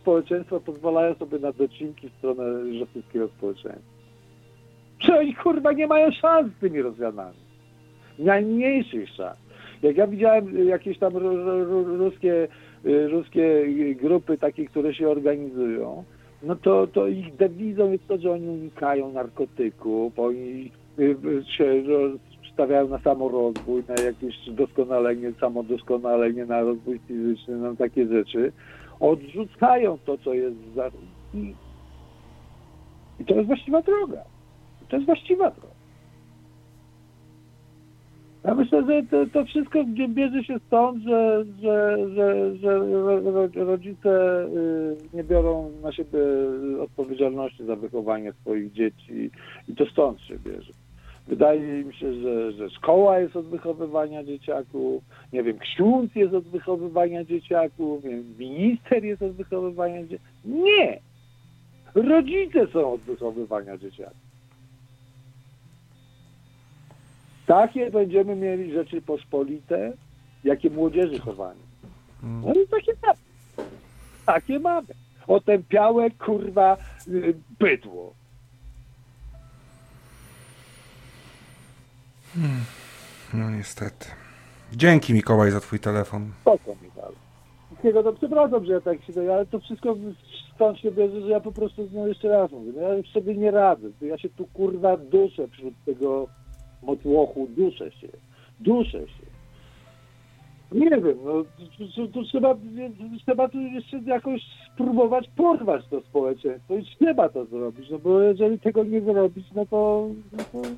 społeczeństwa pozwalają sobie na docinki w stronę rosyjskiego społeczeństwa. Czy oni, kurwa, nie mają szans z tymi Rosjanami. Najmniejszych szans. Jak ja widziałem jakieś tam ruskie ruskie grupy takie, które się organizują, no to, to ich dewizą jest to, że oni unikają narkotyków, oni y, się stawiają na samorozwój, na jakieś doskonalenie, samodoskonalenie, na rozwój fizyczny, na takie rzeczy. Odrzucają to, co jest za... I to jest właściwa droga. To jest właściwa droga. Ja myślę, że to, to wszystko bierze się stąd, że, że, że, że rodzice y, nie biorą na siebie odpowiedzialności za wychowanie swoich dzieci i to stąd się bierze. Wydaje mi się, że, że szkoła jest od wychowywania dzieciaków, nie wiem, ksiądz jest od wychowywania dzieciaków, wiem, minister jest od wychowywania dzieciaków. Nie! Rodzice są od wychowywania dzieciaków. Takie będziemy mieli rzeczy pospolite, jakie młodzieży chowanie. No i takie mamy. Takie mamy. Otępiałe, kurwa, y, bydło. No niestety. Dzięki Mikołaj za twój telefon. Spoko, Michał. Wszystkiego to przepraszam, że ja tak się ale to wszystko stąd się bierze, że ja po prostu, no jeszcze raz mówię, no ja sobie nie radzę. Ja się tu kurwa duszę wśród tego motłochu, duszę się. Duszę się. Nie wiem, no tu, tu trzeba, trzeba tu jeszcze jakoś spróbować porwać to społeczeństwo i trzeba to zrobić, no bo jeżeli tego nie zrobić, no to, no to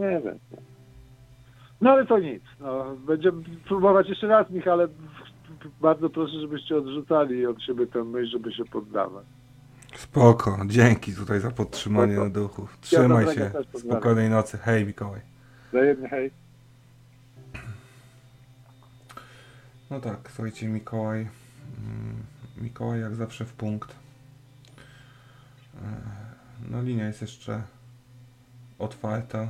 nie wiem. No ale to nic. No, będziemy próbować jeszcze raz, Michale. Bardzo proszę, żebyście odrzucali od siebie tę myśl, żeby się poddawać. Spoko, dzięki tutaj za podtrzymanie Spoko. na duchu. Trzymaj dobrego się. Spokojnej nocy. Hej Mikołaj. Wzajemnie, hej. No tak, słuchajcie, Mikołaj. mm, Mikołaj jak zawsze w punkt. E, No linia jest jeszcze otwarta.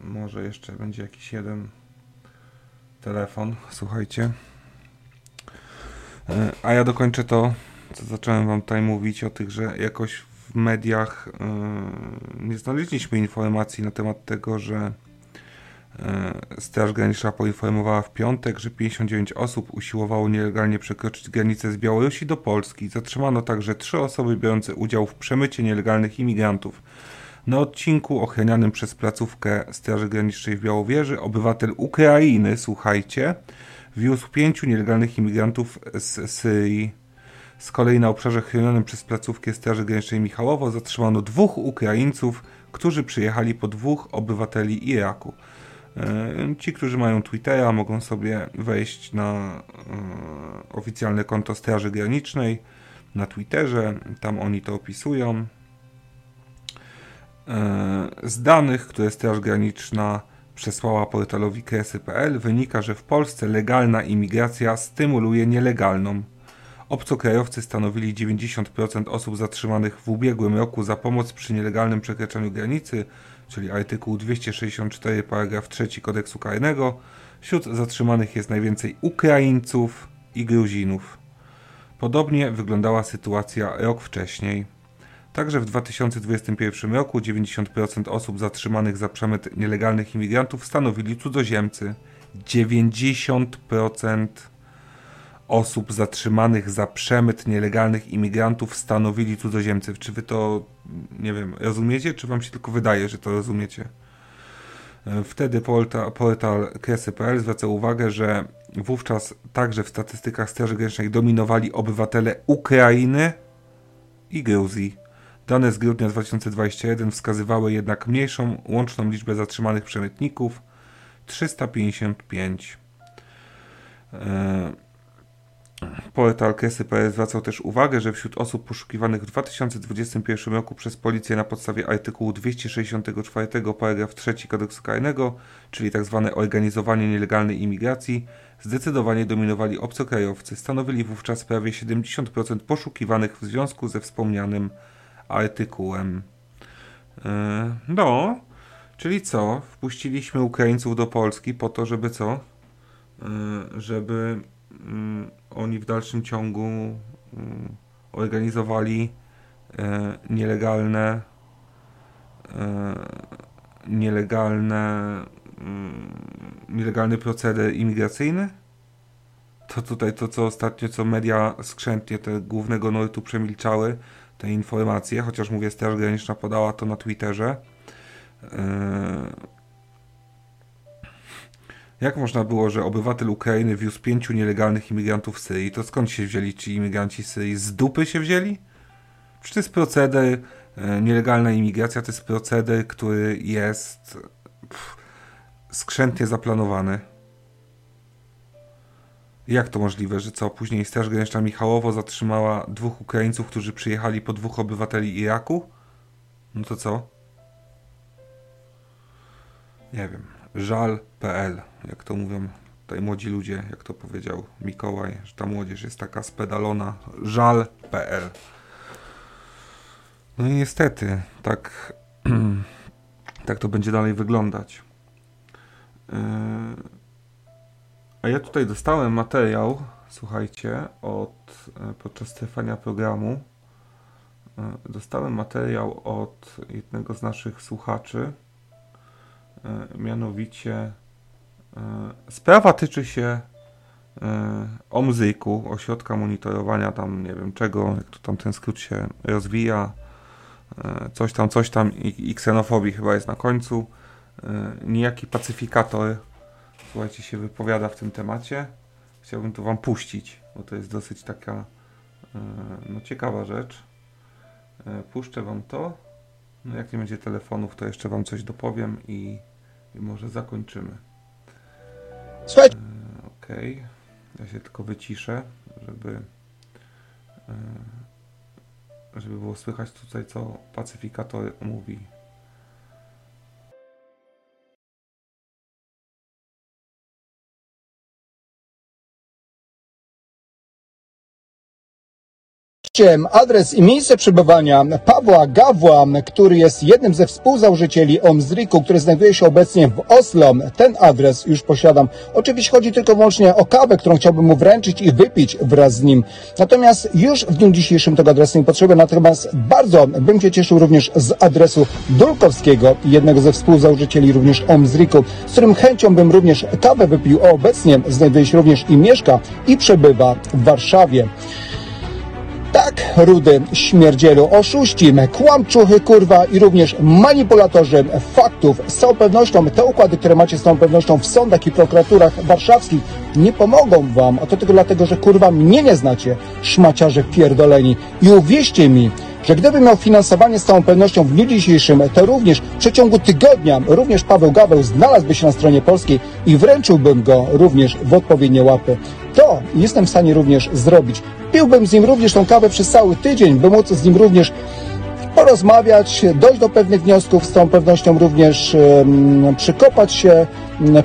Może jeszcze będzie jakiś jeden telefon. Słuchajcie. E, A ja dokończę to, co zacząłem wam tutaj mówić o tych, że jakoś w mediach e, nie znaleźliśmy informacji na temat tego, że E, Straż Graniczna poinformowała w piątek, że 59 osób usiłowało nielegalnie przekroczyć granicę z Białorusi do Polski. Zatrzymano także trzy osoby biorące udział w przemycie nielegalnych imigrantów. Na odcinku ochranianym przez placówkę Straży Granicznej w Białowieży obywatel Ukrainy, słuchajcie, wiózł pięciu nielegalnych imigrantów z Syrii. Z kolei na obszarze chronionym przez placówkę Straży Granicznej Michałowo zatrzymano dwóch Ukraińców, którzy przyjechali po dwóch obywateli Iraku. E, Ci, którzy mają Twittera, mogą sobie wejść na e, oficjalne konto Straży Granicznej na Twitterze. Tam oni to opisują. E, Z danych, które Straż Graniczna przesłała portalowi kresy.pl wynika, że w Polsce legalna imigracja stymuluje nielegalną. Obcokrajowcy stanowili 90% osób zatrzymanych w ubiegłym roku za pomoc przy nielegalnym przekraczaniu granicy, czyli artykuł 264 paragraf 3 kodeksu karnego. Wśród zatrzymanych jest najwięcej Ukraińców i Gruzinów. Podobnie wyglądała sytuacja rok wcześniej. Także w 2021 roku 90% osób zatrzymanych za przemyt nielegalnych imigrantów stanowili cudzoziemcy. 90% osób zatrzymanych za przemyt nielegalnych imigrantów stanowili cudzoziemcy. Czy wy to, nie wiem, rozumiecie, czy wam się tylko wydaje, że to rozumiecie? E, Wtedy portal, portal kresy.pl zwraca uwagę, że wówczas także w statystykach Straży Granicznej dominowali obywatele Ukrainy i Gruzji. Dane z grudnia 2021 wskazywały jednak mniejszą łączną liczbę zatrzymanych przemytników 355. Portal Kresy.pl zwracał też uwagę, że wśród osób poszukiwanych w 2021 roku przez policję na podstawie artykułu 264 paragraf 3 kodeksu karnego, czyli tzw. organizowanie nielegalnej imigracji, zdecydowanie dominowali obcokrajowcy. Stanowili wówczas prawie 70% poszukiwanych w związku ze wspomnianym artykułem. Yy, No, czyli co? Wpuściliśmy Ukraińców do Polski po to, żeby co? Yy, Żeby oni w dalszym ciągu mm, organizowali e, nielegalne nielegalne nielegalny proceder imigracyjny? To tutaj to, co ostatnio, co media skrzętnie te głównego nurtu przemilczały, te informacje, chociaż mówię, Straż Graniczna podała to na Twitterze. Jak można było, że obywatel Ukrainy wiózł pięciu nielegalnych imigrantów z Syrii? To skąd się wzięli ci imigranci z Syrii? Z dupy się wzięli? Czy to jest proceder, e, nielegalna imigracja to jest proceder, który jest pff, skrzętnie zaplanowany. Jak to możliwe, że co? Później Straż Graniczna Michałowo zatrzymała dwóch Ukraińców, którzy przyjechali po dwóch obywateli Iraku? No to co? Nie wiem. Żal.pl, jak to mówią tutaj młodzi ludzie, jak to powiedział Mikołaj, że ta młodzież jest taka spedalona. Żal.pl. No i niestety, tak, tak to będzie dalej wyglądać. Yy, A ja tutaj dostałem materiał, słuchajcie, od e, podczas trwania programu. e, Dostałem materiał od jednego z naszych słuchaczy, mianowicie e, sprawa tyczy się OMZYK-u, ośrodka monitorowania tam nie wiem czego, jak to tam ten skrót się rozwija, coś tam, coś tam i, i ksenofobii chyba jest na końcu. Niejaki pacyfikator, słuchajcie, się wypowiada w tym temacie. Chciałbym to wam puścić, bo to jest dosyć taka no, ciekawa rzecz. Puszczę wam to. No jak nie będzie telefonów, to jeszcze Wam coś dopowiem i, i może zakończymy. Słuchajcie. E, Okej. Okay. Ja się tylko wyciszę, żeby e, żeby było słychać tutaj, co pacyfikator mówi. Adres i miejsce przebywania Pawła Gawła, który jest jednym ze współzałożycieli OMZRIK-u, który znajduje się obecnie w Oslo. Ten adres już posiadam. Oczywiście chodzi tylko wyłącznie o kawę, którą chciałbym mu wręczyć i wypić wraz z nim. Natomiast już w dniu dzisiejszym tego adresu nie potrzebuję, natomiast bardzo bym się cieszył również z adresu Dulkowskiego, jednego ze współzałożycieli również OMZRIK-u, z którym chęcią bym również kawę wypił, a obecnie znajduje się również i mieszka i przebywa w Warszawie. Tak, rudy śmierdzielu, oszuści, kłamczuchy, kurwa i również manipulatorzy faktów. Z całą pewnością te układy, które macie z całą pewnością w sądach i prokuraturach warszawskich nie pomogą wam, a to tylko dlatego, że kurwa mnie nie znacie, szmaciarze pierdoleni. I uwierzcie mi, że gdybym miał finansowanie z całą pewnością w dniu dzisiejszym, to również w przeciągu tygodnia również Paweł Gaweł znalazłby się na stronie polskiej i wręczyłbym go również w odpowiednie łapy. To jestem w stanie również zrobić. Piłbym z nim również tą kawę przez cały tydzień, by móc z nim również porozmawiać, dojść do pewnych wniosków, z tą pewnością również um, przykopać się,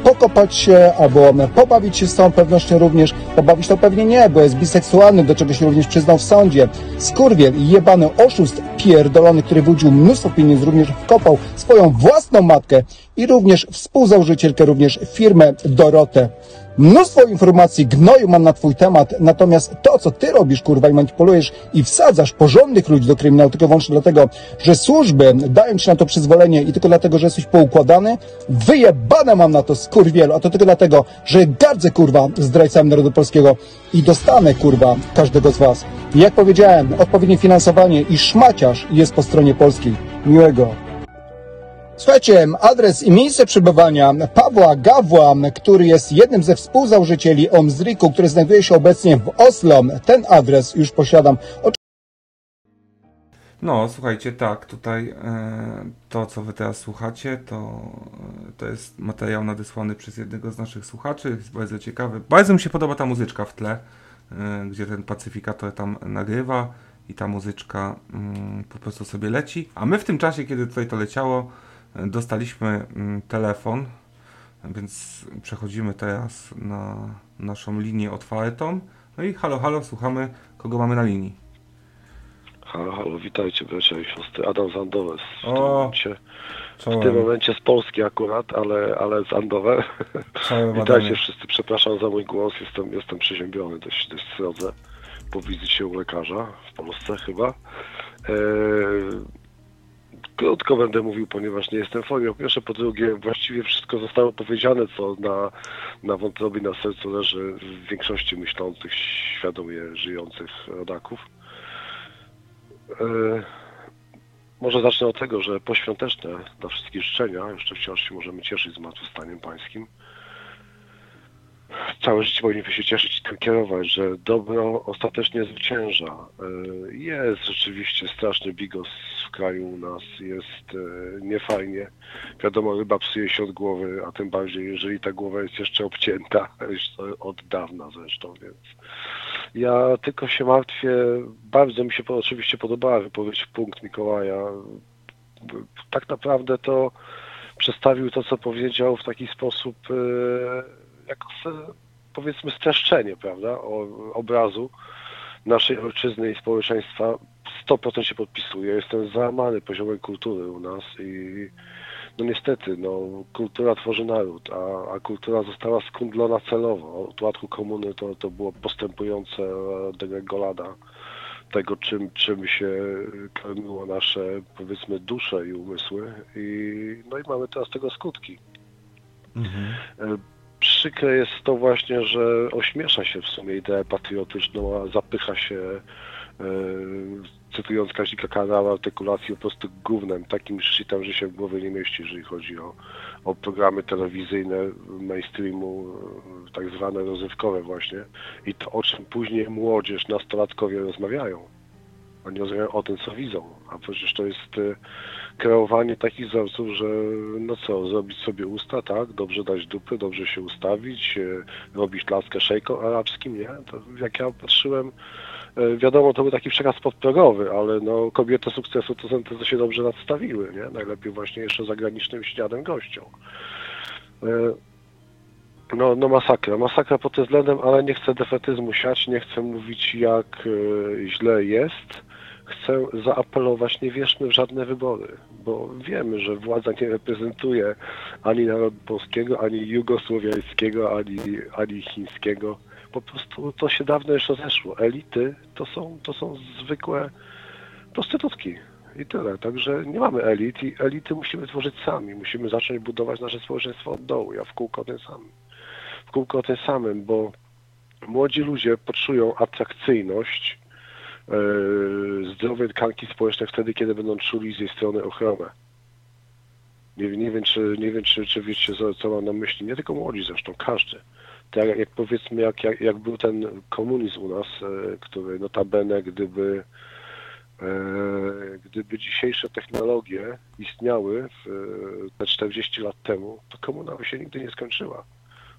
pokopać się, albo pobawić się z całą pewnością również. Pobawić to pewnie nie, bo jest biseksualny, do czego się również przyznał w sądzie. Skurwiel, jebany oszust pierdolony, który wyłudził mnóstwo pieniędzy, również wkopał swoją własną matkę i również współzałożycielkę również firmę Dorotę. Mnóstwo informacji gnoju mam na twój temat, natomiast to, co ty robisz, kurwa, i manipulujesz i wsadzasz porządnych ludzi do kryminału tylko wyłącznie dlatego, że służby dają ci na to przyzwolenie i tylko dlatego, że jesteś poukładany, wyjebane mam na to skurwielu, a to tylko dlatego, że gardzę, kurwa, zdrajcami narodu polskiego i dostanę, kurwa, każdego z was. Jak powiedziałem, odpowiednie finansowanie i szmaciarz jest po stronie polskiej. Miłego. Słuchajcie, adres i miejsce przebywania Pawła Gawła, który jest jednym ze współzałożycieli OMZRIK-u, który znajduje się obecnie w Oslo. Ten adres już posiadam. No, słuchajcie, tak, tutaj e, to, co wy teraz słuchacie, to, e, to jest materiał nadesłany przez jednego z naszych słuchaczy, jest bardzo ciekawy. Bardzo mi się podoba ta muzyczka w tle, e, gdzie ten pacyfikator tam nagrywa i ta muzyczka mm, po prostu sobie leci. A my w tym czasie, kiedy tutaj to leciało, dostaliśmy mm, telefon, więc przechodzimy teraz na naszą linię otwartą. No i halo, halo, słuchamy, kogo mamy na linii. Halo, halo, witajcie bracia i siostry. Adam Zandowe w tym, O, momencie, w tym momencie z Polski akurat, ale, ale z. Czołem, Witajcie wszyscy, przepraszam za mój głos, jestem, jestem przeziębiony dość, dość srodze po wizycie u lekarza w Polsce chyba. Eee, krótko będę mówił, ponieważ nie jestem w formie. Po pierwsze, po drugie, właściwie wszystko zostało powiedziane, co na, na wątrobie, na sercu leży w większości myślących, świadomie żyjących rodaków. E, może zacznę od tego, że poświąteczne dla wszystkich życzenia, jeszcze wciąż się możemy cieszyć zmartwychwstaniem pańskim. Całe życie powinniśmy się cieszyć i tym kierować, że dobro ostatecznie zwycięża. E, Jest rzeczywiście straszny bigos w kraju u nas, jest e, niefajnie. Wiadomo, ryba psuje się od głowy, a tym bardziej, jeżeli ta głowa jest jeszcze obcięta, już od dawna zresztą, więc ja tylko się martwię, bardzo mi się oczywiście podobała wypowiedź punkt Mikołaja. Tak naprawdę to przedstawił to, co powiedział w taki sposób, e, jako se- powiedzmy streszczenie, prawda, o, obrazu naszej ojczyzny i społeczeństwa. 100% się podpisuję. Jestem załamany poziomem kultury u nas i no niestety, no, kultura tworzy naród, a, a kultura została skundlona celowo. Od łatku komuny to, to było postępujące degregolada tego, czym, czym się karmiło nasze, powiedzmy, dusze i umysły. I, no i mamy teraz tego skutki. E, Przykre jest to właśnie, że ośmiesza się w sumie ideę patriotyczną, a zapycha się, e, cytując Kazika Kanała, artykulacji po prostu gównem, takim shitem, że się w głowie nie mieści, jeżeli chodzi o, o programy telewizyjne mainstreamu, e, tak zwane rozrywkowe właśnie. I to, o czym później młodzież, nastolatkowie rozmawiają. Oni rozmawiają o tym, co widzą, a przecież to jest e, kreowanie takich wzorców, że no co, zrobić sobie usta, tak, dobrze dać dupy, dobrze się ustawić, e, robić laskę szejką arabskim, nie? To jak ja patrzyłem, wiadomo, to był taki przekaz podprogowy, ale no kobiety sukcesu to co się dobrze nadstawiły, nie? Najlepiej właśnie jeszcze zagranicznym śniadem gościom. E, No, no masakra, masakra pod tym względem, ale nie chcę defetyzmu siać, nie chcę mówić jak e, źle jest. Chcę zaapelować, nie wierzmy w żadne wybory, bo wiemy, że władza nie reprezentuje ani narodu polskiego, ani jugosłowiańskiego, ani, ani chińskiego. Po prostu to się dawno już rozeszło. Elity to są, to są zwykłe prostytutki. I tyle. Także nie mamy elit i elity musimy tworzyć sami. Musimy zacząć budować nasze społeczeństwo od dołu. Ja w kółko tym samym. W kółko tym samym, bo młodzi ludzie poczują atrakcyjność yy, zdrowej tkanki społecznej wtedy, kiedy będą czuli z jej strony ochronę. Nie, nie wiem, czy, nie wiem czy, czy wiecie, co, co mam na myśli. Nie tylko młodzi zresztą, każdy. Tak jak, powiedzmy, jak, jak, jak był ten komunizm u nas, e, który notabene, gdyby E, Gdyby dzisiejsze technologie istniały w, te 40 lat temu, to komuna by się nigdy nie skończyła.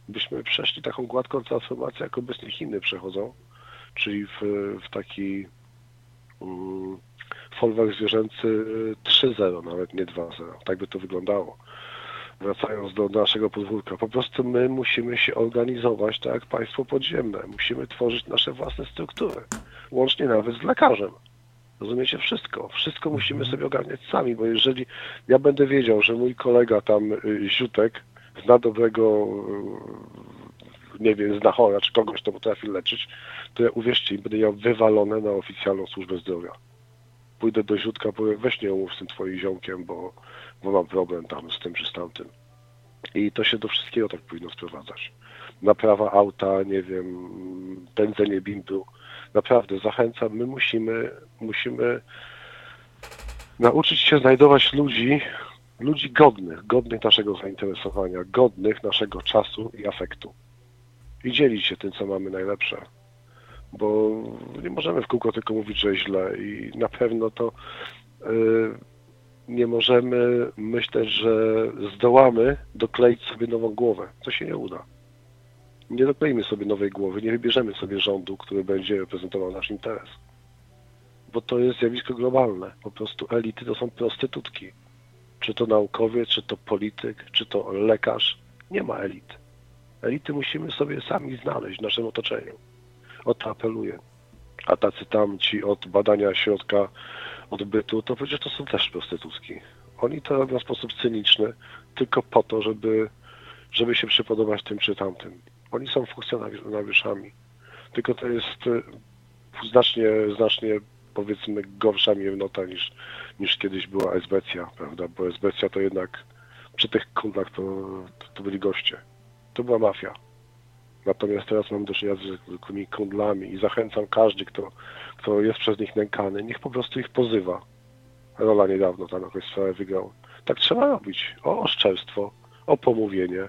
Byśmy przeszli taką gładką transformację, jak obecnie Chiny przechodzą, czyli w, w taki um, folwark zwierzęcy 3.0, nawet nie 2.0. Tak by to wyglądało. Wracając do naszego podwórka, po prostu my musimy się organizować tak jak państwo podziemne. Musimy tworzyć nasze własne struktury, łącznie nawet z lekarzem. Rozumiecie? Wszystko. Wszystko musimy sobie ogarniać sami, bo jeżeli ja będę wiedział, że mój kolega tam y, Ziutek zna dobrego, y, nie wiem, zna chora, czy kogoś, kto potrafi leczyć, to ja uwierzcie będę miał wywalone na oficjalną służbę zdrowia. Pójdę do Ziutka, powiem, weź nie umów z tym twoim ziomkiem, bo, bo mam problem tam z tym czy z tamtym. I to się do wszystkiego tak powinno sprowadzać. Naprawa auta, nie wiem, pędzenie bimbu, naprawdę zachęcam, my musimy, musimy nauczyć się znajdować ludzi, ludzi godnych, godnych naszego zainteresowania, godnych naszego czasu i afektu. I dzielić się tym, co mamy najlepsze. Bo nie możemy w kółko tylko mówić, że źle i na pewno to yy, nie możemy myśleć, że zdołamy dokleić sobie nową głowę. To się nie uda nie dokleimy sobie nowej głowy, nie wybierzemy sobie rządu, który będzie reprezentował nasz interes. Bo to jest zjawisko globalne. Po prostu elity to są prostytutki. Czy to naukowiec, czy to polityk, czy to lekarz. Nie ma elit. Elity musimy sobie sami znaleźć w naszym otoczeniu. O to apeluję. A tacy tam ci od badania środka odbytu, to przecież to są też prostytutki. Oni to robią w sposób cyniczny, tylko po to, żeby, żeby się przypodobać tym czy tamtym. Oni są funkcjonariuszami. Tylko to jest e, znacznie, znacznie powiedzmy gorsza miernota niż, niż kiedyś była Esbecja, prawda? Bo Esbecja to jednak przy tych kundlach to, to, to byli goście. To była mafia. Natomiast teraz mam do czynienia z zwykłymi kundlami i zachęcam każdy, kto, kto jest przez nich nękany, niech po prostu ich pozywa. Rola niedawno tam jakąś sprawę wygrał. Tak trzeba robić. O oszczerstwo, o pomówienie,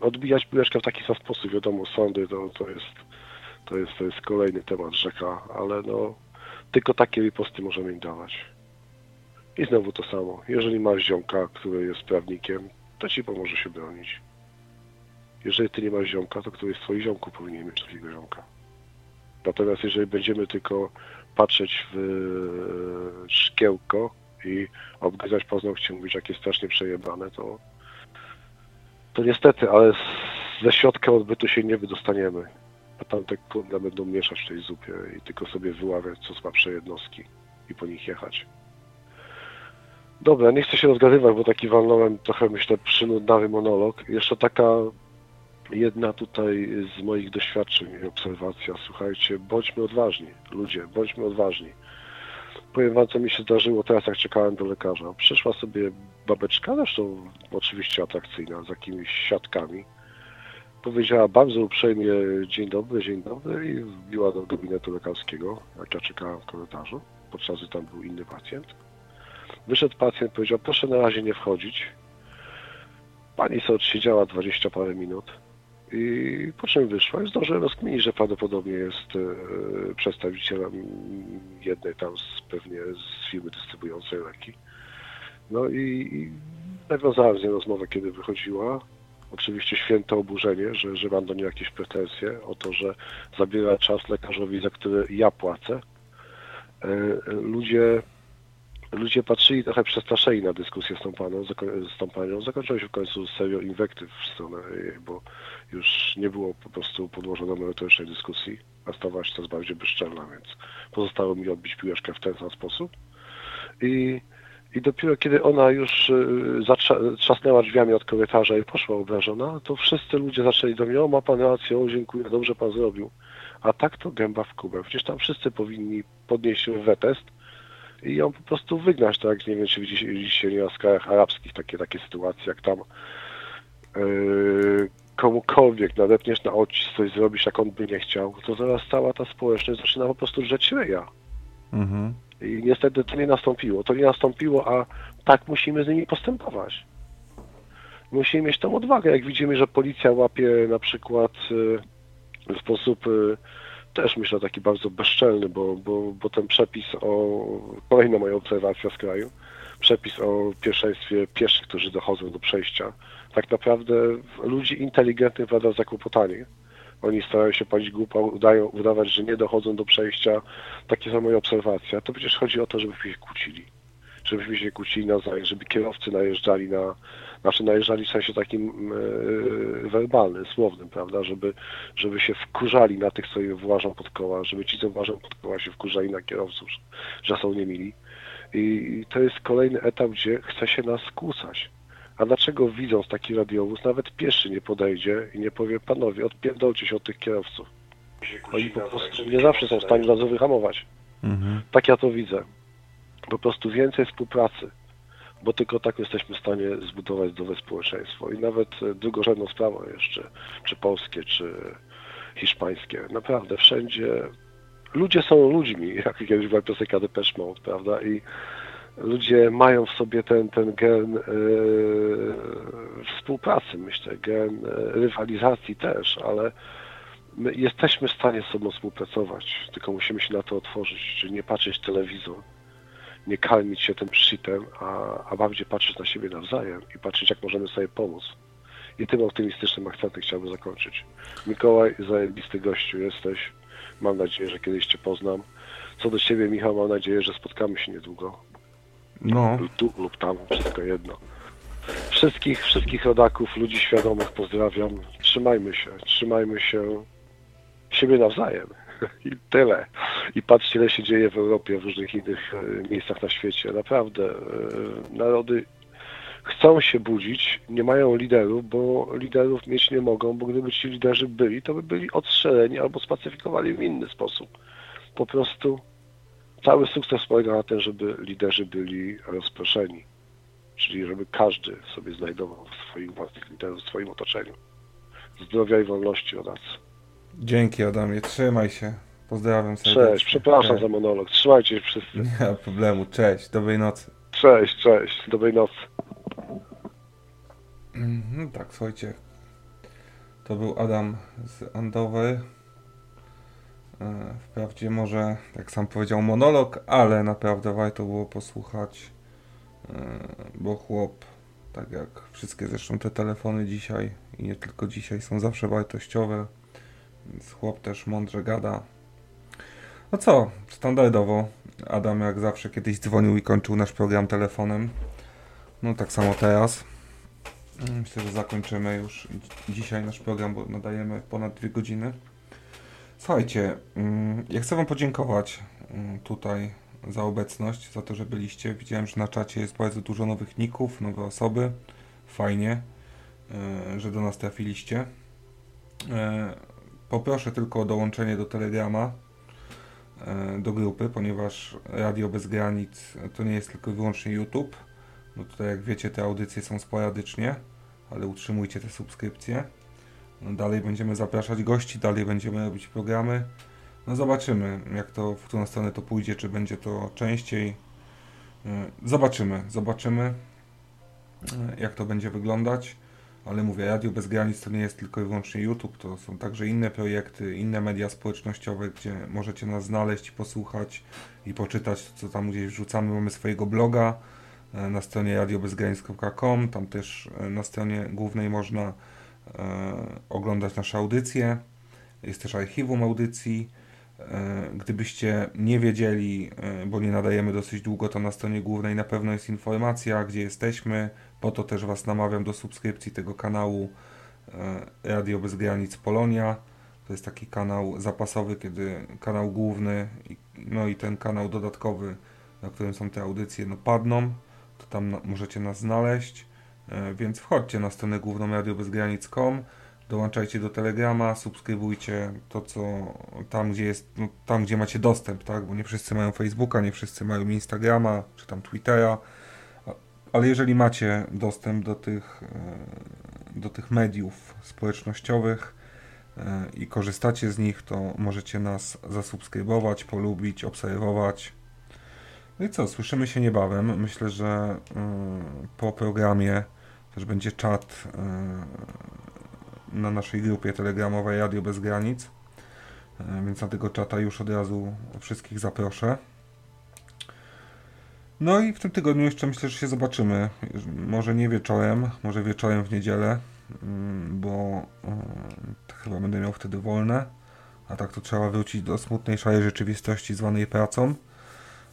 odbijać piłeczkę w taki sam sposób, wiadomo, sądy to, to, jest, to, jest, to jest kolejny temat rzeka, ale no tylko takie riposty możemy im dawać. I znowu to samo. Jeżeli masz ziomka, który jest prawnikiem, to ci pomoże się bronić. Jeżeli ty nie masz ziomka, to któryś z twoich ziomków powinien mieć takiego ziomka. Natomiast jeżeli będziemy tylko patrzeć w e, szkiełko i obgryzać paznokcie, mówić jakie strasznie przejebane, to to niestety, ale ze środka odbytu się nie wydostaniemy. A tamte kurde będą mieszać w tej zupie i tylko sobie wyławiać co słabsze jednostki i po nich jechać. Dobra, nie chcę się rozgadywać, bo taki walnąłem trochę, myślę, przynudnawy monolog. Jeszcze taka jedna tutaj z moich doświadczeń i obserwacja, słuchajcie, bądźmy odważni, ludzie, bądźmy odważni. Powiem wam, co mi się zdarzyło teraz, jak czekałem do lekarza. Przyszła sobie babeczka, zresztą oczywiście atrakcyjna, z jakimiś siatkami. Powiedziała bardzo uprzejmie dzień dobry, dzień dobry i wbiła do gabinetu lekarskiego, jak ja czekałem w korytarzu, podczas gdy tam był inny pacjent. Wyszedł pacjent, powiedział, proszę na razie nie wchodzić. Pani sobie odsiedziała 20 parę minut i po czym wyszła i zdążyłem rozkminić, że prawdopodobnie jest e, przedstawicielem jednej tam z, pewnie z firmy dystrybuującej leki. No i, i nawiązałem z nią rozmowę, kiedy wychodziła. Oczywiście święte oburzenie, że, że mam do niej jakieś pretensje o to, że zabiera czas lekarzowi, za który ja płacę. E, e, ludzie ludzie patrzyli trochę przestraszeni na dyskusję z tą, paną, z tą panią. Zakończyło się w końcu serią inwektyw w stronę jej, bo już nie było po prostu podłożono merytorycznej dyskusji, a stawała się coraz bardziej bezczelna, więc pozostało mi odbić piłeczkę w ten sam sposób. I, i dopiero kiedy ona już y, zatrzasnęła drzwiami od korytarza i poszła obrażona, to wszyscy ludzie zaczęli do mnie, o ma pan rację, o dziękuję, dobrze pan zrobił. A tak to gęba w kubę. Przecież tam wszyscy powinni podnieść wetest i ją po prostu wygnać, tak? Nie wiem, czy widzicie nie w krajach arabskich takie, takie sytuacje, jak tam yy, komukolwiek nadepniesz na odcisk, coś zrobisz, jak on by nie chciał, to zaraz cała ta społeczność zaczyna po prostu drzeć ryja. Mhm. I niestety to nie nastąpiło. To nie nastąpiło, a tak musimy z nimi postępować. Musimy mieć tą odwagę, jak widzimy, że policja łapie na przykład yy, w sposób yy, też myślę taki bardzo bezczelny, bo, bo, bo ten przepis o, kolejna moja obserwacja z kraju, przepis o pierwszeństwie pieszych, którzy dochodzą do przejścia, tak naprawdę ludzi inteligentnych wada zakłopotanie. Oni starają się palić głupa, udają, udawać, że nie dochodzą do przejścia. Takie są moje obserwacje. To przecież chodzi o to, żebyśmy się kłócili. Żebyśmy się kłócili nawzajem, żeby kierowcy najeżdżali na, znaczy najeżdżali w sensie takim e, werbalnym, słownym, prawda, żeby, żeby się wkurzali na tych, co im włażą pod koła, żeby ci, co włażą pod koła się wkurzali na kierowców, że są niemili. I to jest kolejny etap, gdzie chce się nas skłócać. A dlaczego widząc taki radiowóz, nawet pieszy nie podejdzie i nie powie, panowie, odpierdolcie się od tych kierowców. Oni po prostu nie zawsze są w stanie nas wyhamować. Mhm. Tak ja to widzę. Po prostu więcej współpracy, bo tylko tak jesteśmy w stanie zbudować zdrowe społeczeństwo. I nawet e, drugorzędną sprawą jeszcze, czy polskie, czy hiszpańskie. Naprawdę wszędzie ludzie są ludźmi, jak kiedyś była piosenka Depeche Mode, prawda? I ludzie mają w sobie ten, ten gen yy, współpracy, myślę, gen rywalizacji też, ale my jesteśmy w stanie z sobą współpracować, tylko musimy się na to otworzyć, czyli nie patrzeć telewizor, nie kalmić się tym shitem, a, a bardziej patrzeć na siebie nawzajem i patrzeć, jak możemy sobie pomóc. I tym optymistycznym akcentem chciałbym zakończyć. Mikołaj, zajebisty gościu jesteś. Mam nadzieję, że kiedyś Cię poznam. Co do Ciebie, Michał, mam nadzieję, że spotkamy się niedługo. No. Tu lub tam, wszystko jedno. Wszystkich, wszystkich rodaków, ludzi świadomych pozdrawiam. Trzymajmy się, trzymajmy się siebie nawzajem. I tyle. I patrzcie, ile się dzieje w Europie, w różnych innych e, miejscach na świecie. Naprawdę e, narody chcą się budzić, nie mają liderów, bo liderów mieć nie mogą, bo gdyby ci liderzy byli, to by byli odstrzeleni albo spacyfikowali w inny sposób. Po prostu cały sukces polega na tym, żeby liderzy byli rozproszeni. Czyli żeby każdy sobie znajdował swoich własnych liderów w swoim otoczeniu. Zdrowia i wolności od nas. Dzięki Adamie, trzymaj się. Pozdrawiam serdecznie. Cześć, przepraszam cześć. za monolog. Trzymajcie się wszyscy. Nie ma problemu, cześć, dobrej nocy. Cześć, cześć, dobrej nocy. No tak, słuchajcie. To był Adam z Andover. E, wprawdzie może, jak sam powiedział, monolog, ale naprawdę warto było posłuchać, e, bo chłop, tak jak wszystkie zresztą te telefony dzisiaj i nie tylko dzisiaj, są zawsze wartościowe. Więc chłop też mądrze gada. No co, standardowo Adam jak zawsze kiedyś dzwonił i kończył nasz program telefonem. No tak samo teraz. Myślę, że zakończymy już dzisiaj nasz program, bo nadajemy ponad dwie godziny. Słuchajcie, mm, ja chcę Wam podziękować mm, tutaj za obecność, za to, że byliście. Widziałem, że na czacie jest bardzo dużo nowych ników, nowe osoby. Fajnie, e, że do nas trafiliście. Poproszę tylko o dołączenie do Telegrama, e, do grupy, ponieważ Radio Bez Granic to nie jest tylko i wyłącznie YouTube. No tutaj jak wiecie te audycje są sporadycznie, ale utrzymujcie te subskrypcje. No dalej będziemy zapraszać gości, dalej będziemy robić programy. No zobaczymy, jak to, w którą stronę to pójdzie, czy będzie to częściej. E, zobaczymy, zobaczymy, e, jak to będzie wyglądać. Ale mówię, Radio Bez Granic to nie jest tylko i wyłącznie YouTube, to są także inne projekty, inne media społecznościowe, gdzie możecie nas znaleźć, posłuchać i poczytać, co tam gdzieś wrzucamy. Mamy swojego bloga e, na stronie radiobezgranic.com, tam też na stronie głównej można oglądać nasze audycje. Jest też archiwum audycji. E, gdybyście nie wiedzieli, e, bo nie nadajemy dosyć długo, to na stronie głównej na pewno jest informacja, gdzie jesteśmy. Po to też Was namawiam do subskrypcji tego kanału e, Radio Bez Granic Polonia. To jest taki kanał zapasowy, kiedy kanał główny, no i ten kanał dodatkowy, na którym są te audycje, no padną, to tam możecie nas znaleźć. Więc wchodźcie na stronę główną radiobezgranic.com dołączajcie do Telegrama, subskrybujcie to, co tam, gdzie jest, no, tam, gdzie macie dostęp, tak? Bo nie wszyscy mają Facebooka, nie wszyscy mają Instagrama, czy tam Twittera, ale jeżeli macie dostęp do tych, e, do tych mediów społecznościowych e, i korzystacie z nich, to możecie nas zasubskrybować, polubić, obserwować. No i co, słyszymy się niebawem. Myślę, że e, po programie też będzie czat na naszej grupie telegramowej Radio Bez Granic, więc na tego czata już od razu wszystkich zaproszę. No i w tym tygodniu jeszcze myślę, że się zobaczymy. Może nie wieczorem, może wieczorem w niedzielę, mm, bo e, chyba będę miał wtedy wolne. A tak to trzeba wrócić do smutnej, szarej rzeczywistości zwanej pracą.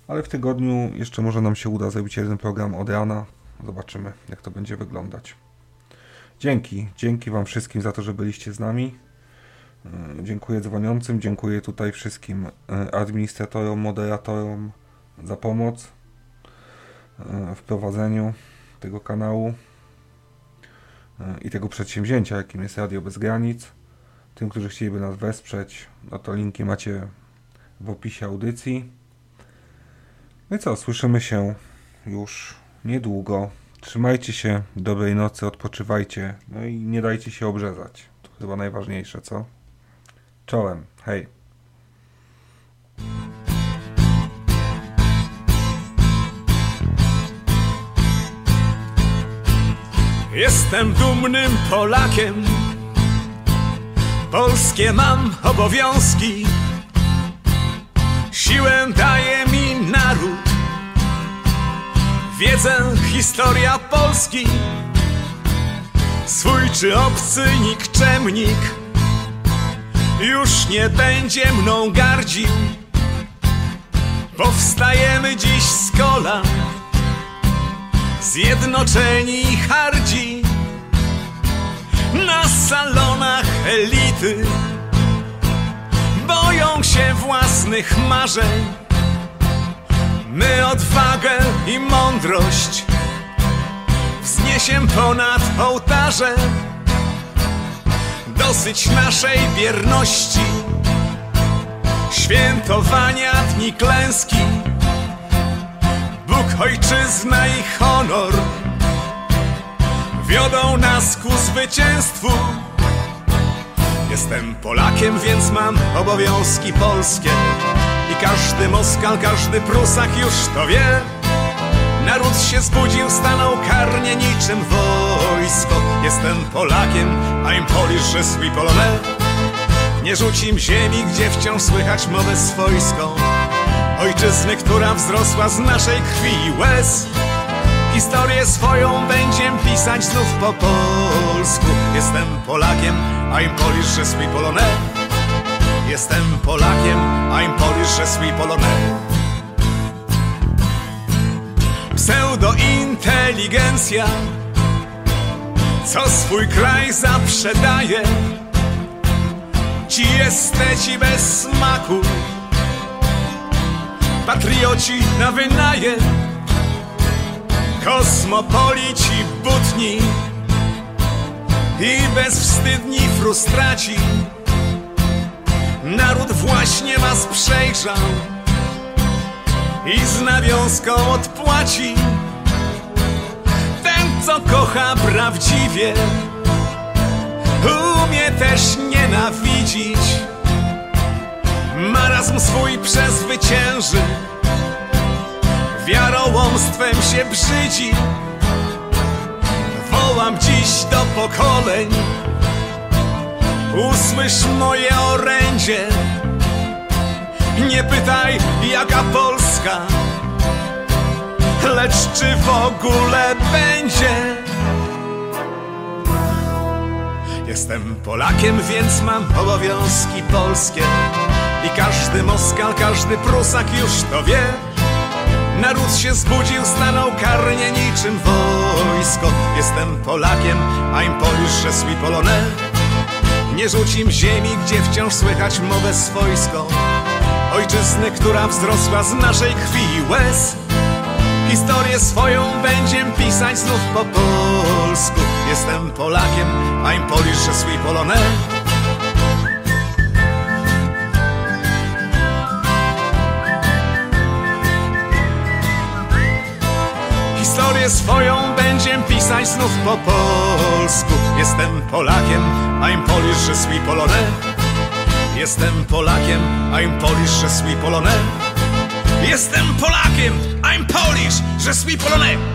Ale w tygodniu jeszcze może nam się uda zrobić jeden program od rana. Zobaczymy, jak to będzie wyglądać. Dzięki, dzięki Wam wszystkim za to, że byliście z nami. E, dziękuję dzwoniącym, dziękuję tutaj wszystkim e, administratorom, moderatorom za pomoc w prowadzeniu tego kanału i tego przedsięwzięcia, jakim jest Radio Bez Granic. Tym, którzy chcieliby nas wesprzeć, no to linki macie w opisie audycji. No i co, słyszymy się już niedługo. Trzymajcie się, dobrej nocy, odpoczywajcie, no i nie dajcie się obrzezać. To chyba najważniejsze, co? Czołem, hej. Jestem dumnym Polakiem. Polskie mam obowiązki. Siłę daje mi naród. Wiedzę, historia Polski. Swój czy obcy nikczemnik. Już nie będzie mną gardził. Powstajemy dziś z kolan Zjednoczeni hardzi. Na salonach elity Boją się własnych marzeń. My odwagę i mądrość Wzniesiem ponad ołtarze. Dosyć naszej bierności Świętowania dni klęski ojczyzna i honor. Wiodą nas ku zwycięstwu. Jestem Polakiem, więc mam obowiązki polskie. I każdy Moskal, każdy Prusak już to wie. Naród się zbudził, stanął karnie niczym wojsko. Jestem Polakiem, I'm Polish, je suis Polonais Nie rzucim ziemi, gdzie wciąż słychać mowę swojską Ojczyzny, która wzrosła z naszej krwi i łez. Historię swoją będziem pisać znów po polsku. Jestem Polakiem, I'm Polish, je suis Polonais Jestem Polakiem, I'm Polish, je suis Polonais Pseudointeligencja Co swój kraj zaprzedaje. Ci esteci bez smaku Patrioci na wynaje Kosmopolici butni i bezwstydni frustraci. Naród właśnie was przejrzał i z nawiązką odpłaci. Ten, co kocha prawdziwie, umie też nienawidzić. Marazm swój przezwycięży, wiarołomstwem się brzydzi. Wołam dziś do pokoleń, usłysz moje orędzie. Nie pytaj, jaka Polska, lecz czy w ogóle będzie. Jestem Polakiem, więc mam obowiązki polskie. I każdy Moskal, każdy Prusak już to wie. Naród się zbudził, stanął karnie niczym wojsko. Jestem Polakiem, I'm Polish, je suis Polonais. Nie rzucim ziemi, gdzie wciąż słychać mowę swojską. Ojczyzny, która wzrosła z naszej krwi i łez. Historię swoją będziem pisać znów po polsku. Jestem Polakiem, I'm Polish, je suis Polonais. Historię swoją będziem pisać znów po polsku. Jestem Polakiem, I'm Polish, je suis Polonais. Jestem Polakiem, I'm Polish, je suis Polonais. Jestem Polakiem, I'm Polish, je suis Polonais.